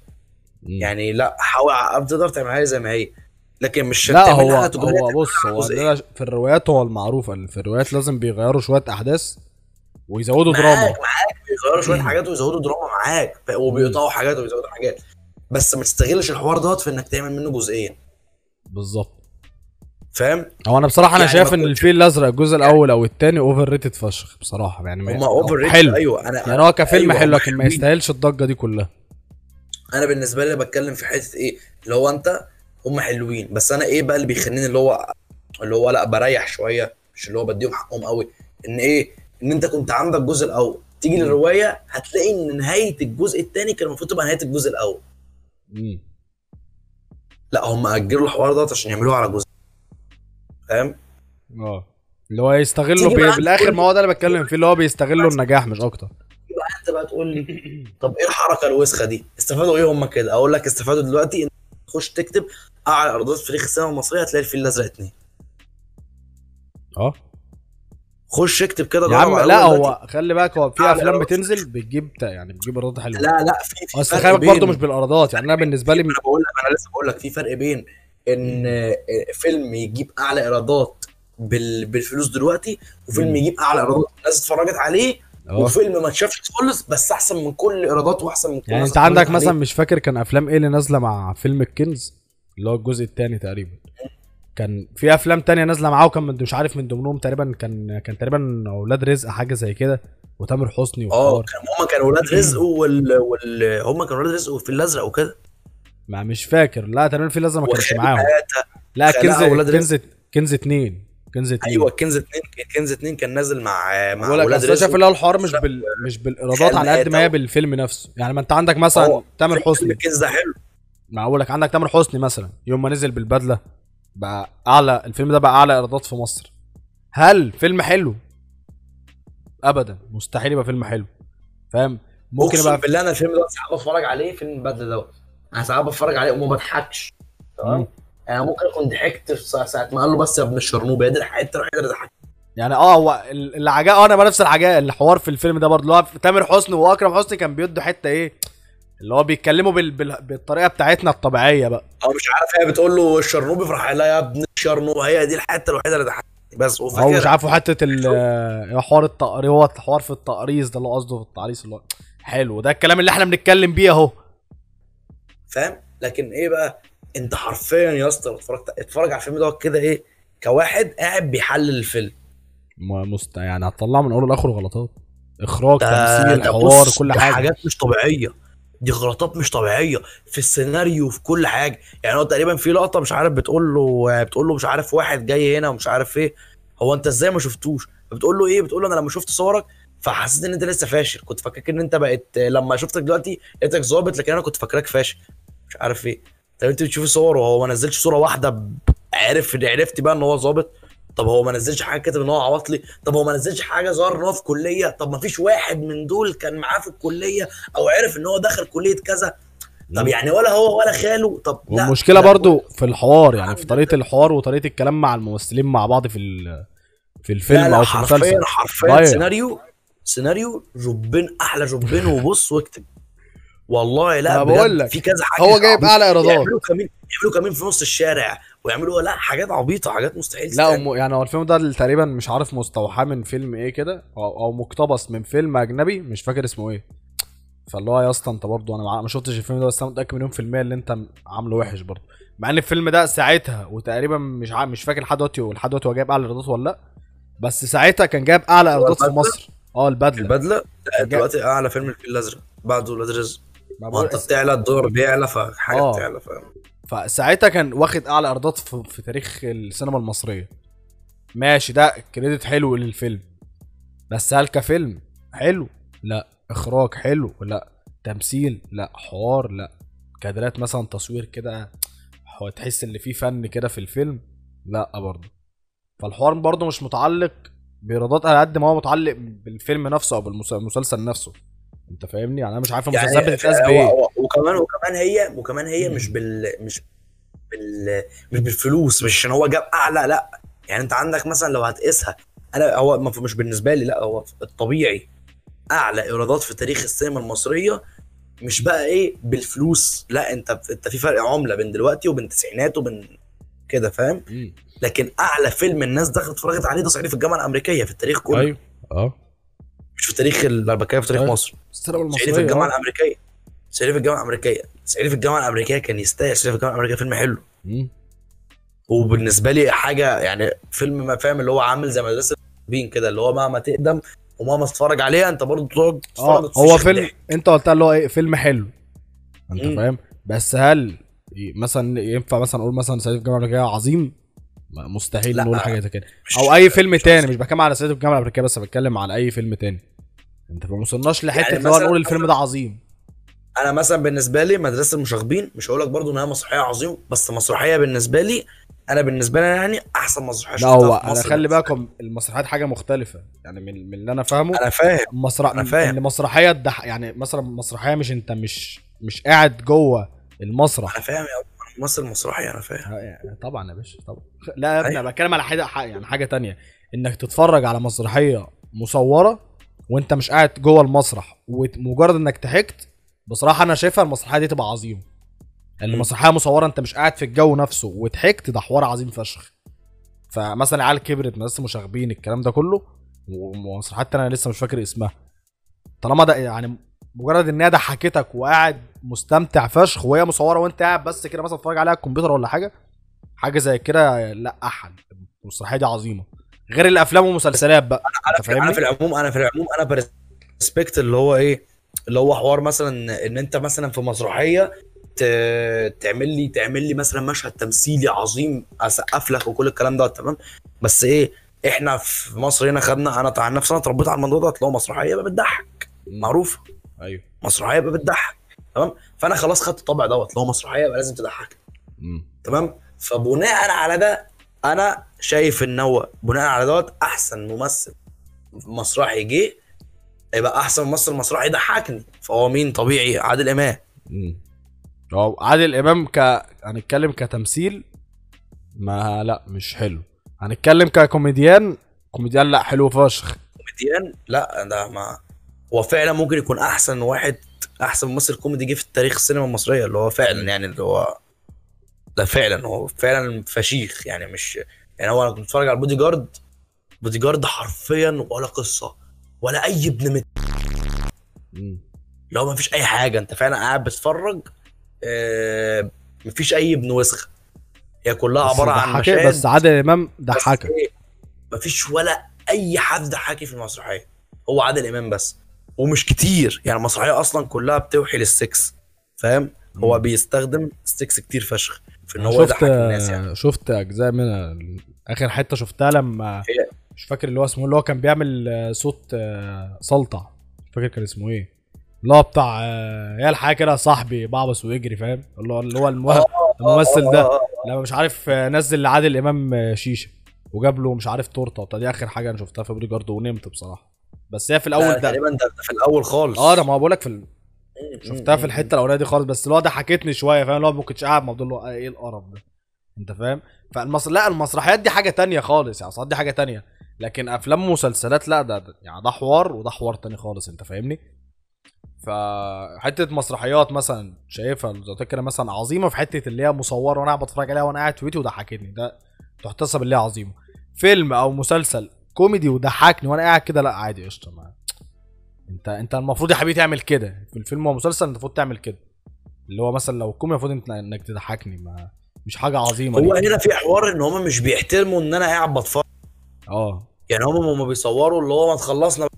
يعني لا حاول تقدر تعملها لي زي ما هي. لكن مش لا هو هو بص هو. عندنا في الروايات هو المعروف. ان في الروايات لازم بيغيروا شوية أحداث ويزودوا معاك دراما. معاك. بيغيروا شوية حاجات ويزودوا دراما معاك. وبيقطعوا حاجات ويزودوا حاجات. بس ما تستغلش الحوار دوت في إنك تعمل منه جزئين. بالظبط. فاهم؟ هو أنا بصراحة أنا يعني شايف إن الفيل الأزرق الجزء الأول أو الثاني overrated فشخ بصراحة. يعني ما- هما over حلو. أيوه أنا يعني هو كفيلم أيوة، حلو لكن ما. يستاهلش الضجة دي كلها. أنا بالنسبة لي بتكلم في حتة إيه اللي هو أنت هم حلوين بس أنا إيه بقى اللي بيخليني اللي هو اللي هو لا بريح شوية مش اللي هو بديهم حقهم قوي. إن إيه إن أنت كنت عندك الجزء الأول تيجي للرواية هتلاقي إن نهاية الجزء الثاني كان المفروض تبقى نهاية الجزء الأول. مم. لا هم أجلوا الحوار دوت عشان يعملوه على جزء فاهم آه اللي هو يستغلوا تيجي بي... بالآخر ما هو ده اللي بتكلم فيه اللي هو بيستغلوا النجاح مش أكتر يبقى أنت بقى تقول لي طب إيه الحركة الوسخة دي؟ استفادوا إيه هم كده؟ أقول لك استفادوا دلوقتي إن تخش تكتب أعلى إيرادات في تاريخ السينما المصرية هتلاقي الفيل الأزرق اتنين آه خش اكتب كده يا عم لا. هو خلي بالك هو في أفلام. بتنزل بتجيب يعني بتجيب إيرادات حلوة لا لا في في أصل خلي بالك برضه مش بالإيرادات يعني أنا بالنسبة لي أنا بقول لك أنا لسه بقول لك في فرق بين إن آه، فيلم يجيب أعلى إيرادات بال... بالفلوس دلوقتي وفيلم. يجيب أعلى إيرادات الناس اتفرجت عليه آه. وفيلم ما اتشافش خالص بس أحسن من كل الايرادات وأحسن من كل يعني أنت عندك مثلا. مش فاكر كان أفلام إيه اللي نازلة مع فيلم الكنز؟ اللي هو الجزء الثاني تقريبا. كان في أفلام تانية نازلة معاه وكان من مش عارف من ضمنهم تقريبا كان كان تقريبا أولاد رزق حاجة زي كده وتامر حسني آه كان هم كانوا ولاد رزق وال... وال... هم كانوا ولاد رزق والفيل الأزرق وكده. ما مش فاكر. لا تقريبا في لازم ما كانش معاهم. لا كنز كنز كنز اتنين. كنز اتنين. أيوه كنز اتنين. كنز اتنين كان نازل مع مع ولاد أنا شايف رزق اللي هو الحوار مش بال مش بالإيرادات على قد ما هي بالفيلم نفسه. يعني ما أنت عندك مثلا. تامر حسني. الكنز ده حلو. ما أقول لك عندك تامر حسني مثلا يوم ما نزل بالبدلة بقى اعلى الفيلم ده بقى أعلى إيرادات في مصر. هل فيلم حلو؟ ابدا. مستحيل يبقى فيلم حلو. فاهم؟ ممكن يبقى بالله أنا الفيلم ده ساعات بتفرج عليه فيلم البدلة دوت. أنا ساعات بتفرج عليه وما بضحكش. تمام؟ أنا ممكن اكون ضحكت في ساعه ساعة ما قال له بس يا ابن الشرنوب هي دي الحته الوحيده اللي ضحكت يعني آه هو ال- اللي عجب آه أنا بقى نفس الحاجة الحوار في الفيلم ده برضه اللي هو تامر حسني وأكرم حسني كان بيدوا حتة إيه اللي هو بيتكلموا بال... بال... بالطريقة بتاعتنا الطبيعية بقى. هو مش عارف هي بتقول له الشرنوب يفرح لا يا ابن الشرنوب هي دي الحتة الوحيدة اللي ضحكتني بس هو مش عارفه حتة آه، حوار التقريص هو الحوار في التقريص ده اللي قصده في التعريس اللي هو حلو. ده الكلام اللي إحنا بنتكلم بيه أهو. فاهم؟ لكن إيه بقى؟ أنت حرفيا يا اسطى لو اتفرجت اتفرج على الفيلم دوت كده إيه؟ كواحد قاعد بيحلل الفيلم. م- مست يعني هتطلعه من أوله لآخره غلطات. إخراج تمثيل حوار كل حاجة. حاجات مش طبيعية. دي غلطات مش طبيعية. في السيناريو في كل حاجة. يعني هو تقريبا في لقطة مش عارف بتقول له بتقول له مش عارف واحد جاي هنا ومش عارف إيه. هو أنت إزاي ما شفتوش؟ بتقول له إيه؟ بتقول له أنا لما شفت صورك فحسيت إن أنت لسه فاشل. كنت فاكرك إن أنت بقت لما شفتك دلوقتي لقيتك ظابط لكن أنا كنت فاكراك فاشل. مش عارف إيه. طب انت بتشوفي صور وهو ما نزلش صورة واحدة عرف عرفت بقى ان هو ظابط؟ طب هو ما نزلش حاجة كاتب ان هو عواطلي؟ طب هو ما نزلش حاجة ظهر ان هو في كلية؟ طب ما فيش واحد من دول كان معاه في الكلية أو عرف ان هو دخل كلية كذا؟ طب يعني ولا هو ولا خاله؟ طب لا والمشكلة ده برضو في الحوار يعني في طريقة الحوار وطريقة الكلام مع الممثلين مع بعض في ال... في لا الفيلم لا أو في حرفيا المسلسل. حرفيا ضايع. سيناريو سيناريو جبين أحلى جبين وبص واكتب. والله لا بقول لك، في كذا حاجة هو جايب. أعلى إيرادات. يعملوا كمين يعملوا كمين في نص الشارع ويعملوا لا حاجات عبيطة حاجات مستحيل لا. أم يعني هو الفيلم ده تقريبا مش عارف مستوحاه من فيلم إيه كده أو, أو مقتبس من فيلم أجنبي مش فاكر اسمه إيه. فاللي هو يا اسطى أنت برضه أنا ما شفتش الفيلم ده بس أنا متأكد مليون في المية اللي أنت عامله وحش برضه. مع إن الفيلم ده ساعتها وتقريبا مش عا... مش فاكر لحد دلوقتي لحد دلوقتي هو جايب أعلى إيرادات ولا لأ بس ساعتها كان جايب أعلى إيرادات في؟ مصر. آه البدلة. البدلة؟ دلوقتي أعلى فيلم الفيل الأزرق بعده ولاد رزق انت بتعلى الدولار بيعلى فحاجة آه. بتعلى فساعتها كان واخد أعلى إيرادات في, في تاريخ السينما المصرية. ماشي ده كريدت حلو للفيلم. بس هل كفيلم؟ حلو. لا. إخراج حلو؟ لا. تمثيل؟ لا. حوار؟ لا. كادرات مثلا تصوير كده تحس إن في فن كده في الفيلم؟ لا برضه. فالحوار برضه مش متعلق بإيرادات على قد ما هو متعلق بالفيلم نفسه أو بالمسلسل نفسه. انت فاهمني؟ يعني أنا مش عارف المسلسلات بتتقاس هو- بإيه. وكمان وكمان هي وكمان هي مش بال مش بال مش بالفلوس مش عشان هو جاب أعلى لا. يعني أنت عندك مثلا لو هتقيسها أنا هو مش بالنسبة لي لا. هو الطبيعي أعلى إيرادات في تاريخ السينما المصرية مش بقى إيه بالفلوس. لا أنت أنت في فرق عملة بين دلوقتي وبين التسعينات وبين كده فاهم. لكن أعلى فيلم الناس دخلت اتفرجت عليه ده صعيدي في الجامعة الأمريكية في التاريخ كله. أيوه. آه. مش في تاريخ الاربكيه في تاريخ أيوة. مصر صعيدي في الجامعة آه. الأمريكية صعيدي في الجامعة الأمريكية صعيدي في الجامعة الأمريكية كان يستاهل صعيدي في الجامعة الأمريكية فيلم حلو. وبالنسبة لي حاجة يعني فيلم ما فاهم اللي هو عامل زي مدرسة بين كده اللي هو مهما تقدم ومهما تتفرج عليها أنت برضه تقعد تتفرج وتفشخ هو فيلم ضحك. أنت قلت اللي هو إيه فيلم حلو أنت مم. فاهم بس هل مثلا ينفع مثلا أقول مثلا صعيدي في الجامعة الأمريكية عظيم مستحيل. نقول حاجة زي كده أو أي فيلم مش تاني. مش بتكلم على صعيدي في الجامعة الأمريكية بس بتكلم على أي فيلم تاني انت ما وصلناش لحتة يعني اللي هو نقول الفيلم ده عظيم أنا مثلا بالنسبة لي مدرسة المشاغبين مش هقول لك برضه ان هي مسرحية عظيمه بس مسرحية بالنسبة لي أنا بالنسبة لي يعني أحسن مسرحية لا هو أنا مصر خلي بالكم المسرحيات حاجة مختلفة يعني من, من اللي أنا فاهمه. أنا فاهم مسرح أنا فاهم. إن مسرحية تضح- يعني مثلا مسرحية مش أنت مش مش قاعد جوه المسرح أنا فاهم يا ممثل مسرحي أنا فاهم طبعا يا باشا طبعا لا يا ابني أيوة. أنا بتكلم على حاجة يعني حاجة تانية إنك تتفرج على مسرحية مصورة وانت مش قاعد جوه المسرح ومجرد انك ضحكت بصراحة أنا شايفها المسرحية دي تبقى عظيمة. اللي مم. مسرحيه مصورة أنت مش قاعد في الجو نفسه وضحكت ده حوار عظيم فشخ. فمثلا عيال كبرت ناس مشاغبين الكلام ده كله ومسرحيات أنا لسه مش فاكر اسمها. طالما ده يعني مجرد إن هي ضحكتك وقاعد مستمتع فشخ وهي مصورة وأنت قاعد بس كده مثلا تتفرج عليها على الكمبيوتر ولا حاجة حاجة زي كده لا احد المسرحية دي عظيمة. غير الأفلام والمسلسلات بقى. أنت أنا فاهمني؟ في العموم أنا في العموم أنا بريسبكت اللي هو إيه اللي هو حوار مثلا إن أنت مثلا في مسرحية ت- تعمل لي تعمل لي مثلا مشهد تمثيلي عظيم أسقف لك وكل الكلام ده تمام؟ بس إيه إحنا في مصر هنا خدنا أنا عن نفسي أنا اتربيت على الموضوع ده تلاقوا مسرحية بقى بتضحك. معروفة. أيوه. مسرحية بقى بتضحك تمام؟ فأنا خلاص خدت الطبع دوت لو مسرحية بقى لازم تضحك. تمام؟ فبناء على ده أنا شايف إن هو بناء على دوت أحسن ممثل مسرحي جه يبقى أحسن ممثل مسرحي يضحكني فهو مين؟ طبيعي عادل إمام. هو عادل إمام ك هنتكلم كتمثيل ما لا مش حلو. هنتكلم ككوميديان كوميديان لا حلو فشخ. كوميديان؟ لا ده ما هو فعلا ممكن يكون أحسن واحد أحسن ممثل كوميدي جه في تاريخ السينما المصرية اللي هو فعلا يعني اللي هو ده فعلا هو فعلا فشيخ يعني مش يعني هو أنا كنت بتفرج على البودي جارد بودي جارد حرفيا ولا قصة ولا أي ابن مت. اللي هو مفيش أي حاجة أنت فعلا قاعد بتتفرج آه مفيش أي ابن وسخ. هي كلها عبارة عن مشاهد بس عادل إمام ضحكك إيه، مفيش ولا أي حد ضحكي في المسرحية. هو عادل إمام بس ومش كتير يعني المسرحية أصلا كلها بتوحي للسكس فاهم؟ هو. بيستخدم ستيكس كتير فشخ. في إن هو شفت يضحك الناس يعني. شفت أجزاء منها. آخر حتة شفتها لما مش فاكر اللي هو اسمه اللي هو كان بيعمل آه، صوت آه، سلطع مش فاكر كان اسمه إيه. اللي هو بتاع آه، يا الحاجة كده صاحبي بعبس ويجري فاهم؟ اللي هو الممثل ده. لما مش عارف نزل لعادل إمام شيشة وجاب له مش عارف تورتة. وبتاع دي آخر حاجة أنا شفتها في بري جارد ونمت بصراحة. بس هي في لا، الأول ده. تقريبا ده في الأول خالص. آه ده ما بقول لك في شفتها في الحتة الأولانية دي خالص بس اللي هو ضحكتني شوية فاهم؟ اللي هو ما كنتش قاعد مفضول اللي هو إيه القرف ده؟ أنت فاهم؟ فالمس... لا المسرحيات دي حاجة تانية خالص يعني دي حاجة تانية. لكن أفلام ومسلسلات لا ده, ده يعني ده حوار وده حوار تاني خالص أنت فاهمني؟ فحته مسرحيات مثلا شايفها كده مثلا عظيمة في حتة اللي هي مصورة وأنا قاعد بتفرج عليها وأنا قاعد في بيتي وضحكتني ده تحتسب اللي هي عظيمة. فيلم أو مسلسل كوميدي وضحكني وأنا قاعد كده لا عادي قشطة انت انت المفروض يا حبيبي تعمل كده. في الفيلم ومسلسل انت المفروض تعمل كده. اللي هو مثلا لو كوميدي المفروض انت انك تضحكني ما مش حاجة عظيمة هو. هنا في حوار ان هم مش بيحترموا ان أنا قاعد بتفرج. آه. يعني هم هم بيصوروا اللي هو ما تخلصنا.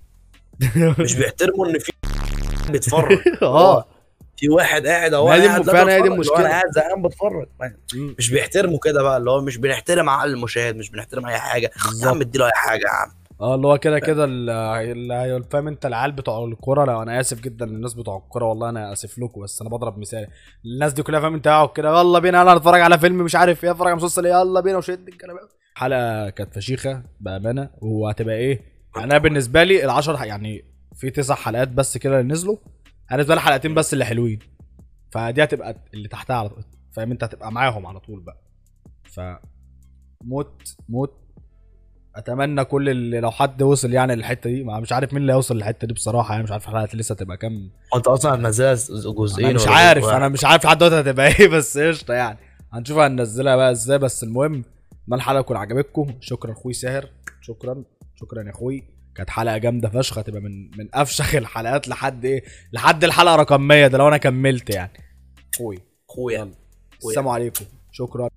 مش بيحترموا ان في بيتفرج. آه. في واحد قاعد أهو قاعد فعلا هي دي المشكلة. أنا قاعد زهقان بتفرج. مش بيحترموا كده بقى اللي هو مش بنحترم عقل المشاهد مش بنحترم أي حاجة. يا. عم اديله أي حاجة يا عم. آه اللي هو كده كده ال- ال- فاهم انت العيال بتوع الكورة لو أنا آسف جدا للناس بتوع الكورة والله أنا آسف لكم بس أنا بضرب مثال. الناس دي كلها فاهم انت قاعد كده يلا بينا يلا نتفرج على فيلم مش عارف إيه اتفرج على مسلسل إيه يلا بينا وشد الكلام. حلقة كانت فشيخة بأمانة وهتبقى إيه؟ أنا بالنسبة لي العشر يعني في تسع حلقات بس كده اللي نزلوا أنا بالنسبة لي حلقتين بس اللي حلوين. فدي هتبقى اللي تحتها على طول فاهم انت؟ هتبقى معاهم على طول بقى. ف موت موت. أتمنى كل اللي لو حد وصل يعني للحتة دي ما مش عارف مين اللي هيوصل للحتة دي بصراحة يعني مش عارف الحلقات لسه تبقى كام. أنت أصلا هتنزلها جزئين أنا مش عارف أنا؟ مش عارف لحد دلوقتي هتبقى إيه بس قشطة يعني. هنشوف هننزلها بقى إزاي بس المهم ما الحلقة تكون عجبتكم. شكرا أخوي ساهر. شكرا شكرا يا أخوي. كانت حلقة جامدة فشخ هتبقى من من أفشخ الحلقات لحد إيه لحد الحلقة رقم 100 ده لو أنا كملت يعني. أخوي. أخويا. السلام عليكم. شكرا.